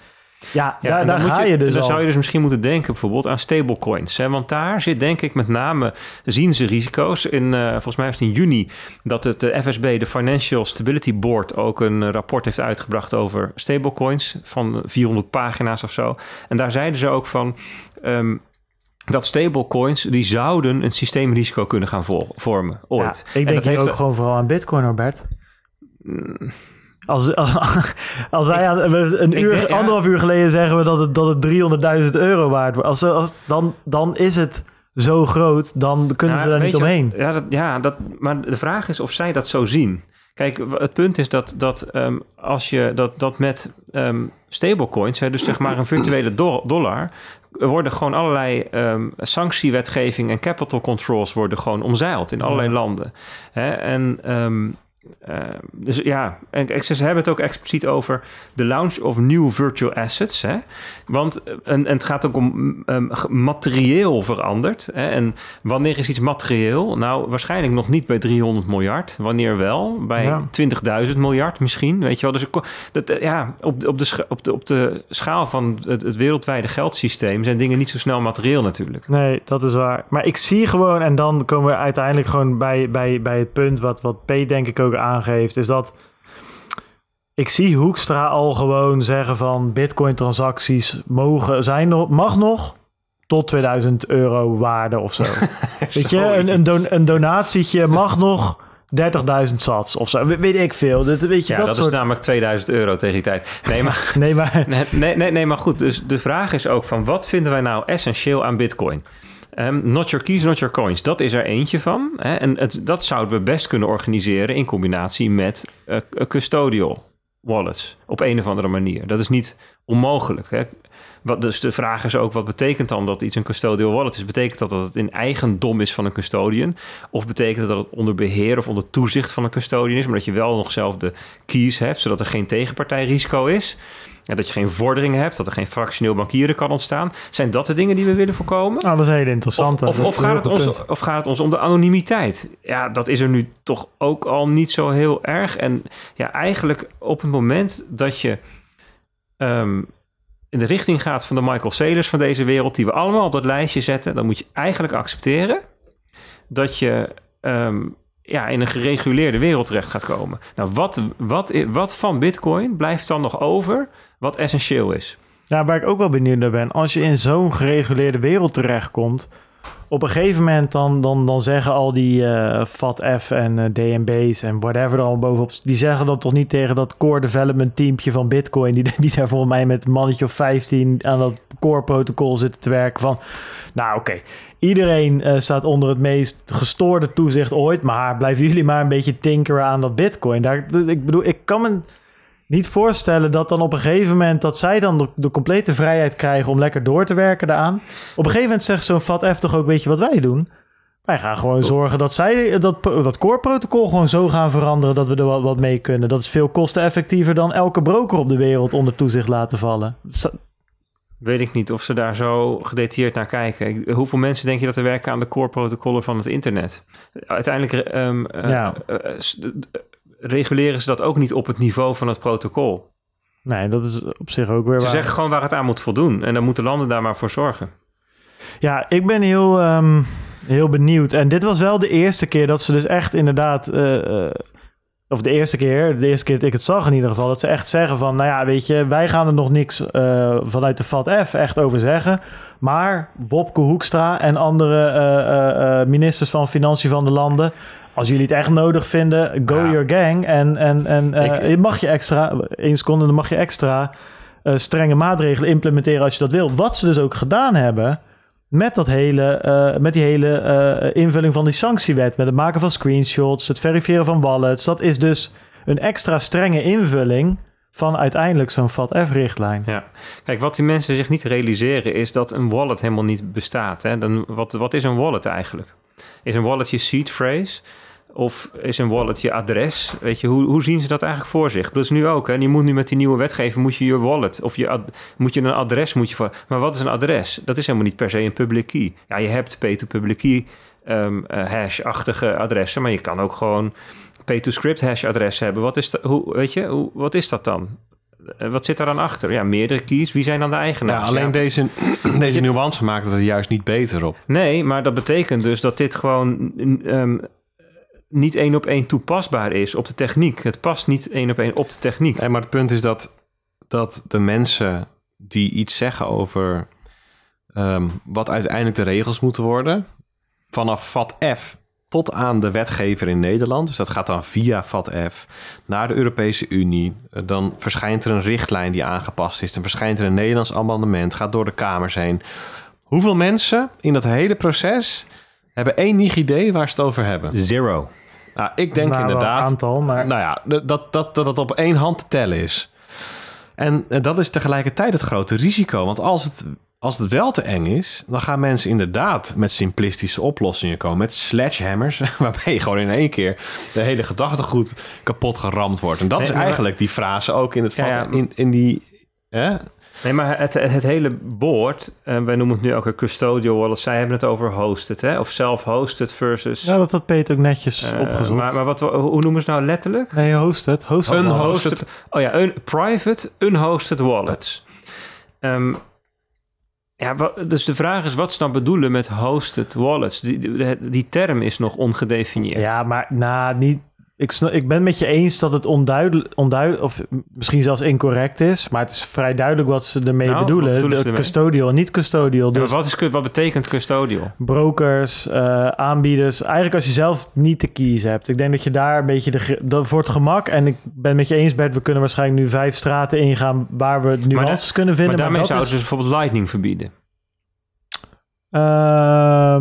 Ja, Ja, daar, daar ga je, dus Dan al. zou je dus misschien moeten denken bijvoorbeeld aan stablecoins. Hè? Want daar zit denk ik met name, zien ze risico's. In, eh, volgens mij was het in juni dat het de FSB, de Financial Stability Board, ook een eh, rapport heeft uitgebracht over stablecoins van 400 pagina's of zo. En daar zeiden ze ook van... ehm, dat stablecoins, die zouden een systeemrisico kunnen gaan vormen, Ja, ooit. ik En denk dat hier heeft ook gewoon vooral aan Bitcoin, Robert. Als, als wij een uur, denk- ja. anderhalf uur geleden zeggen we dat het, dat het 300.000 euro waard wordt. Als, als, dan, dan is het zo groot, dan kunnen ze daar niet omheen. Ja, dat, ja dat, maar de vraag is of zij dat zo zien. Kijk, het punt is dat, dat ehm, als je dat, dat met ehm, stablecoins, hè, dus zeg maar een virtuele do- dollar, worden gewoon allerlei ehm, sanctiewetgeving en capital controls worden gewoon omzeild in allerlei landen. Hè, en ehm, eh, dus ja, en ze hebben het ook expliciet over de launch of new virtual assets. Hè? Want eh, en, en het gaat ook om ehm, materieel veranderd. Hè? En wanneer is iets materieel? Nou, waarschijnlijk nog niet bij 300 miljard. Wanneer wel? Bij Ja. 20.000 miljard misschien. Weet je wel? Dus dat, eh, ja, op, de- op, de, op, de, op de schaal van het, het wereldwijde geldsysteem zijn dingen niet zo snel materieel natuurlijk. Nee, dat is waar. Maar ik zie gewoon, en dan komen we uiteindelijk gewoon bij, bij, bij het punt wat, wat P denk ik ook aangeeft, is dat ik zie Hoekstra al gewoon zeggen van bitcoin transacties mogen zijn nog, mag nog tot 2000 euro waarde of zo. Weet je, een, een, don, een donatietje mag nog 30.000 sats of zo. We- Weet ik veel. Dat, weet je, Ja, dat, dat, soort... is namelijk 2000 euro tegen die tijd. Nee, maar Nee, maar... Nee, nee, nee, maar goed. Dus de vraag is ook van wat vinden wij nou essentieel aan Bitcoin? Ehm, not your keys, not your coins. Dat is er eentje van. Hè? En het, dat zouden we best kunnen organiseren in combinatie met eh, custodial wallets. Op een of andere manier. Dat is niet onmogelijk. Hè? Wat, dus de vraag is ook, wat betekent dan dat iets een custodial wallet is? Betekent dat dat het in eigendom is van een custodian? Of betekent dat het onder beheer of onder toezicht van een custodian is, maar dat je wel nog zelf de keys hebt, zodat er geen tegenpartijrisico is? Ja, dat je geen vorderingen hebt, dat er geen fractioneel bankieren kan ontstaan. Zijn dat de dingen die we willen voorkomen? Nou, dat is heel interessant. Of, of, gaat het ons, punt. of gaat het ons om de anonimiteit? Ja, dat is er nu toch ook al niet zo heel erg. En ja, eigenlijk op het moment dat je ehm, in de richting gaat van de Michael Saylors van deze wereld, die we allemaal op dat lijstje zetten, dan moet je eigenlijk accepteren dat je ehm, ja, in een gereguleerde wereld terecht gaat komen. Nou, wat, wat, wat van Bitcoin blijft dan nog over wat essentieel is? Ja, waar ik ook wel benieuwd naar ben. Als je in zo'n gereguleerde wereld terechtkomt... op een gegeven moment dan, dan, dan zeggen al die uh, FATF en uh, DNB's en whatever er al bovenop... die zeggen dan toch niet tegen dat core development teampje van Bitcoin... die, die daar volgens mij met een mannetje of 15 aan dat core protocol zitten te werken van... nou oké, iedereen uh, staat onder het meest gestoorde toezicht ooit... maar blijven jullie maar een beetje tinkeren aan dat Bitcoin. Daar, ik bedoel, ik kan me niet voorstellen dat dan op een gegeven moment dat zij dan de, de, complete vrijheid krijgen om lekker door te werken daaraan. Op een gegeven moment zegt zo'n FATF toch ook, weet je wat wij doen? Wij gaan gewoon zorgen dat zij dat, dat core-protocol gewoon zo gaan veranderen dat we er wat, wat mee kunnen. Dat is veel kosteneffectiever dan elke broker op de wereld onder toezicht laten vallen. Weet ik niet of ze daar zo gedetailleerd naar kijken. Hoeveel mensen denk je dat er werken aan de core-protocollen van het internet? Uiteindelijk um, ja. uh, uh, reguleren ze dat ook niet op het niveau van het protocol. Nee, dat is op zich ook weer Ze waar. zeggen gewoon waar het aan moet voldoen. En dan moeten landen daar maar voor zorgen. Ja, ik ben heel, um, heel benieuwd. En dit was wel de eerste keer dat ze dus echt inderdaad... Uh, uh, of de eerste keer, de eerste keer dat ik het zag in ieder geval... dat ze echt zeggen van, nou ja, weet je... wij gaan er nog niks uh, vanuit de FATF echt over zeggen... maar Wopke Hoekstra en andere ministers van Financiën van de landen als jullie het echt nodig vinden, go ja. your gang. En, en, en uh, ik, mag je extra, één seconde, dan mag je extra uh, strenge maatregelen implementeren als je dat wil. Wat ze dus ook gedaan hebben met, dat hele, uh, met die hele invulling van die sanctiewet. Met het maken van screenshots, het verifiëren van wallets. Dat is dus een extra strenge invulling van uiteindelijk zo'n FATF-richtlijn. Ja, kijk, wat die mensen zich niet realiseren is dat een wallet helemaal niet bestaat. Hè? Dan, wat, wat is een wallet eigenlijk? Is een wallet je seed phrase? Of is een wallet je adres? Weet je, hoe, hoe zien ze dat eigenlijk voor zich? Dat is nu ook. En je moet nu met die nieuwe wetgeving moet je je wallet of je moet je een adres moet je voor. Maar wat is een adres? Dat is helemaal niet per se een public key. Ja, je hebt P2Public key um, uh, hash-achtige adressen, maar je kan ook gewoon P2Script hash adres hebben. Wat is dat? Hoe weet je? Hoe, wat is dat dan? Wat zit daar dan achter? Ja, meerdere keys. Wie zijn dan de eigenaars? Ja, alleen ja. deze, deze nuance maakt het er juist niet beter op. Nee, maar dat betekent dus dat dit gewoon um, niet één op één toepasbaar is op de techniek. Het past niet één op één op de techniek. Nee, maar het punt is dat, dat de mensen die iets zeggen over um, wat uiteindelijk de regels moeten worden, vanaf vat F tot aan de wetgever in Nederland. Dus dat gaat dan via FATF naar de Europese Unie. Dan verschijnt er een richtlijn die aangepast is. Dan verschijnt er een Nederlands amendement, gaat door de Kamers heen. Hoeveel mensen in dat hele proces hebben enig idee waar ze het over hebben? Zero. Nou, ik denk nou, inderdaad... aantal, maar... Nou ja, dat dat, dat het op één hand te tellen is. En dat is tegelijkertijd het grote risico. Want als het als het wel te eng is, dan gaan mensen inderdaad met simplistische oplossingen komen. Met sledgehammers, waarbij je gewoon in één keer de hele gedachtegoed kapot geramd wordt. En dat nee, is eigenlijk die frase ook in het ja, ja. In, in die... Hè? Nee, maar het, het hele woord, uh, wij noemen het nu ook een custodial wallet. Zij hebben het over hosted, hè? Of self-hosted versus... Ja, dat had Peter ook netjes uh, opgezocht. Maar, maar wat, hoe noemen ze nou letterlijk? Nee, hosted. hosted unhosted. Oh ja, un, private unhosted wallets. Um, ja, dus de vraag is, wat ze dan bedoelen met hosted wallets? Die, die, term is nog ongedefinieerd. Ja, maar nou, niet, ik, snap, ik ben met je eens dat het onduidelijk, onduidelijk, of misschien zelfs incorrect is, maar het is vrij duidelijk wat ze ermee nou, bedoelen. De custodial en niet custodial. Ja, Dus wat, is, wat betekent custodial? brokers, uh, aanbieders. Eigenlijk als je zelf niet de keys hebt. Ik denk dat je daar een beetje de, de, voor het gemak. En ik ben met je eens, Bert. We kunnen waarschijnlijk nu vijf straten ingaan waar we nuances dat, kunnen vinden. Maar daarmee zouden ze bijvoorbeeld Lightning verbieden. Um,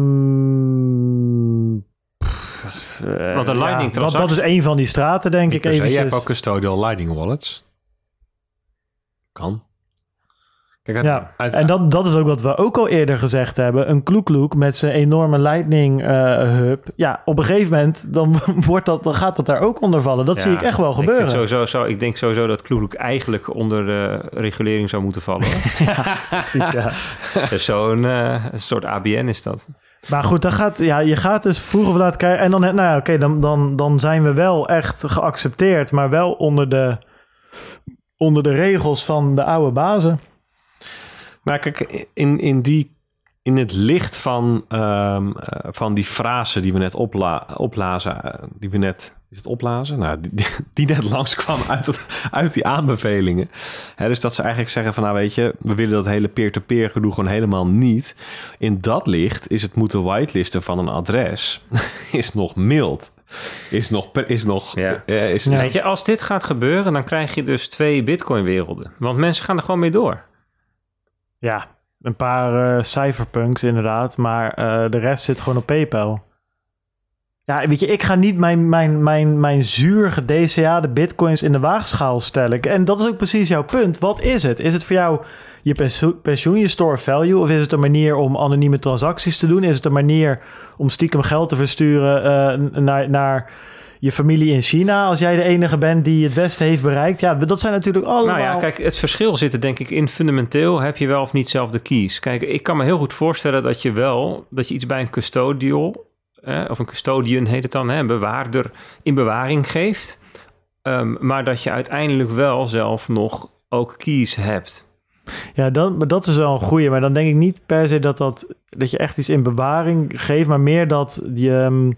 uh, Want een Lightning ja, dat, dat is een van die straten, denk ik. Even. Je hebt ook custodial Lightning wallets. Kan. Kijk, uit, Ja, uit- en dat, dat is ook wat we ook al eerder gezegd hebben. Een kloekloek met zijn enorme Lightning eh, hub. Ja, op een gegeven moment dan, wordt dat, dan gaat dat daar ook onder vallen. Dat Ja, zie ik echt wel Ik, gebeuren. vind sowieso, zo, ik denk sowieso dat Kloeloek eigenlijk onder de regulering zou moeten vallen. hoor. Precies, ja. dus zo'n eh, soort ABN is dat. Maar goed, dan gaat, ja, je gaat dus vroeg of laat kijken. En dan, nou ja, oké, dan, dan, dan zijn we wel echt geaccepteerd. Maar wel onder de, onder de regels van de oude bazen. Maar kijk, in, in, die, in het licht van, ehm, eh, van die frase die we net opla oplazen, die we net, is het oplazen? Nou, die, die net langskwam uit, het, uit die aanbevelingen. Hè, dus dat ze eigenlijk zeggen van, nou weet je, we willen dat hele peer-to-peer gedoe gewoon helemaal niet. In dat licht is het moeten whitelisten van een adres, is nog mild. Is nog, is nog, Ja. eh, is, Weet je, als dit gaat gebeuren, dan krijg je dus twee Bitcoin-werelden. Want mensen gaan er gewoon mee door. Ja, een paar eh, cypherpunks inderdaad, maar eh, de rest zit gewoon op PayPal. Ja, weet je, ik ga niet mijn, mijn, mijn, mijn zuur DCA, de bitcoins, in de waagschaal stellen. En dat is ook precies jouw punt. Wat is het? Is het voor jou je pensioen, je store value? Of is het een manier om anonieme transacties te doen? Is het een manier om stiekem geld te versturen eh, naar, naar je familie in China... als jij de enige bent die het Westen heeft bereikt? Ja, dat zijn natuurlijk allemaal... Nou ja, kijk, het verschil zit er denk ik in fundamenteel heb je wel of niet zelf de keys. Kijk, ik kan me heel goed voorstellen dat je wel, dat je iets bij een custodial, of een custodian heet het dan, bewaarder in bewaring geeft. Ehm, maar dat je uiteindelijk wel zelf nog ook keys hebt. Ja, dan, maar dat is wel een goeie. Maar dan denk ik niet per se dat, dat, dat je echt iets in bewaring geeft, maar meer dat je. ehm,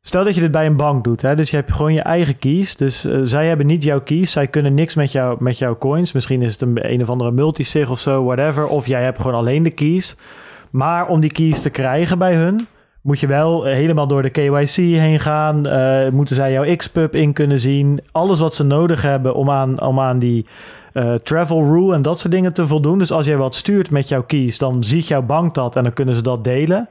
Stel dat je dit bij een bank doet, hè? dus je hebt gewoon je eigen keys. Dus eh, zij hebben niet jouw keys, zij kunnen niks met, jou, met jouw coins. Misschien is het een, een of andere multisig of zo, whatever. Of jij hebt gewoon alleen de keys. Maar om die keys te krijgen bij hun, moet je wel eh, helemaal door de KYC heen gaan. Eh, moeten zij jouw Xpub in kunnen zien. Alles wat ze nodig hebben om aan, aan die eh, travel rule en dat soort dingen te voldoen. Dus als jij wat stuurt met jouw keys, dan ziet jouw bank dat en dan kunnen ze dat delen.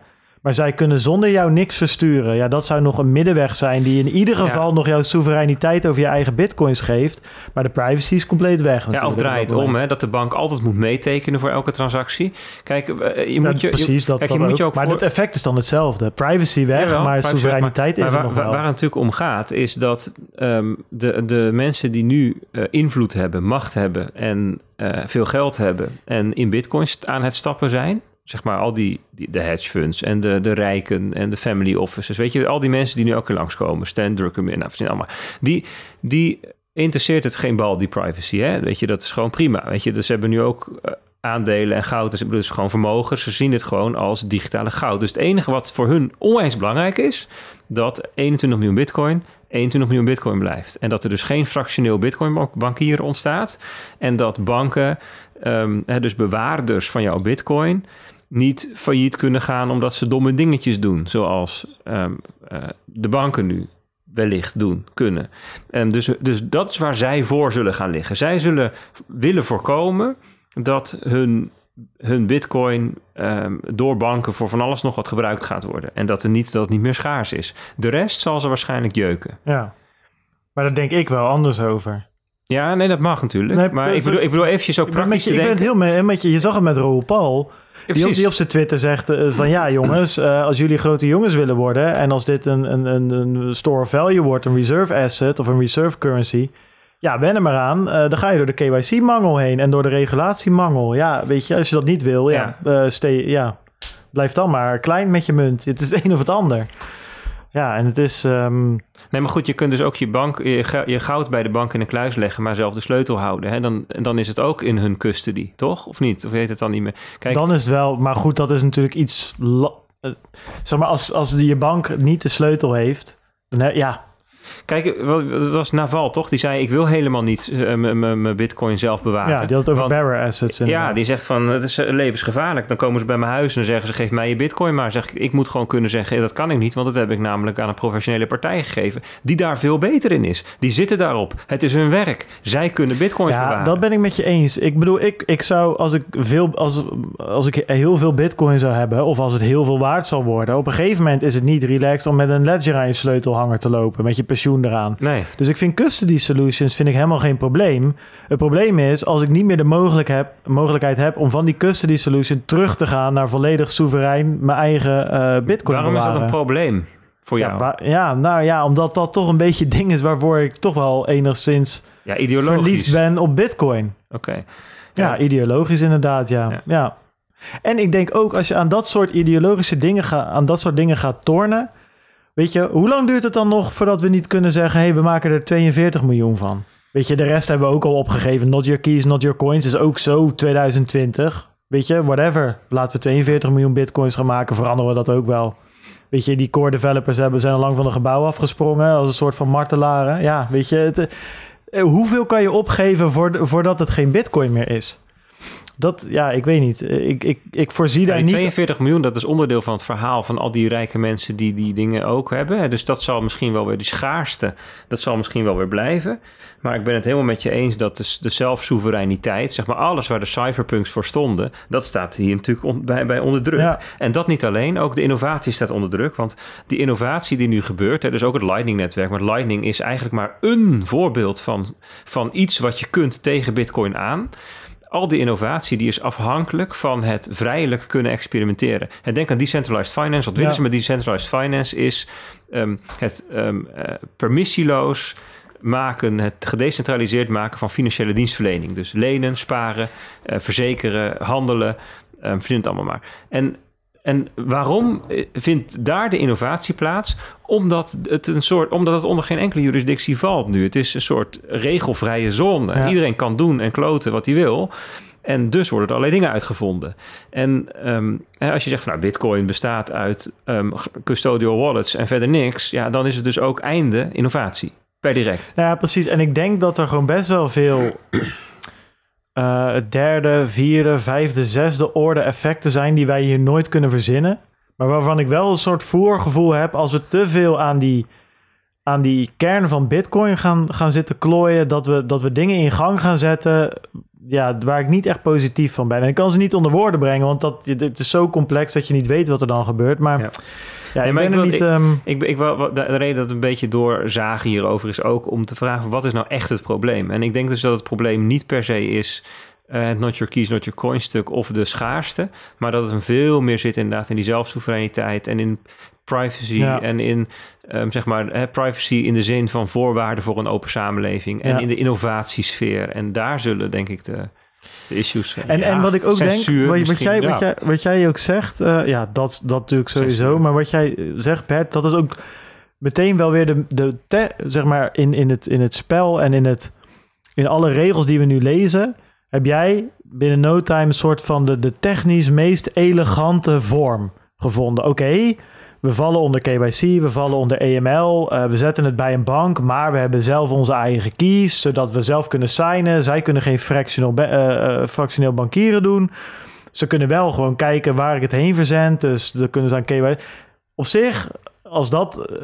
Maar zij kunnen zonder jou niks versturen. Ja, dat zou nog een middenweg zijn die in ieder geval nog jouw soevereiniteit over je eigen bitcoins geeft. Maar de privacy is compleet weg. Ja, of draai op het om, hè, dat de bank altijd moet meetekenen voor elke transactie. Kijk, eh, je Ja, moet je, precies, dat, kijk, je moet ook. je ook Maar voor- het effect is dan hetzelfde. Privacy weg, Jawel, maar privacy, soevereiniteit maar, is maar er nog waar, wel. Waar het natuurlijk om gaat, is dat ehm, de, de mensen die nu eh, invloed hebben, macht hebben en eh, veel geld hebben en in bitcoins aan het stappen zijn, zeg maar al die, die de hedge funds en de, de rijken en de family offices, weet je, al die mensen die nu elke keer langskomen, Stan Druckenmiller, nou, allemaal, die, die interesseert het geen bal, die privacy, hè? Weet je, dat is gewoon prima, weet je, dus hebben nu ook eh, aandelen en goud, dus, dus gewoon vermogen, ze zien het gewoon als digitale goud. Dus het enige wat voor hun onwijs belangrijk is, dat 21 miljoen bitcoin 21 miljoen bitcoin blijft. En dat er dus geen fractioneel bitcoin bankier ontstaat. En dat banken, hè, dus bewaarders van jouw bitcoin, niet failliet kunnen gaan omdat ze domme dingetjes doen. Zoals ehm, eh, de banken nu wellicht doen kunnen. En dus, dus dat is waar zij voor zullen gaan liggen. Zij zullen willen voorkomen dat hun, hun bitcoin ehm, door banken voor van alles nog wat gebruikt gaat worden. En dat, er niet, dat niet meer schaars is. De rest zal ze waarschijnlijk jeuken. Ja. Maar daar denk ik wel anders over. Ja, nee, dat mag natuurlijk. Nee, maar ik bedoel, ik bedoel eventjes ook praktisch je, te ik ben denken. het heel mee, met je. Je zag het met Raoul Paul. Ja, Die op, die op zijn Twitter zegt eh, van ja jongens, eh, als jullie grote jongens willen worden en als dit een, een, een, een store of value wordt, een reserve asset of een reserve currency, ja, wen er maar aan. Eh, dan ga je door de KYC-mangel heen en door de regulatiemangel. Ja, weet je, als je dat niet wil, ja, stay, ja blijf dan maar klein met je munt. Het is het een of het ander. Ja, en het is... ehm, Nee, maar goed, je kunt dus ook je, bank, je, gou- je goud bij de bank in een kluis leggen, maar zelf de sleutel houden. Hè? Dan, dan is het ook in hun custody, toch? Of niet? Of heet het dan niet meer? Kijk, Dan is het wel, maar goed, dat is natuurlijk iets. eh, zeg maar, als, als je bank niet de sleutel heeft, dan ja, kijk dat was Naval, toch? Die zei, ik wil helemaal niet eh, mijn bitcoin zelf bewaren. ja, die had het over Want- bearer assets. Ja, inderdaad. die zegt van het is eh, levensgevaarlijk. Dan komen ze bij mijn huis en zeggen ze geef mij je bitcoin maar. Zeg ik, ik moet gewoon kunnen zeggen "Eh, dat kan ik niet, want dat heb ik namelijk aan een professionele partij gegeven die daar veel beter in is. Die zitten daarop. Het is hun werk. Zij kunnen bitcoins Ja, bewaren. dat ben ik met je eens. Ik bedoel, ik, ik zou als ik veel, als, als ik heel veel bitcoin zou hebben, of als het heel veel waard zal worden, op een gegeven moment is het niet relaxed om met een ledger aan je sleutelhanger te lopen, met je pensioen eraan. Nee. Dus ik vind custody solutions vind ik helemaal geen probleem. Het probleem is als ik niet meer de mogelijk heb, mogelijkheid heb om van die custody solution terug te gaan naar volledig soeverein mijn eigen eh bitcoin Waarom is dat een probleem voor jou? Ja, ja, nou ja, omdat dat toch een beetje ding is waarvoor ik toch wel enigszins Ja, ideologisch. verliefd ben op bitcoin. Oké. Ja, ideologisch inderdaad, ja. Ja. ja. En ik denk ook als je aan dat soort ideologische dingen gaat, aan dat soort dingen gaat tornen, weet je, hoe lang duurt het dan nog voordat we niet kunnen zeggen, hé, hey, we maken er 42 miljoen van? Weet je, de rest hebben we ook al opgegeven. Not your keys, not your coins is ook zo 2020. weet je, whatever. Laten we 42 miljoen bitcoins gaan maken, veranderen we dat ook wel. Weet je, die core developers hebben, zijn al lang van een gebouw afgesprongen als een soort van martelaren. Ja, weet je, het, eh, hoeveel kan je opgeven voor, voordat het geen bitcoin meer is? Dat, ja, ik weet niet. Ik, ik, ik voorzie daar niet... 42 miljoen, dat is onderdeel van het verhaal van al die rijke mensen die die dingen ook hebben. Dus dat zal misschien wel weer, die schaarste, dat zal misschien wel weer blijven. Maar ik ben het helemaal met je eens dat de, de zelfsoevereiniteit, zeg maar alles waar de cypherpunks voor stonden, dat staat hier natuurlijk on- bij, bij onder druk. Ja. En dat niet alleen, ook de innovatie staat onder druk. Want die innovatie die nu gebeurt, hè, dus ook het Lightning-netwerk, maar Lightning is eigenlijk maar een voorbeeld van, van iets wat je kunt tegen Bitcoin aan al die innovatie die is afhankelijk van het vrijelijk kunnen experimenteren. En denk aan decentralized finance. Wat willen Ja. ze met decentralized finance is ehm, het eh, permissieloos maken, het gedecentraliseerd maken van financiële dienstverlening. Dus lenen, sparen, eh, verzekeren, handelen, verzin het allemaal maar. En en waarom eh, vindt daar de innovatie plaats? Omdat het, een soort, omdat het onder geen enkele juridictie valt nu. Het is een soort regelvrije zone. Ja. Iedereen kan doen en kloten wat hij wil. En dus worden er allerlei dingen uitgevonden. En ehm, als je zegt van nou, Bitcoin bestaat uit ehm, custodial wallets en verder niks, ja, dan is het dus ook einde innovatie. Per direct. Ja, precies. En ik denk dat er gewoon best wel veel eh, derde, vierde, vijfde, zesde orde effecten zijn die wij hier nooit kunnen verzinnen. Maar waarvan ik wel een soort voorgevoel heb als we te veel aan die, aan die kern van Bitcoin gaan, gaan zitten klooien, dat we, dat we dingen in gang gaan zetten ja, waar ik niet echt positief van ben. En ik kan ze niet onder woorden brengen, want dat, het is zo complex dat je niet weet wat er dan gebeurt. Maar Ja. ja, Nee, ik maar ben ik wil- niet... ehm, Ik, wat- de reden dat we een beetje doorzagen hierover is ook om te vragen: wat is nou echt het probleem? En ik denk dus dat het probleem niet per se is eh, het not your keys, not your coin stuk of de schaarste, maar dat het een veel meer zit inderdaad in die zelfsoevereiniteit en in privacy Ja. en in ehm, zeg maar hè, privacy in de zin van voorwaarden voor een open samenleving en Ja. in de innovatiesfeer. En daar zullen denk ik de, de issues zijn. En, Ja, en wat ik ook censuur denk, wat, wat, jij, ja. wat, jij, wat jij ook zegt, eh, ja, dat, dat natuurlijk sowieso. Censuur. Maar wat jij zegt, Bert, dat is ook meteen wel weer de, de te- zeg maar, in, in, het, in het spel en in, het, in alle regels die we nu lezen, heb jij binnen no time een soort van de, de technisch meest elegante vorm gevonden. Oké, we vallen onder KYC, we vallen onder EML, eh, we zetten het bij een bank, maar we hebben zelf onze eigen keys, zodat we zelf kunnen signen. Zij kunnen geen fractional, eh, eh, fractioneel bankieren doen. Ze kunnen wel gewoon kijken waar ik het heen verzend, dus dan kunnen ze aan KYC. Op zich, als dat,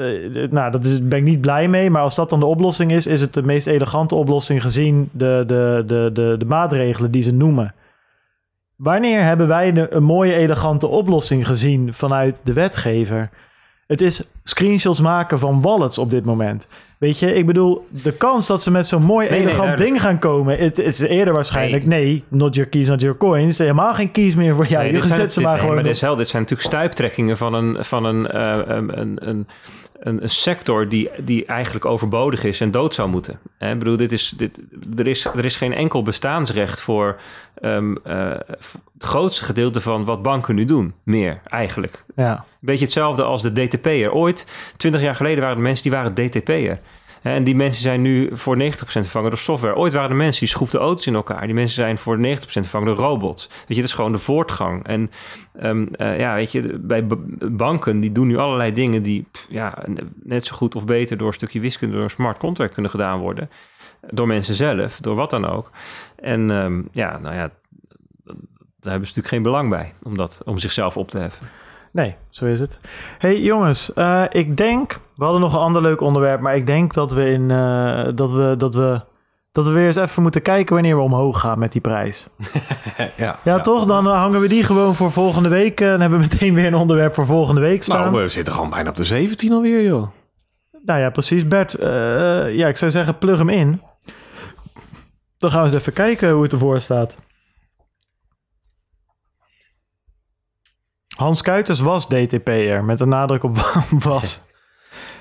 nou, dat ben ik niet blij mee, maar als dat dan de oplossing is, is het de meest elegante oplossing gezien de, de, de, de, de maatregelen die ze noemen. Wanneer hebben wij een mooie, elegante oplossing gezien vanuit de wetgever? Het is screenshots maken van wallets op dit moment. Weet je, ik bedoel, de kans dat ze met zo'n mooi, Nee, elegant ding gaan komen, het is eerder waarschijnlijk, nee. not your keys, not your coins. Helemaal geen keys meer voor jou. Nee, je dit zet ze dit- maar nee, gewoon maar dit, is wel, dit zijn natuurlijk stuiptrekkingen van een, van een, eh, een, een, een, een, een sector die, die eigenlijk overbodig is en dood zou moeten. Hè, Ik bedoel, dit is, dit, er, is, er is geen enkel bestaansrecht voor ehm, eh, het grootste gedeelte van wat banken nu doen. Meer, eigenlijk. Ja. Beetje hetzelfde als de DTP'er. Ooit, 20 jaar geleden, waren er mensen die waren DTP'er. En die mensen zijn nu voor 90% vervangen door software. Ooit waren er mensen die schroefden auto's in elkaar. Die mensen zijn voor 90% vervangen door robots. Weet je, dat is gewoon de voortgang. En ehm, eh, ja, weet je, bij banken die doen nu allerlei dingen die ja, net zo goed of beter door een stukje wiskunde, door een smart contract kunnen gedaan worden. Door mensen zelf, door wat dan ook. En ehm, ja, nou ja, daar hebben ze natuurlijk geen belang bij om, dat, om zichzelf op te heffen. Nee, zo is het. hey, jongens, eh, ik denk... We hadden nog een ander leuk onderwerp, maar ik denk dat we, in, eh, dat, we, dat, we, dat we weer eens even moeten kijken wanneer we omhoog gaan met die prijs. ja, Ja, toch? Dan eh, hangen we die gewoon voor volgende week. dan hebben we meteen weer een onderwerp voor volgende week staan. Nou, we zitten gewoon bijna op de 17 alweer, joh. Nou ja, precies. Bert, eh, ja, ik zou zeggen, plug hem in. Dan gaan we eens even kijken hoe het ervoor staat. Hans Kuiters was DTP'er, met een nadruk op was.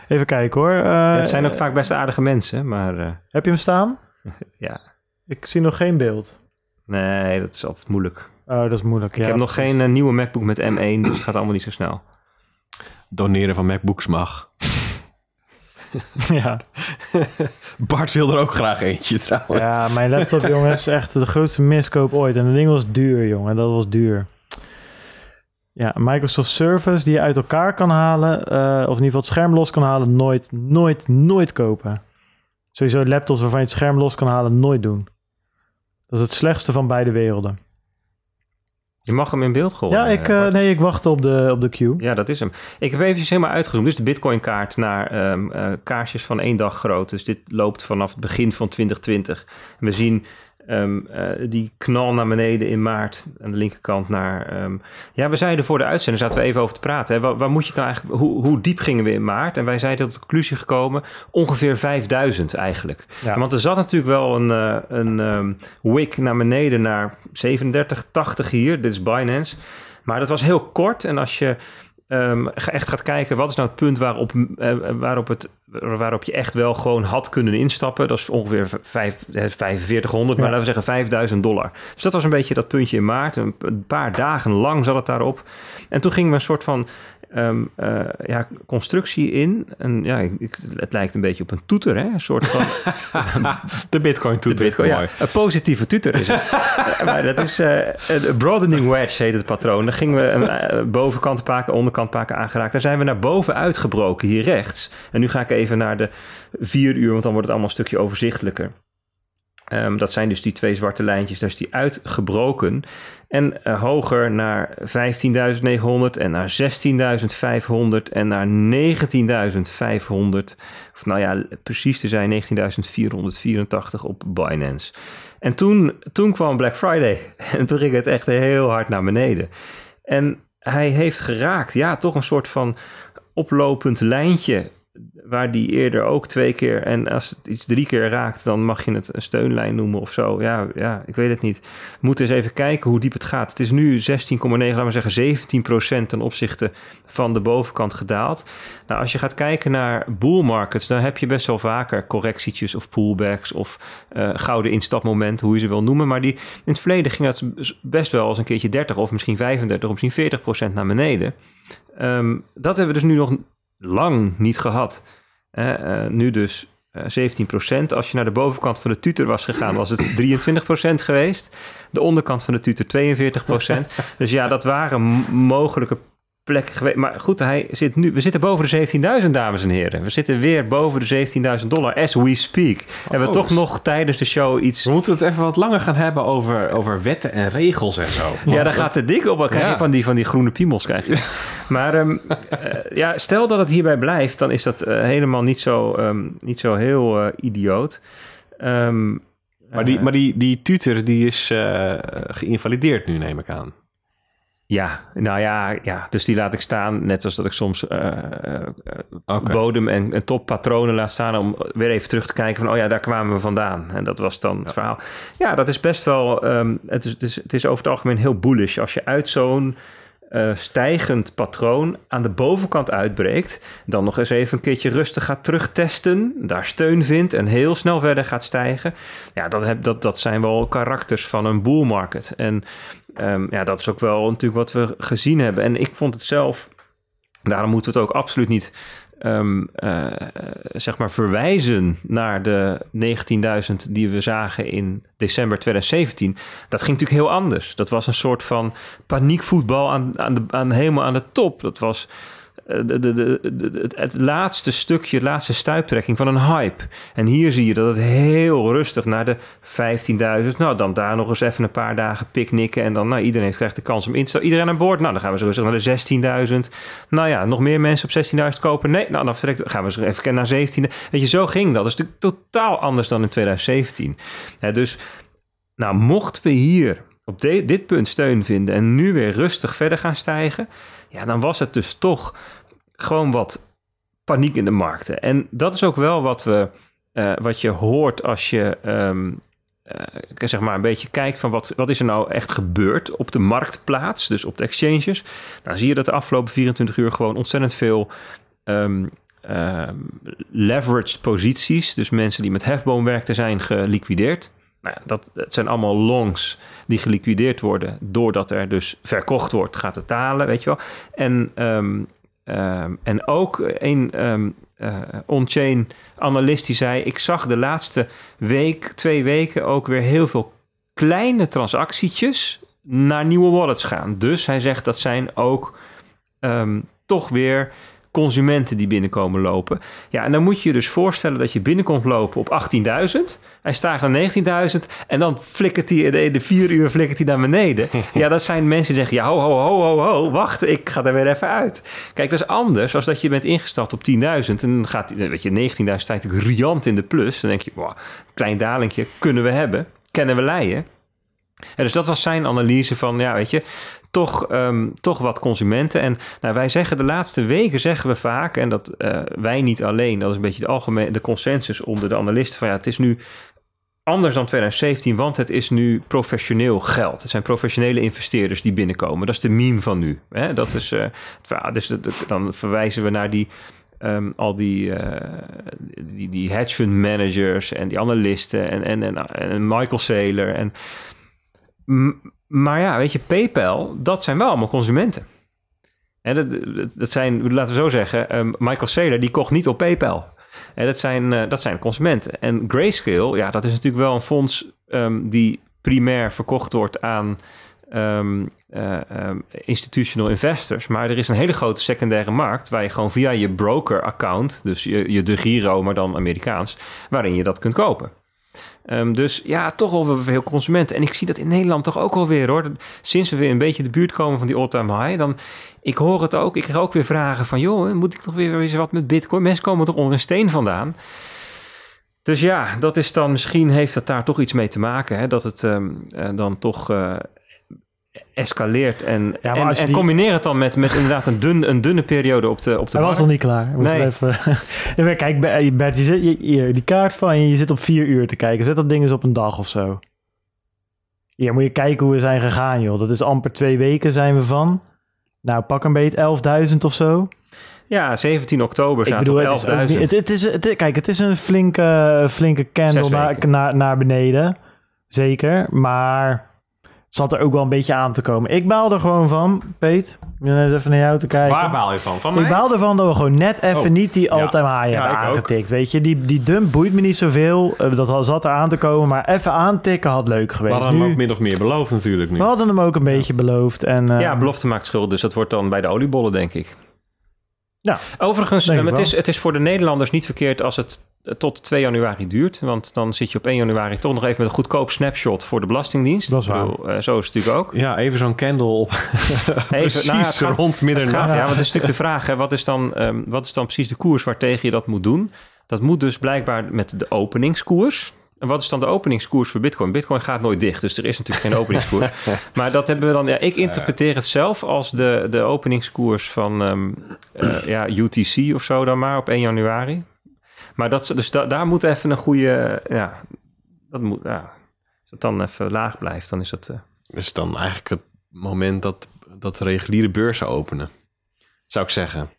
Even kijken hoor. Eh, Ja, het zijn ook vaak best aardige mensen, maar eh, Heb je hem staan? ja, Ik zie nog geen beeld. nee, dat is altijd moeilijk. Oh, dat is moeilijk. Ik heb nog geen eh, nieuwe MacBook met M1, dus het gaat allemaal niet zo snel. Doneren van MacBooks mag. ja. Bart wil er ook graag eentje trouwens. ja, mijn laptop, jongens, echt de grootste miskoop ooit. En dat ding was duur, jongen. Dat was duur. Ja, Microsoft Surface die je uit elkaar kan halen, eh, of in ieder geval het scherm los kan halen, nooit, nooit, nooit kopen. Sowieso laptops waarvan je het scherm los kan halen, nooit doen. Dat is het slechtste van beide werelden. Je mag hem in beeld gooien. ja, ik, eh, eh, nee, ik wacht op de, op de queue. Ja, dat is hem. Ik heb even helemaal uitgezoomd. Dus de Bitcoin-kaart naar ehm, eh, kaarsjes van één dag groot. Dus dit loopt vanaf het begin van 2020. En we zien ehm, eh, die knal naar beneden in maart aan de linkerkant naar... ehm, ja, we zeiden voor de uitzending, zaten we even over te praten. Hè. Waar, waar moet je het nou eigenlijk... Hoe, hoe diep gingen we in maart? En wij zeiden tot de conclusie gekomen, ongeveer 5000 eigenlijk. Ja. Want er zat natuurlijk wel een, eh, een ehm, wick naar beneden naar 37,80 hier. Dit is Binance. Maar dat was heel kort. En als je echt gaat kijken, wat is nou het punt waarop, eh, waarop, het, waarop je echt wel gewoon had kunnen instappen? Dat is ongeveer vijf, eh, 4500, maar Ja. laten we zeggen 5000 dollar. Dus dat was een beetje dat puntje in maart. Een, een paar dagen lang zat het daarop. En toen gingen we een soort van ehm, eh, ja, constructie in. En ja, ik, het lijkt een beetje op een toeter, hè? Een soort van De Bitcoin de doet Bitcoin, ja, een positieve tutor is het. Eh, maar dat is een broadening wedge heet het patroon. Dan gingen we een bovenkant keer, onderkant keer aangeraakt. Daar zijn we naar boven uitgebroken, hier rechts. En nu ga ik even naar de vier uur, want dan wordt het allemaal een stukje overzichtelijker. Ehm, dat zijn dus die twee zwarte lijntjes, daar is die uitgebroken. En eh, hoger naar 15.900 en naar 16.500 en naar 19.500. Of nou ja, precies te zijn 19.484 op Binance. En toen, toen kwam Black Friday. En toen ging het echt heel hard naar beneden. En hij heeft geraakt, ja, toch een soort van oplopend lijntje. Waar die eerder ook twee keer. En als het iets drie keer raakt, dan mag je het een steunlijn noemen of zo. Ja, ja ik weet het niet. We moeten eens even kijken hoe diep het gaat. Het is nu 16,9, laten we zeggen 17% ten opzichte van de bovenkant gedaald. Nou, als je gaat kijken naar bull markets, dan heb je best wel vaker correctietjes of pullbacks of eh, gouden instapmomenten, hoe je ze wil noemen. Maar die, in het verleden ging dat best wel als een keertje 30 of misschien 35 of misschien 40% naar beneden. Ehm, dat hebben we dus nu nog lang niet gehad. Eh, eh, nu dus eh 17% Als je naar de bovenkant van de tutor was gegaan, was het 23% geweest. De onderkant van de tutor 42% Dus ja, dat waren mogelijke plekken geweest. Maar goed, hij zit nu, we zitten boven de 17.000, dames en heren. We zitten weer boven de 17.000 dollar as we speak. Hebben we Oh, toch dus- nog tijdens de show iets... We moeten het even wat langer gaan hebben over, over wetten en regels en zo. Ja, daar gaat het dik op. Dan krijg je Ja. van die, van die groene piemels. Krijg je. Maar ehm, eh, ja, stel dat het hierbij blijft, dan is dat eh, helemaal niet zo, ehm, niet zo heel eh, idioot. Ehm, Maar die, maar die, die tutor die is geïnvalideerd nu, neem ik aan. Ja, nou ja, ja, dus die laat ik staan. Net als dat ik soms eh, eh, bodem- en, en toppatronen laat staan... om weer even terug te kijken van... oh ja, daar kwamen we vandaan. En dat was dan het verhaal. Ja, dat is best wel... ehm, het, is, het, is, het is over het algemeen heel bullish. Als je uit zo'n eh, stijgend patroon aan de bovenkant uitbreekt... dan nog eens even een keertje rustig gaat terugtesten... daar steun vindt en heel snel verder gaat stijgen... ja, dat, heb, dat, dat zijn wel karakters van een bull market. En Ehm, ja, dat is ook wel natuurlijk wat we gezien hebben. En ik vond het zelf, daarom moeten we het ook absoluut niet ehm, eh, zeg maar verwijzen naar de 19.000 die we zagen in december 2017. Dat ging natuurlijk heel anders. Dat was een soort van paniekvoetbal aan, aan de, aan, helemaal aan de top. Dat was de, de, de, het, laatste stukje, de laatste stuiptrekking van een hype. En hier zie je dat het heel rustig naar de 15.000. Nou, dan daar nog eens even een paar dagen picknicken. En dan, nou, iedereen krijgt de kans om in te stappen. Iedereen aan boord. Nou, dan gaan we zo rustig naar de 16.000. Nou ja, nog meer mensen op 16.000 kopen. Nee, nou, dan vertrekt, gaan we zo even naar 17. Weet je, zo ging dat. Dat is natuurlijk totaal anders dan in 2017. Hè, dus, nou, mochten we hier op dit punt steun vinden en nu weer rustig verder gaan stijgen, ja, dan was het dus toch gewoon wat paniek in de markten. En dat is ook wel wat, we, eh, wat je hoort als je ehm, eh, zeg maar een beetje kijkt van wat, wat is er nou echt gebeurd op de marktplaats, dus op de exchanges. Dan zie je dat de afgelopen 24 uur gewoon ontzettend veel ehm, ehm, leveraged posities, dus mensen die met hefboom werkten, zijn geliquideerd. Nou dat, het zijn allemaal longs die geliquideerd worden doordat er dus verkocht wordt, gaat het dalen, weet je wel. En ehm, ehm, en ook een ehm, eh, on-chain analist die zei... ik zag de laatste week, twee weken ook weer heel veel kleine transactietjes naar nieuwe wallets gaan. Dus hij zegt dat zijn ook toch weer consumenten die binnenkomen lopen. Ja, en dan moet je je dus voorstellen dat je binnenkomt lopen op 18.000. Hij stijgt naar 19.000 en dan flikkert hij in de, de vier uur flikkert hij naar beneden. ja, dat zijn mensen die zeggen, ja, ho, ho, ho, ho, ho, wacht, ik ga er weer even uit. Kijk, dat is anders als dat je bent ingestapt op 10.000 en dan gaat, weet je, 19.000 staat natuurlijk riant in de plus. Dan denk je, wow, klein dalingje kunnen we hebben, kennen we leien. Ja, dus dat was zijn analyse van, ja, weet je, toch, ehm, toch wat consumenten. En nou, wij zeggen de laatste weken zeggen we vaak, en dat uh, wij niet alleen, dat is een beetje de algemene de consensus onder de analisten van ja, het is nu anders dan 2017, want het is nu professioneel geld. Het zijn professionele investeerders die binnenkomen. Dat is de meme van nu. Hè? Dat is, uh, dus dan verwijzen we naar die. Um, al die, uh, die, die hedge fund managers en die analisten en, en, en, en Michael Saylor. En, maar ja, weet je, PayPal, dat zijn wel allemaal consumenten. En dat, dat zijn, laten we zo zeggen, um, Michael Saylor die kocht niet op PayPal. En dat zijn, uh, dat zijn consumenten. En Grayscale, ja, dat is natuurlijk wel een fonds um, die primair verkocht wordt aan um, uh, institutional investors. Maar er is een hele grote secundaire markt waar je gewoon via je broker-account, dus je, je de Giro, maar dan Amerikaans, waarin je dat kunt kopen. Um, dus ja, toch wel veel consumenten. En ik zie dat in Nederland toch ook alweer hoor. Sinds we weer een beetje de buurt komen van die all-time high, dan ik hoor het ook. Ik krijg ook weer vragen van, joh, moet ik toch weer eens wat met Bitcoin? Mensen komen toch onder een steen vandaan. Dus ja, dat is dan misschien heeft dat daar toch iets mee te maken, hè? dat het um, uh, dan toch uh, escaleert. En, ja, en, en die... combineer het dan met, met inderdaad een, dun, een dunne periode op de, op de Hij markt. was nog niet klaar. Nee. Even... Kijk, Bert, je zit hier, die kaart van je, je zit op vier uur te kijken. Zet dat ding eens op een dag of zo. Hier moet je kijken hoe we zijn gegaan, joh. Dat is amper twee weken zijn we van. Nou, pak een beetje 11.000 of zo. Ja, 17 oktober zaten op 11.000. Het, het, het, is, het, kijk, het is een flinke, flinke candle naar, naar, naar beneden. Zeker, maar zat er ook wel een beetje aan te komen. Ik baal er gewoon van, Peet. Ik ben eens even naar jou te kijken. Waar baal je van? Van mij? Ik baal ervan dat we gewoon net even oh. niet die all-time high ja, hebben aangetikt. Weet je, die, die dump boeit me niet zoveel. Dat zat er aan te komen, maar even aantikken had leuk geweest. We hadden hem ook min of meer beloofd natuurlijk nu. We hadden hem ook een beetje beloofd. En, uh, ja, belofte maakt schuld, dus dat wordt dan bij de oliebollen, denk ik. Ja, Overigens, het is, het is voor de Nederlanders niet verkeerd als het tot 2 januari duurt. Want dan zit je op 1 januari toch nog even met een goedkoop snapshot voor de Belastingdienst. Dat is waar. Bedoel, uh, zo is het natuurlijk ook. Ja, even zo'n candle op. even, precies nou ja, gaat, rond middernacht. Ja, want het is natuurlijk de vraag, hè, wat, is dan, um, wat is dan precies de koers waartegen je dat moet doen? Dat moet dus blijkbaar met de openingskoers. En wat is dan de openingskoers voor Bitcoin? Bitcoin gaat nooit dicht, dus er is natuurlijk geen openingskoers. maar dat hebben we dan. Ja, ik interpreteer het zelf als de, de openingskoers van um, uh, ja, UTC of zo dan maar op 1 januari. Maar dat, dus da, daar moet even een goede. Ja, dat moet. Ja, als het dan even laag blijft, dan is het. Uh... Is dan eigenlijk het moment dat, dat de reguliere beurzen openen? Zou ik zeggen.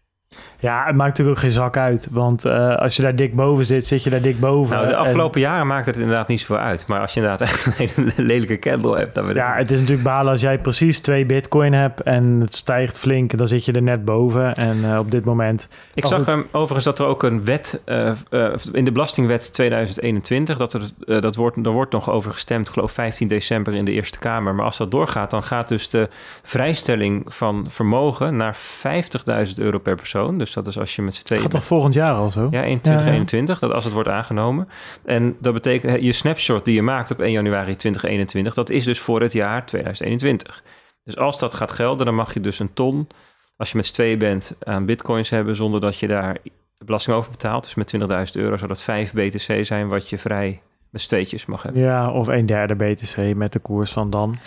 Ja, het maakt natuurlijk ook geen zak uit. Want uh, als je daar dik boven zit, zit je daar dik boven. Nou, de afgelopen en... jaren maakt het inderdaad niet zoveel uit. Maar als je inderdaad echt een hele lelijke candle hebt... Dan ja, het is natuurlijk balen als jij precies twee bitcoin hebt... en het stijgt flink, dan zit je er net boven. En uh, op dit moment... Ik zag hem overigens dat er ook een wet... Uh, in de Belastingwet 2021... dat er, dat wordt, er wordt nog over gestemd, geloof 15 december in de Eerste Kamer. Maar als dat doorgaat, dan gaat dus de vrijstelling van vermogen... naar 50.000 euro per persoon. Dus dat is als je met z'n tweeën... Gaat toch volgend jaar al zo? Ja, in 2021, ja, ja. dat als het wordt aangenomen. En dat betekent, je snapshot die je maakt op 1 januari 2021... dat is dus voor het jaar 2021. Dus als dat gaat gelden, dan mag je dus een ton... als je met z'n tweeën bent, aan bitcoins hebben... zonder dat je daar belasting over betaalt. Dus met 20.000 euro zou dat 5 BTC zijn... wat je vrij met steetjes mag hebben. Ja, of een derde BTC met de koers van dan.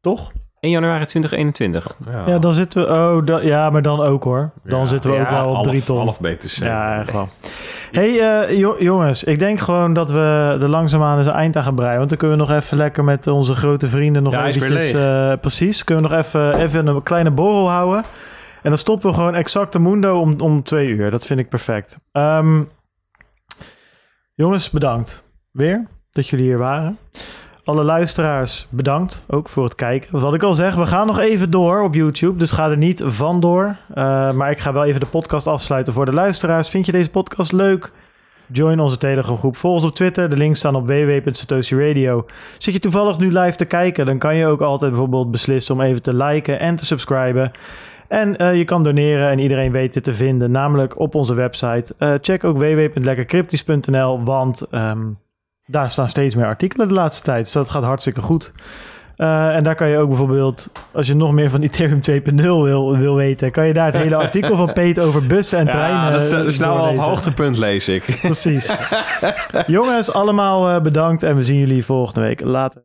Toch? 1 januari 2021. Ja, ja dan zitten we... Oh, da, ja, maar dan ook hoor. Dan ja, zitten we ook wel op drie ton. half BTC. Ja, echt wel. hey, uh, jo jongens. Ik denk gewoon dat we er langzaamaan eens een eind aan gaan breien. Want dan kunnen we nog even lekker met onze grote vrienden nog ja, eventjes... Uh, precies. Kunnen we nog even, even een kleine borrel houden. En dan stoppen we gewoon exact de mundo om, om twee uur. Dat vind ik perfect. Um, jongens, bedankt. Weer dat jullie hier waren. Alle luisteraars bedankt ook voor het kijken. Wat ik al zeg, we gaan nog even door op YouTube. Dus ga er niet van door. Uh, maar ik ga wel even de podcast afsluiten voor de luisteraars. Vind je deze podcast leuk? Join onze Telegram groep. Volg ons op Twitter. De links staan op www.satoshi Zit je toevallig nu live te kijken, dan kan je ook altijd bijvoorbeeld beslissen om even te liken en te subscriben. En uh, je kan doneren en iedereen weet dit te vinden, namelijk op onze website. Uh, check ook www.lekkercryptisch.nl, want um, daar staan steeds meer artikelen de laatste tijd. Dus dat gaat hartstikke goed. Uh, en daar kan je ook bijvoorbeeld, als je nog meer van Ethereum 2.0 wil, wil weten, kan je daar het hele artikel van Peet over bussen en treinen. Ja, dat is, dat is nou wel het hoogtepunt, lees ik. Precies. Jongens, allemaal bedankt en we zien jullie volgende week. Later.